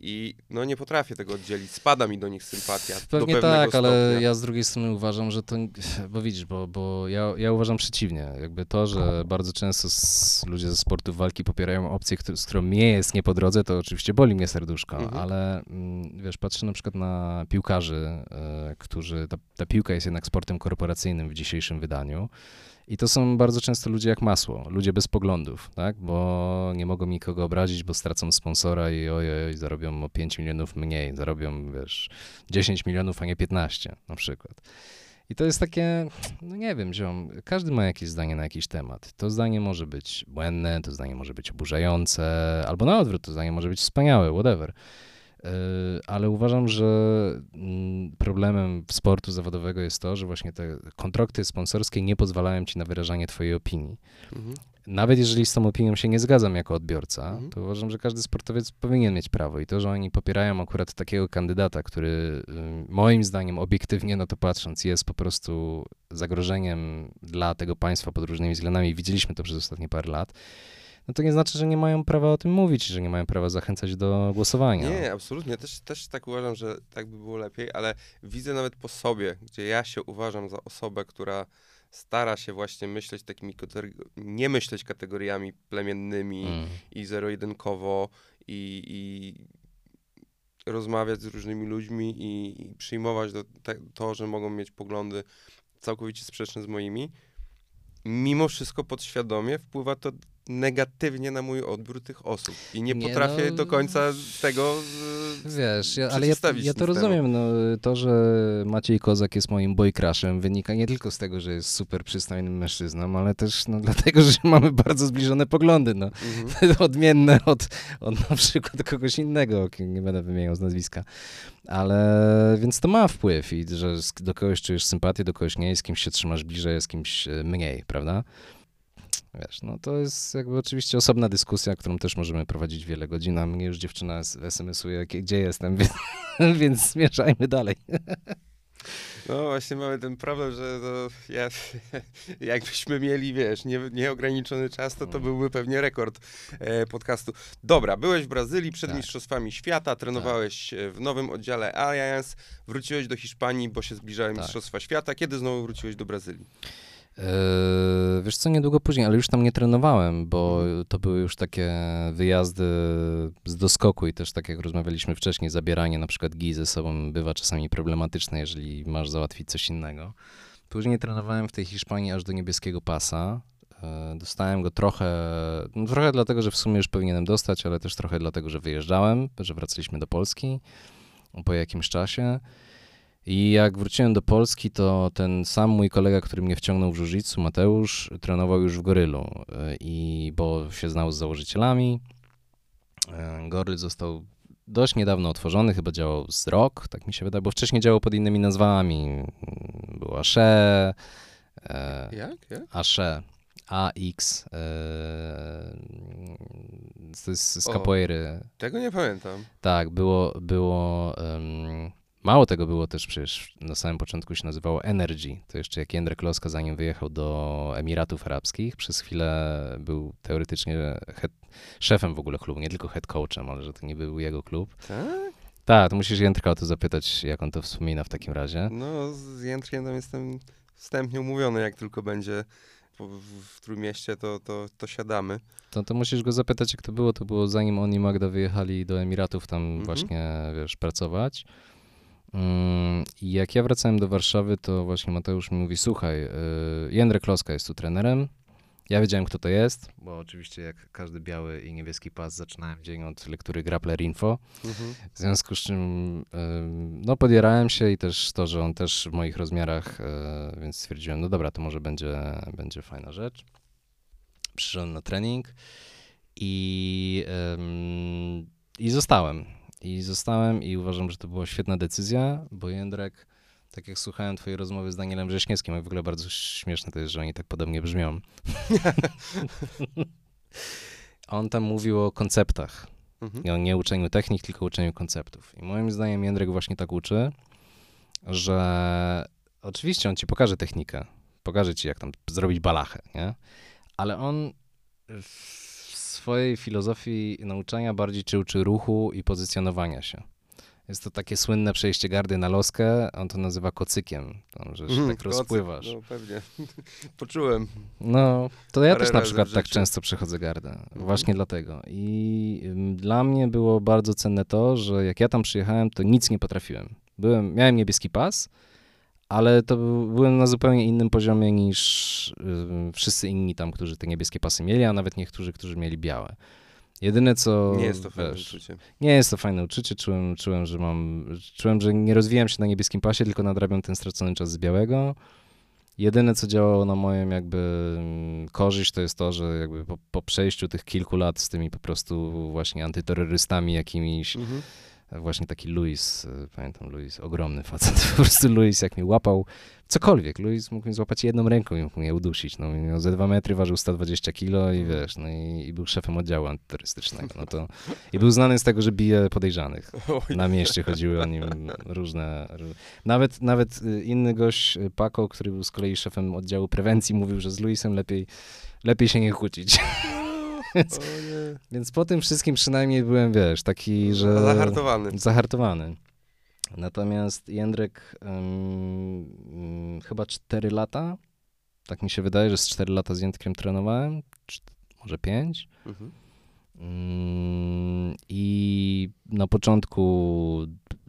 I no nie potrafię tego oddzielić. Spada mi do nich sympatia. Pewnie tak, ale stopnia. ja z drugiej strony uważam, że to, bo widzisz, bo, bo ja, ja uważam przeciwnie. Jakby to, że bardzo często s- ludzie ze sportu walki popierają opcję, z którą mnie jest nie po drodze, to oczywiście boli mnie serduszko, Mhm. ale mm, wiesz, patrzę na przykład na piłkarzy, e, którzy, ta, ta piłka jest jednak sportem korporacyjnym w dzisiejszym wydaniu I to są bardzo często ludzie jak masło, ludzie bez poglądów, tak? Bo nie mogą nikogo obrazić, bo stracą sponsora i ojej, zarobią o 5 milionów mniej, zarobią, wiesz, 10 milionów, a nie 15 na przykład. I to jest takie, no nie wiem, ziom, każdy ma jakieś zdanie na jakiś temat. To zdanie może być błędne, to zdanie może być oburzające, albo na odwrót, to zdanie może być wspaniałe, whatever. Yy, ale uważam, że mm, problemem sportu zawodowego jest to, że właśnie te kontrakty sponsorskie nie pozwalają ci na wyrażanie twojej opinii. Mhm. Nawet jeżeli z tą opinią się nie zgadzam jako odbiorca, Mhm. to uważam, że każdy sportowiec powinien mieć prawo. I to, że oni popierają akurat takiego kandydata, który y, moim zdaniem, obiektywnie na to patrząc, jest po prostu zagrożeniem dla tego państwa pod różnymi względami, widzieliśmy to przez ostatnie parę lat, no to nie znaczy, że nie mają prawa o tym mówić, że nie mają prawa zachęcać do głosowania. Nie, absolutnie. Też, też tak uważam, że tak by było lepiej, ale widzę nawet po sobie, gdzie ja się uważam za osobę, która stara się właśnie myśleć takimi, nie myśleć kategoriami plemiennymi Mm. i zero-jedynkowo i, i rozmawiać z różnymi ludźmi i, i przyjmować do, te, to, że mogą mieć poglądy całkowicie sprzeczne z moimi. Mimo wszystko podświadomie wpływa to negatywnie na mój odbiór tych osób i nie, Nie, potrafię no, do końca tego Wiesz, ja, ale ja, ja to rozumiem. No, to, że Maciej Kozak jest moim boycrushem, wynika nie tylko z tego, że jest super przystojnym mężczyzną, ale też no, dlatego, że mamy bardzo zbliżone poglądy. No. Mhm. Odmienne od, od na przykład kogoś innego, nie będę wymieniał z nazwiska. Ale więc to ma wpływ i że do kogoś czujesz sympatię, do kogoś nie, z kimś się trzymasz bliżej, z kimś e, mniej, prawda? Wiesz, no to jest jakby oczywiście osobna dyskusja, którą też możemy prowadzić wiele godzin, a mnie już dziewczyna SMS-uje, gdzie jestem, więc, więc zmierzajmy dalej. No właśnie mamy ten problem, że to ja, jakbyśmy mieli, wiesz, nie, nieograniczony czas, to to Mm. byłby pewnie rekord e, podcastu. Dobra, byłeś w Brazylii przed Tak. Mistrzostwami Świata, trenowałeś e, w nowym oddziale Alliance, wróciłeś do Hiszpanii, bo się zbliżały Tak. Mistrzostwa Świata. Kiedy znowu wróciłeś do Brazylii? Eee, wiesz co, niedługo później, ale już tam nie trenowałem, bo to były już takie wyjazdy z doskoku i też tak jak rozmawialiśmy wcześniej, zabieranie na przykład gi ze sobą bywa czasami problematyczne, jeżeli masz załatwić coś innego. Później trenowałem w tej Hiszpanii aż do niebieskiego pasa. Eee, Dostałem go trochę, no trochę dlatego, że w sumie już powinienem dostać, ale też trochę dlatego, że wyjeżdżałem, że wracaliśmy do Polski po jakimś czasie. I jak wróciłem do Polski, to ten sam mój kolega, który mnie wciągnął w jiu Mateusz, trenował już w Gorylu, y, i bo się znał z założycielami. Y, Goryl został dość niedawno otworzony, chyba działał z rok, tak mi się wydaje, bo wcześniej działał pod innymi nazwami. Był Asze, e, Jak? Jak? Asze, AX, e, to jest z O. capoeiry. Tego nie pamiętam. Tak, było, było em, mało tego było też przecież na samym początku się nazywało Energy. To jeszcze jak Jędrek Loska zanim wyjechał do Emiratów Arabskich, przez chwilę był teoretycznie head, szefem w ogóle klubu, nie tylko head coachem, ale że to nie był jego klub. Tak? Tak, to musisz Jędrka o to zapytać, jak on to wspomina w takim razie. No, z Jędrkiem tam jestem wstępnie umówiony, jak tylko będzie w, Trójmieście, to, to, to siadamy. To, to musisz go zapytać, jak to było. To było zanim on i Magda wyjechali do Emiratów tam Mhm. właśnie, wiesz, pracować. Mm, I jak ja wracałem do Warszawy, to właśnie Mateusz mi mówi, słuchaj, y, Jędrek Kloska jest tu trenerem. Ja wiedziałem, kto to jest, bo oczywiście jak każdy biały i niebieski pas zaczynałem dzień od lektury Grappler Info. Mhm. W związku z czym ym, no podjarałem się i też to, że on też w moich rozmiarach, y, więc stwierdziłem, no dobra, to może będzie, będzie fajna rzecz. Przyszedłem na trening i, i zostałem. I zostałem i uważam, że to była świetna decyzja, bo Jędrek, tak jak słuchałem twojej rozmowy z Danielem Wrześniewskim, a w ogóle bardzo śmieszne to jest, że oni tak podobnie brzmią. On tam mówił o konceptach. Mhm. I o nie uczeniu technik, tylko uczeniu konceptów. I moim zdaniem Jędrek właśnie tak uczy, że oczywiście on ci pokaże technikę, pokaże ci, jak tam zrobić balachę, nie? Ale on swojej filozofii nauczania bardziej ci uczy ruchu i pozycjonowania się. Jest to takie słynne przejście gardy na loskę, on to nazywa kocykiem, tam, że się Mhm, tak kocyk, rozpływasz. No pewnie. Poczułem. No, to ja też na przykład tak często przechodzę gardę. Właśnie dlatego. I dla mnie było bardzo cenne to, że jak ja tam przyjechałem, to nic nie potrafiłem. Byłem, miałem niebieski pas, ale to był- byłem na zupełnie innym poziomie niż wszyscy inni tam, którzy te niebieskie pasy mieli, a nawet niektórzy, którzy mieli białe. Jedyne co. Nie jest to fajne wiesz, uczucie. Nie jest to fajne uczucie. Czułem, czułem, że mam. Czułem, że nie rozwijam się na niebieskim pasie, tylko nadrabiam ten stracony czas z białego. Jedyne, co działało na moją jakby korzyść, to jest to, że jakby po, po przejściu tych kilku lat z tymi po prostu właśnie antyterrorystami jakimiś, Mhm. Właśnie taki Luis, y, pamiętam Luis, ogromny facet, po prostu Luis jak mnie łapał, cokolwiek, Luis mógł mnie złapać jedną ręką i mógł mnie udusić, no miał ze dwa metry, ważył 120 kilo i wiesz, no i, i był szefem oddziału antyterrorystycznego, no to i był znany z tego, że bije podejrzanych. Na mieście chodziły o nim różne. ró- Nawet, nawet y, inny gość, y, Paco, który był z kolei szefem oddziału prewencji, mówił, że z Luisem lepiej, lepiej się nie kłócić. Nie. Więc po tym wszystkim przynajmniej byłem, wiesz, taki, że. Zahartowany. Zahartowany. Natomiast Jędrek ym, ym, chyba 4 lata, tak mi się wydaje, że z 4 lata z Jędrkiem trenowałem, może 5. Mhm. Mm, I na początku,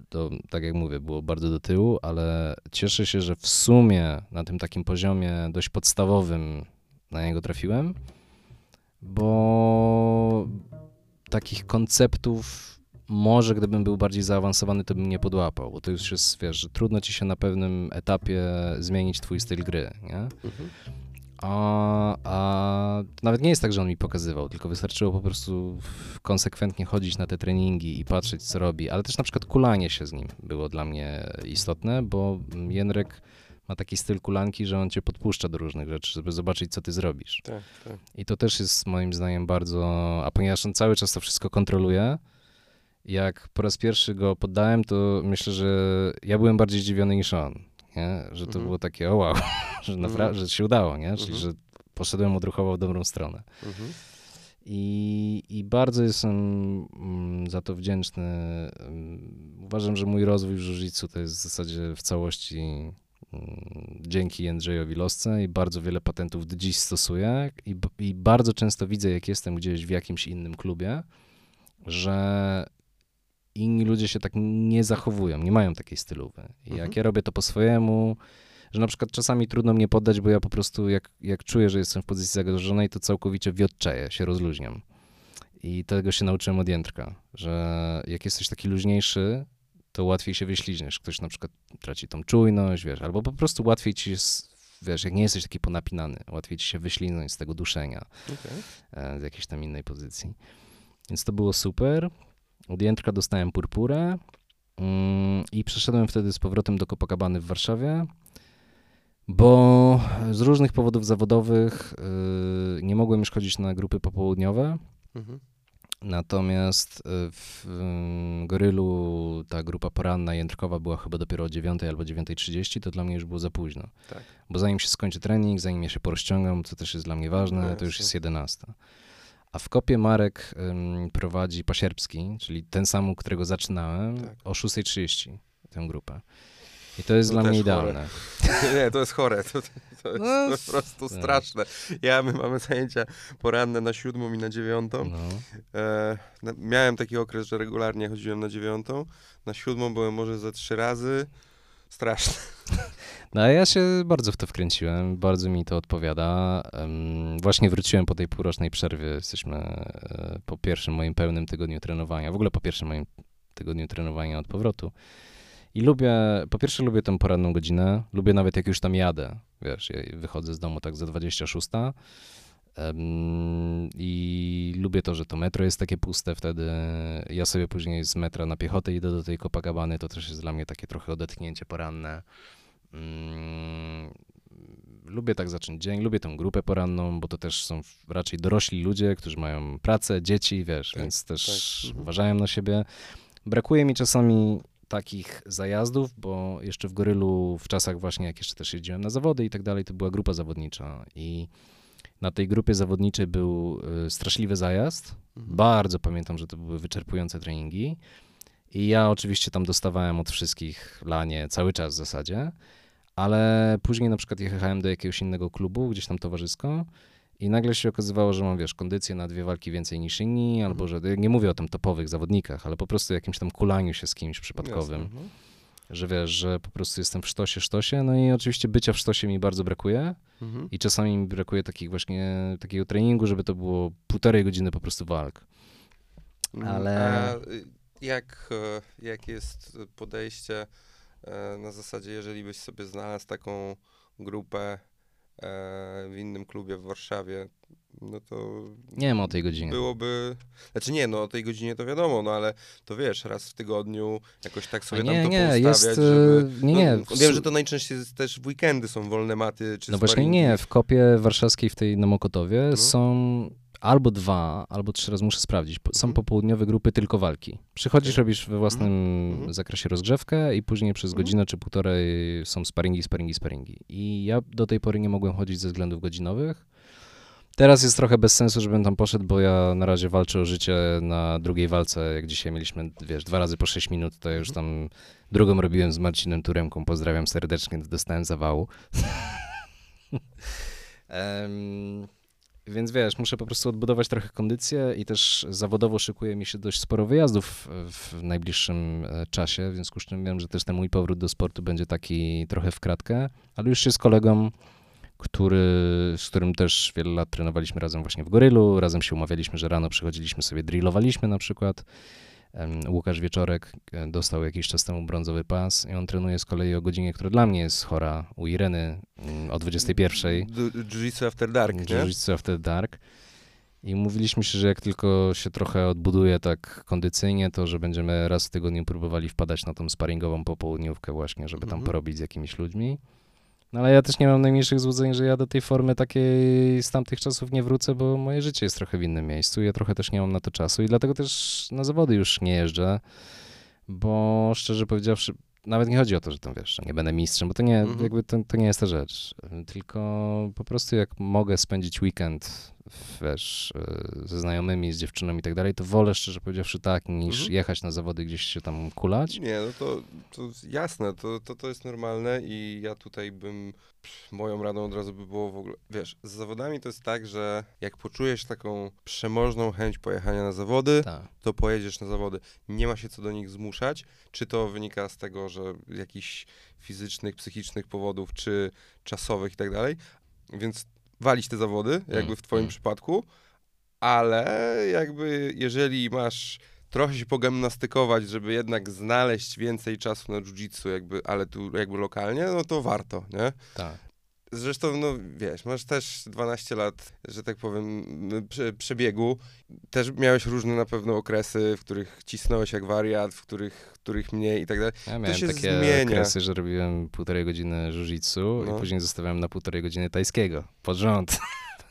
to tak jak mówię, było bardzo do tyłu, ale cieszę się, że w sumie na tym takim poziomie dość podstawowym na niego trafiłem, bo takich konceptów może gdybym był bardziej zaawansowany, to bym nie podłapał, bo to już jest, wiesz, że trudno ci się na pewnym etapie zmienić twój styl gry, nie? Mhm. A, a nawet nie jest tak, że on mi pokazywał, tylko wystarczyło po prostu konsekwentnie chodzić na te treningi i patrzeć, co robi. Ale też na przykład kulanie się z nim było dla mnie istotne, bo Jędrek ma taki styl kulanki, że on cię podpuszcza do różnych rzeczy, żeby zobaczyć, co ty zrobisz. Tak, tak. I to też jest moim zdaniem bardzo. A ponieważ on cały czas to wszystko kontroluje, jak po raz pierwszy go poddałem, to myślę, że ja byłem bardziej zdziwiony niż on. Nie? Że to Mhm. było takie, o wow, że, naprawdę, Mhm. że się udało, nie? Czyli, Mhm. że poszedłem odruchowo w dobrą stronę. Mhm. I, I bardzo jestem mm, za to wdzięczny. Uważam, że mój rozwój w jiu to jest w zasadzie w całości dzięki Jędrzejowi Losce i bardzo wiele patentów do dziś stosuję i, i bardzo często widzę, jak jestem gdzieś w jakimś innym klubie, że inni ludzie się tak nie zachowują, nie mają takiej stylowy. I Mhm. jak ja robię to po swojemu, że na przykład czasami trudno mnie poddać, bo ja po prostu jak, jak czuję, że jestem w pozycji zagrożonej, to całkowicie wiotczeję, się rozluźniam. I tego się nauczyłem od Jędrka, że jak jesteś taki luźniejszy, to łatwiej się wyśliźniesz. Ktoś na przykład traci tą czujność, wiesz, albo po prostu łatwiej ci jest, wiesz, jak nie jesteś taki ponapinany, łatwiej ci się wyśliznąć z tego duszenia Okej. e, z jakiejś tam innej pozycji. Więc to było super. Od Jędrka dostałem purpurę mm, i przeszedłem wtedy z powrotem do Copacabany w Warszawie, bo z różnych powodów zawodowych y, nie mogłem już chodzić na grupy popołudniowe. Mhm. Natomiast y, w ym, Gorylu ta grupa poranna jędrkowa była chyba dopiero o 9 albo 9.30, to dla mnie już było za późno. Tak. Bo zanim się skończy trening, zanim ja się porozciągam, co też jest dla mnie ważne, No to już jest 11. A w kopie Marek ym, prowadzi Pasierbski, czyli ten sam, którego zaczynałem, Tak. o 6.30 tę grupę. I to jest To dla mnie idealne. Nie, to jest chore. To, to jest No, po prostu tak. straszne. Ja, my mamy zajęcia poranne na siódmą i na dziewiątą. No. E, na, miałem taki okres, że regularnie chodziłem na dziewiątą. Na siódmą byłem może ze trzy razy. Straszne. No ja się bardzo w to wkręciłem, bardzo mi to odpowiada. Właśnie wróciłem po tej półrocznej przerwie. Jesteśmy e, po pierwszym moim pełnym tygodniu trenowania, w ogóle po pierwszym moim tygodniu trenowania od powrotu. I lubię, po pierwsze lubię tę poranną godzinę, lubię nawet jak już tam jadę, wiesz, ja wychodzę z domu tak za 26. Em, I lubię to, że to metro jest takie puste wtedy. Ja sobie później z metra na piechotę idę do tej Copacabany, to też jest dla mnie takie trochę odetchnięcie poranne. Mm, Lubię tak zacząć dzień, lubię tę grupę poranną, bo to też są raczej dorośli ludzie, którzy mają pracę, dzieci, wiesz, Tak, więc też tak, mhm. uważają na siebie. Brakuje mi czasami takich zajazdów, bo jeszcze w Gorylu, w czasach właśnie jak jeszcze też jeździłem na zawody i tak dalej, to była grupa zawodnicza i na tej grupie zawodniczej był y, straszliwy zajazd. Mhm. Bardzo pamiętam, że to były wyczerpujące treningi. I ja oczywiście tam dostawałem od wszystkich lanie cały czas w zasadzie, ale później na przykład jechałem do jakiegoś innego klubu, gdzieś tam towarzysko i nagle się okazywało, że mam, wiesz, kondycję na dwie walki więcej niż inni, albo że, nie mówię o tym topowych zawodnikach, ale po prostu jakimś tam kulaniu się z kimś przypadkowym. Jasne, no. że wiesz, że po prostu jestem w sztosie, sztosie, no i oczywiście bycia w sztosie mi bardzo brakuje Mhm. i czasami mi brakuje takich właśnie, takiego treningu, żeby to było półtorej godziny po prostu walk. Ale- A y, jak, e, jak jest podejście e, na zasadzie, jeżeli byś sobie znalazł taką grupę w innym klubie w Warszawie, no to Nie wiem o tej godzinie. byłoby... Znaczy nie, no o tej godzinie to wiadomo, no ale to wiesz, raz w tygodniu jakoś tak sobie A tam nie, to nie, poustawiać, jest, żeby... e, nie, nie, No, wiem, że to najczęściej też w weekendy są wolne maty, czy No właśnie nie, w kopie warszawskiej w tej na Mokotowie No. są albo dwa, albo trzy razy muszę sprawdzić. Są Mhm. popołudniowe grupy tylko walki. Przychodzisz, robisz we własnym Mhm. zakresie rozgrzewkę i później przez Mhm. godzinę czy półtorej są sparingi, sparingi, sparingi. I ja do tej pory nie mogłem chodzić ze względów godzinowych. Teraz jest trochę bez sensu, żebym tam poszedł, bo ja na razie walczę o życie na drugiej walce. Jak dzisiaj mieliśmy, wiesz, dwa razy po 6 minut, to ja już tam drugą robiłem z Marcinem Turemką. Pozdrawiam serdecznie, dostałem zawału. Em, więc wiesz, muszę po prostu odbudować trochę kondycję i też zawodowo szykuje mi się dość sporo wyjazdów w, najbliższym e, czasie, w związku z czym wiem, że też ten mój powrót do sportu będzie taki trochę w kratkę, ale już się z kolegą, który, z którym też wiele lat trenowaliśmy razem właśnie w Gorylu, razem się umawialiśmy, że rano przychodziliśmy sobie, drillowaliśmy na przykład. Łukasz Wieczorek e, dostał jakiś czas temu brązowy pas i on trenuje z kolei o godzinie, która dla mnie jest chora, u Ireny mm, o 21. Du- Jiu-Jitsu After Dark, nie? Jiu-Jitsu After Dark. I mówiliśmy się, że jak tylko się trochę odbuduje tak kondycyjnie, to że będziemy raz w tygodniu próbowali wpadać na tą sparingową popołudniówkę właśnie, żeby tam Mhm. porobić z jakimiś ludźmi. No ale ja też nie mam najmniejszych złudzeń, że ja do tej formy takiej z tamtych czasów nie wrócę, bo moje życie jest trochę w innym miejscu. Ja trochę też nie mam na to czasu i dlatego też na zawody już nie jeżdżę, bo szczerze powiedziawszy, nawet nie chodzi o to, że tam wiesz, że nie będę mistrzem, bo to nie, Mhm. jakby to, to nie jest ta rzecz. Tylko po prostu jak mogę spędzić weekend, wiesz, y, ze znajomymi, z dziewczyną i tak dalej, to wolę szczerze powiedziawszy tak, niż Mhm. jechać na zawody gdzieś się tam kulać. Nie, no to, to jasne, to, to, to jest normalne i ja tutaj bym, moją radą od razu by było w ogóle, wiesz, z zawodami to jest tak, że jak poczujesz taką przemożną chęć pojechania na zawody, Tak. to pojedziesz na zawody. Nie ma się co do nich zmuszać, czy to wynika z tego, że jakichś fizycznych, psychicznych powodów, czy czasowych i tak dalej, więc walić te zawody, jakby w twoim mm. przypadku, ale jakby jeżeli masz trochę się pogimnastykować, żeby jednak znaleźć więcej czasu na jiu-jitsu, jakby, ale tu jakby lokalnie, no to warto, nie? Tak. Zresztą, no wiesz, masz też 12 lat, że tak powiem, prze, przebiegu. Też miałeś różne na pewno okresy, w których cisnąłeś jak wariat, w których, których mniej i tak dalej. Ja miałem się takie zmienia. okresy, że robiłem półtorej godziny jiu-jitsu No. i później zostawiałem na półtorej godziny tajskiego. Pod rząd.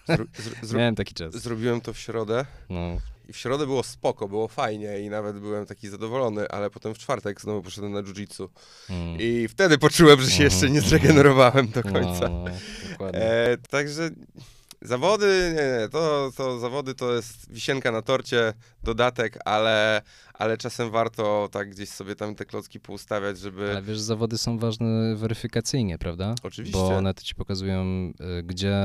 Zro, zro, zro, Miałem taki czas. zrobiłem to w środę No. I w środę było spoko, było fajnie i nawet byłem taki zadowolony, ale potem w czwartek znowu poszedłem na jiu-jitsu. Mm. I wtedy poczułem, że się jeszcze nie mhm. zregenerowałem do końca. No, no, dokładnie. E, także zawody, nie, nie, to, to zawody to jest wisienka na torcie, dodatek, ale, ale czasem warto tak gdzieś sobie tam te klocki poustawiać, żeby... Ale wiesz, zawody są ważne weryfikacyjnie, prawda? Oczywiście. Bo one ci pokazują, y, gdzie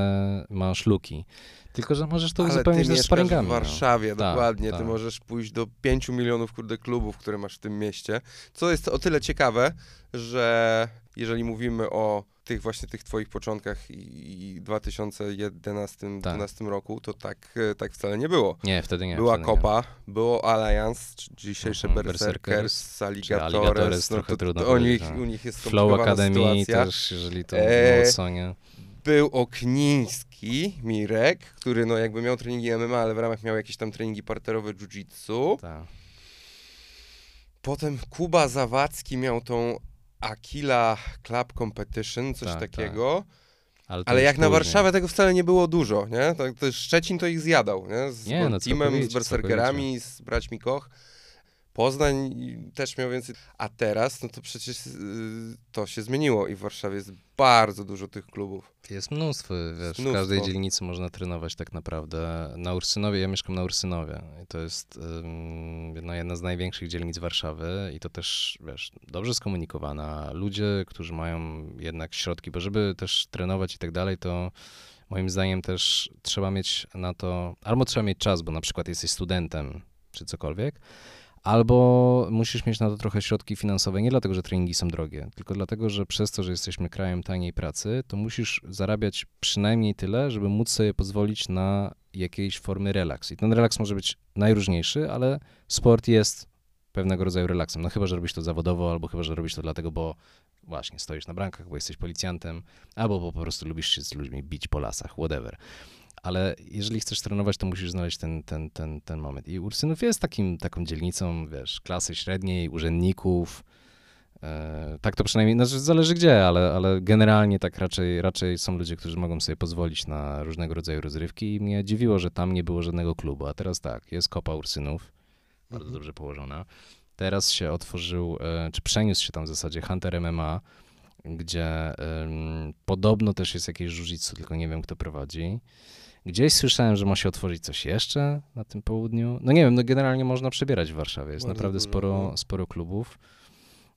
masz luki. Tylko, że możesz to ale uzupełnić ze sparingami. w no. Warszawie, Tak, dokładnie. Ty tak. możesz pójść do 5 milionów kurde klubów, które masz w tym mieście. Co jest o tyle ciekawe, że jeżeli mówimy o tych właśnie tych twoich początkach i i 2011-2012 roku, to tak, e, tak wcale nie było. Nie, wtedy nie. Była wtedy Kopa, było Alliance, dzisiejsze Mhm, Berserkers, Alligatores, Alligatores, no to, trudno to u, nich, no. u nich jest nie. Flow Academy sytuacja. też, jeżeli to Eee, mówimy o Sonie. Był Okniński, Mirek, który no jakby miał treningi MMA, ale w ramach miał jakieś tam treningi parterowe jiu-jitsu. Tak. Potem Kuba Zawadzki miał tą Aquila Club Competition, coś Tak, takiego. Ale, to Ale już jak na. Warszawę tego wcale nie było dużo, nie? To, to Szczecin to ich zjadał, nie? Z Nie, no, teamem, z berserkerami, z braćmi Koch. Poznań też miał więcej. A teraz, no to przecież yy, to się zmieniło i w Warszawie jest bardzo dużo tych klubów. Jest mnóstwo, wiesz, w Mnóstwo. każdej dzielnicy można trenować tak naprawdę. Na Ursynowie, ja mieszkam na Ursynowie i to jest no, jedna z największych dzielnic Warszawy i to też, wiesz, dobrze skomunikowana. Ludzie, którzy mają jednak środki, bo żeby też trenować i tak dalej, to moim zdaniem też trzeba mieć na to, albo trzeba mieć czas, bo na przykład jesteś studentem czy cokolwiek, Albo musisz mieć na to trochę środki finansowe, nie dlatego, że treningi są drogie, tylko dlatego, że przez to, że jesteśmy krajem taniej pracy, to musisz zarabiać przynajmniej tyle, żeby móc sobie pozwolić na jakiejś formy relaks. I ten relaks może być najróżniejszy, ale sport jest pewnego rodzaju relaksem. No chyba, że robisz to zawodowo, albo chyba, że robisz to dlatego, bo właśnie stoisz na brankach, bo jesteś policjantem, albo bo po prostu lubisz się z ludźmi bić po lasach, whatever. Ale jeżeli chcesz trenować, to musisz znaleźć ten, ten, ten, ten moment. I Ursynów jest takim, taką dzielnicą, wiesz, klasy średniej, urzędników. E, tak to przynajmniej, znaczy zależy gdzie, ale, ale generalnie tak raczej, raczej są ludzie, którzy mogą sobie pozwolić na różnego rodzaju rozrywki i mnie dziwiło, że tam nie było żadnego klubu, a teraz tak, jest Kopa Ursynów, bardzo Mhm. dobrze położona. Teraz się otworzył, e, czy przeniósł się tam w zasadzie Hunter MMA, gdzie podobno też jest jakieś jiu tylko nie wiem kto prowadzi. Gdzieś słyszałem, że ma się otworzyć coś jeszcze na tym południu. No nie wiem, no generalnie można przebierać w Warszawie. Jest Bardzo naprawdę dużo, sporo, no. sporo klubów.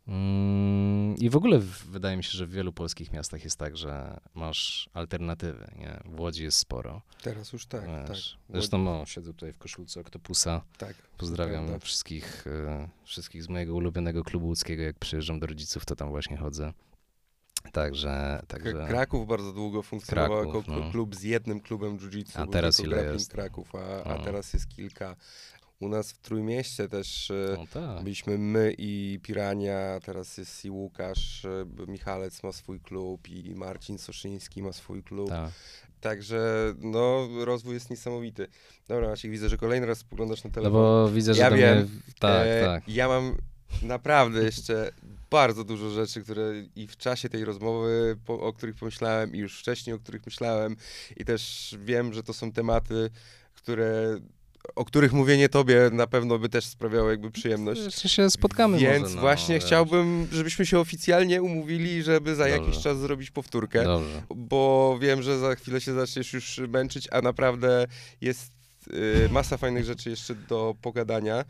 Mm, I w ogóle wydaje mi się, że w wielu polskich miastach jest tak, że masz alternatywy. Nie? W Łodzi jest sporo. Teraz już tak, wiesz. tak. Zresztą no, siedzę tutaj w koszulce Oktopusa. Tak. Pozdrawiam prawda. wszystkich, e, wszystkich z mojego ulubionego klubu łódzkiego. Jak przyjeżdżam do rodziców, to tam właśnie chodzę. Także, także Kraków bardzo długo funkcjonował Kraków, jako no. klub z jednym klubem jiu-jitsu. A teraz ile jest? Kraków, a, a No. teraz jest kilka. U nas w Trójmieście też e, no tak. byliśmy my i Pirania, teraz jest i Łukasz, e, Michalec ma swój klub i Marcin Soszyński ma swój klub. tak. Także no, rozwój jest niesamowity. Dobra, Maciek, widzę, że kolejny raz spoglądasz na No telefon. bo widzę, że Ja wiem. mnie... Tak, E, tak. Ja mam naprawdę jeszcze bardzo dużo rzeczy, które i w czasie tej rozmowy, po, o których pomyślałem, i już wcześniej, o których myślałem, i też wiem, że to są tematy, które, o których mówienie tobie na pewno by też sprawiało jakby przyjemność. Jeszcze się spotkamy Więc może, no, właśnie wiesz. chciałbym, żebyśmy się oficjalnie umówili, żeby za Dobrze. jakiś czas zrobić powtórkę Dobrze. bo wiem, że za chwilę się zaczniesz już męczyć, a naprawdę jest y, masa fajnych rzeczy jeszcze do pogadania.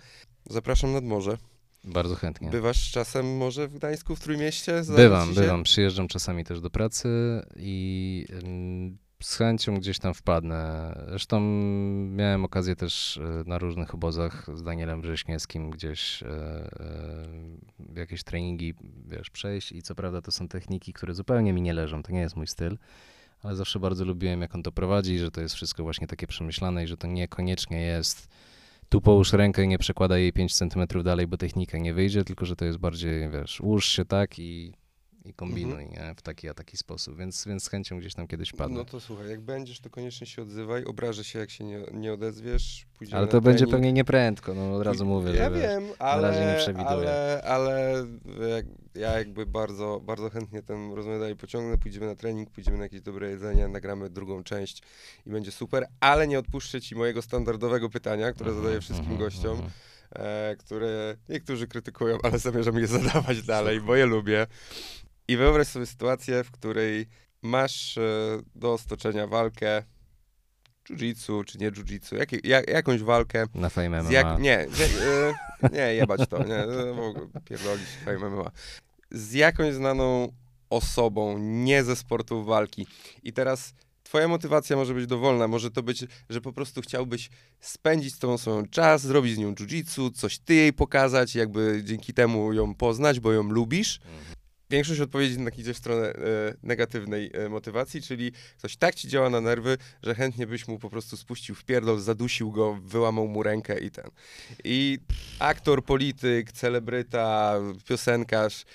Zapraszam nad morze. Bardzo chętnie. Bywasz czasem może w Gdańsku, w Trójmieście? Bywam, bywam. Przyjeżdżam czasami też do pracy i z chęcią gdzieś tam wpadnę. Zresztą miałem okazję też e, na różnych obozach z Danielem Wrześniewskim gdzieś e, e, jakieś treningi, wiesz, przejść i co prawda to są techniki, które zupełnie mi nie leżą, to nie jest mój styl, ale zawsze bardzo lubiłem, jak on to prowadzi, że to jest wszystko właśnie takie przemyślane i że to niekoniecznie jest tu połóż rękę i nie przekładaj jej 5 centymetrów dalej, bo technika nie wyjdzie, tylko że to jest bardziej, wiesz, ułóż się tak i, i kombinuj Mhm. w taki a taki sposób, więc, więc z chęcią gdzieś tam kiedyś wpadnę. No to słuchaj, jak będziesz, to koniecznie się odzywaj. Obrażę się, jak się nie, nie odezwiesz. Pójdziemy Ale to będzie trening. pewnie nieprędko, no od razu mówię, Ja wiem, ale, razie nie przewiduję. ale, ale jak, ja jakby bardzo, bardzo chętnie tę rozmowę dalej pociągnę. Pójdziemy na trening, pójdziemy na jakieś dobre jedzenie, nagramy drugą część i będzie super, ale nie odpuszczę ci mojego standardowego pytania, które Mhm, zadaję wszystkim mhm, gościom, mhm. e, które niektórzy krytykują, ale zamierzam je zadawać dalej, bo je lubię. I wyobraź sobie sytuację, w której masz e, do stoczenia walkę jiu-jitsu, czy nie jiu-jitsu, jakie- jak, jakąś walkę, Na Fame MMA. jak, nie, nie, e, nie, jebać to, nie, w ogóle pierdolić Fame MMA. Z jakąś znaną osobą, nie ze sportu walki. I teraz twoja motywacja może być dowolna, może to być, że po prostu chciałbyś spędzić z tą osobą czas, zrobić z nią jiu-jitsu, coś ty jej pokazać, jakby dzięki temu ją poznać, bo ją lubisz. Większość odpowiedzi jednak idzie w stronę e, negatywnej e, motywacji, czyli ktoś tak ci działa na nerwy, że chętnie byś mu po prostu spuścił w pierdol, zadusił go, wyłamał mu rękę i ten. I aktor, polityk, celebryta, piosenkarz.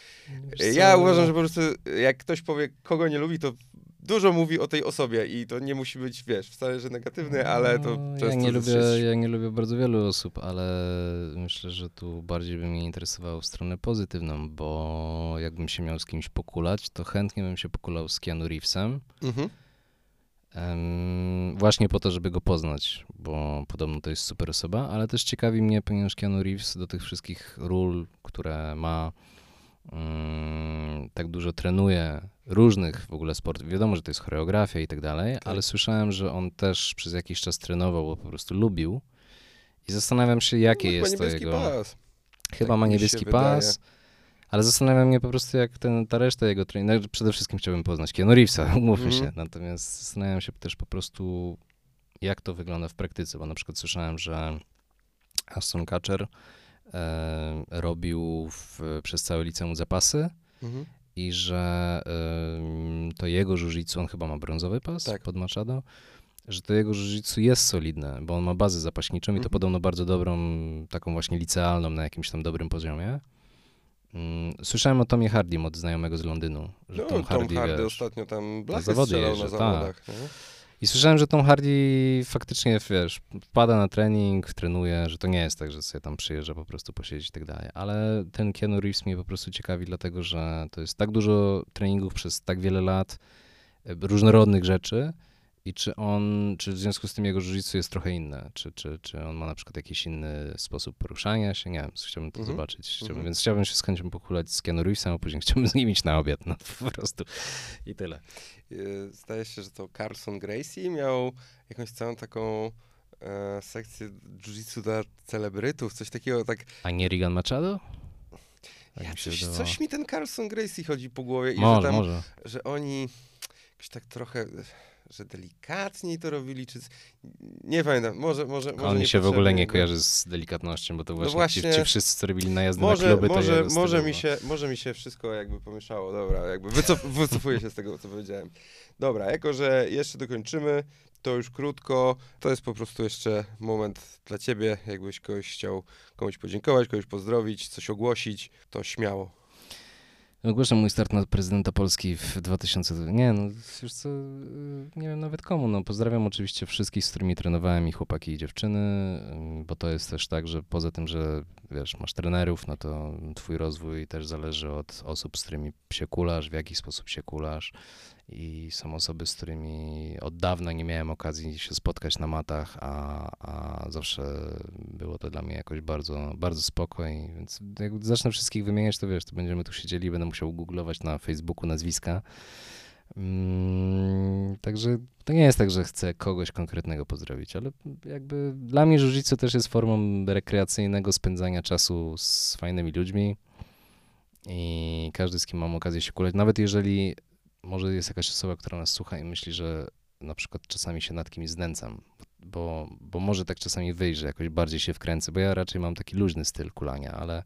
Ja uważam, że po prostu jak ktoś powie, kogo nie lubi, to dużo mówi o tej osobie i to nie musi być, wiesz, wcale, że negatywny, ale to No, często ja nie, lubię, jest- ja nie lubię bardzo wielu osób, ale myślę, że tu bardziej by mnie interesowało w stronę pozytywną, bo jakbym się miał z kimś pokulać, to chętnie bym się pokulał z Keanu Reevesem. Mhm. Em, właśnie po to, żeby go poznać, bo podobno to jest super osoba, ale też ciekawi mnie, ponieważ Keanu Reeves do tych wszystkich ról, które ma, mm, tak dużo trenuje różnych w ogóle sportów. Wiadomo, że to jest choreografia i tak dalej, Tak. ale słyszałem, że on też przez jakiś czas trenował, bo po prostu lubił. I zastanawiam się, jakie No, jest to jego. Pas. Chyba Tak ma niebieski wydaje. pas. Ale zastanawiam mnie po prostu, jak ten, ta reszta jego treningu. Przede wszystkim chciałbym poznać Keanu Reevesa, umówmy Mhm. się. Natomiast zastanawiam się też po prostu, jak to wygląda w praktyce, bo na przykład słyszałem, że Aston Catcher e, robił w, przez całe liceum zapasy Mhm. i że ym, to jego jiu on chyba ma brązowy pas Tak. pod Machado, że to jego jiu jest solidne, bo on ma bazę zapaśniczą i to Mhm. podobno bardzo dobrą, taką właśnie licealną na jakimś tam dobrym poziomie. Ym, Słyszałem o Tomie Hardym od znajomego z Londynu, że No, Tom Hardy, wiesz, ostatnio tam blachy zawody strzelał jeździ, na tak. zawodach. nie? I słyszałem, że Tom Hardy faktycznie, wiesz, wpada na trening, trenuje, że to nie jest tak, że sobie tam przyjeżdża po prostu posiedzieć i tak dalej. Ale ten Keanu Reeves mnie po prostu ciekawi, dlatego że to jest tak dużo treningów przez tak wiele lat, e, różnorodnych rzeczy i czy on, czy w związku z tym jego jiu jest trochę inne, czy, czy, czy on ma na przykład jakiś inny sposób poruszania się, nie wiem, chciałbym to Mhm. zobaczyć. Chciałbym, Mhm. Więc chciałbym się z chęcią pochulać z Keanu Reevesem, a później chciałbym z nim iść na obiad, no po prostu i tyle. Y, Zdaje się, że to Carlson Gracie miał jakąś całą taką e, sekcję jiu-jitsu dla celebrytów, coś takiego, tak, A nie Regan Machado? Tak ja mi coś, coś mi ten Carlson Gracie chodzi po głowie i Może, że tam, może. że oni jakoś tak trochę, że delikatniej to robili, czy... Nie pamiętam, może, może, może On mi się w ogóle nie kojarzy z delikatnością, bo to właśnie, właśnie- ci, ci wszyscy, co robili najazdy na Może, kluby, to może, może, mi było. się, może mi się wszystko jakby pomieszało, dobra, jakby wycof, wycofuję się z tego, co powiedziałem. Dobra, jako że jeszcze dokończymy, to już krótko, to jest po prostu jeszcze moment dla ciebie, jakbyś kogoś chciał komuś podziękować, kogoś pozdrowić, coś ogłosić, to śmiało. Ogłaszam mój start na prezydenta Polski w 2000... Nie, no już co, y, nie wiem nawet komu, no pozdrawiam oczywiście wszystkich, z którymi trenowałem i chłopaki i dziewczyny, ym, bo to jest też tak, że poza tym, że wiesz, masz trenerów, no to twój rozwój też zależy od osób, z którymi się kulasz, w jaki sposób się kulasz i są osoby, z którymi od dawna nie miałem okazji się spotkać na matach, a, a zawsze było to dla mnie jakoś bardzo, bardzo spokoj, więc jak zacznę wszystkich wymieniać, to wiesz, to będziemy tu siedzieli, będę musiał googlować na Facebooku nazwiska. Mm, także to nie jest tak, że chcę kogoś konkretnego pozdrowić, ale jakby dla mnie jiu też jest formą rekreacyjnego spędzania czasu z fajnymi ludźmi i każdy, z kim mam okazję się kulać, nawet jeżeli może jest jakaś osoba, która nas słucha i myśli, że na przykład czasami się nad kimś znęcam, bo, bo może tak czasami wyjść, że jakoś bardziej się wkręcę, bo ja raczej mam taki luźny styl kulania, ale,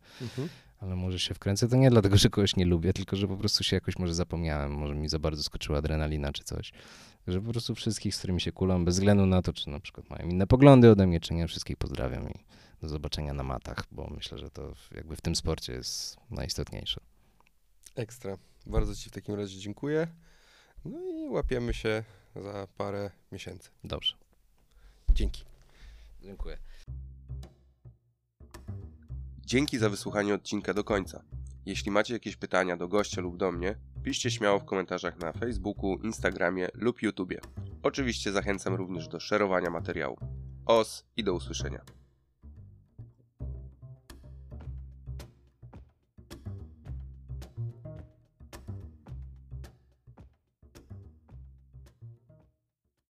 ale może się wkręcę, to nie dlatego, że kogoś nie lubię, tylko że po prostu się jakoś może zapomniałem, może mi za bardzo skoczyła adrenalina czy coś. Że po prostu wszystkich, z którymi się kulam, bez względu na to, czy na przykład mają inne poglądy ode mnie, czy nie, wszystkich pozdrawiam i do zobaczenia na matach, bo myślę, że to jakby w tym sporcie jest najistotniejsze. Ekstra. Bardzo ci w takim razie dziękuję. No i łapiemy się za parę miesięcy. Dobrze. Dzięki. Dziękuję. Dzięki za wysłuchanie odcinka do końca. Jeśli macie jakieś pytania do gościa lub do mnie, piszcie śmiało w komentarzach na Facebooku, Instagramie lub YouTubie. Oczywiście zachęcam również do szerowania materiału. Os i do usłyszenia.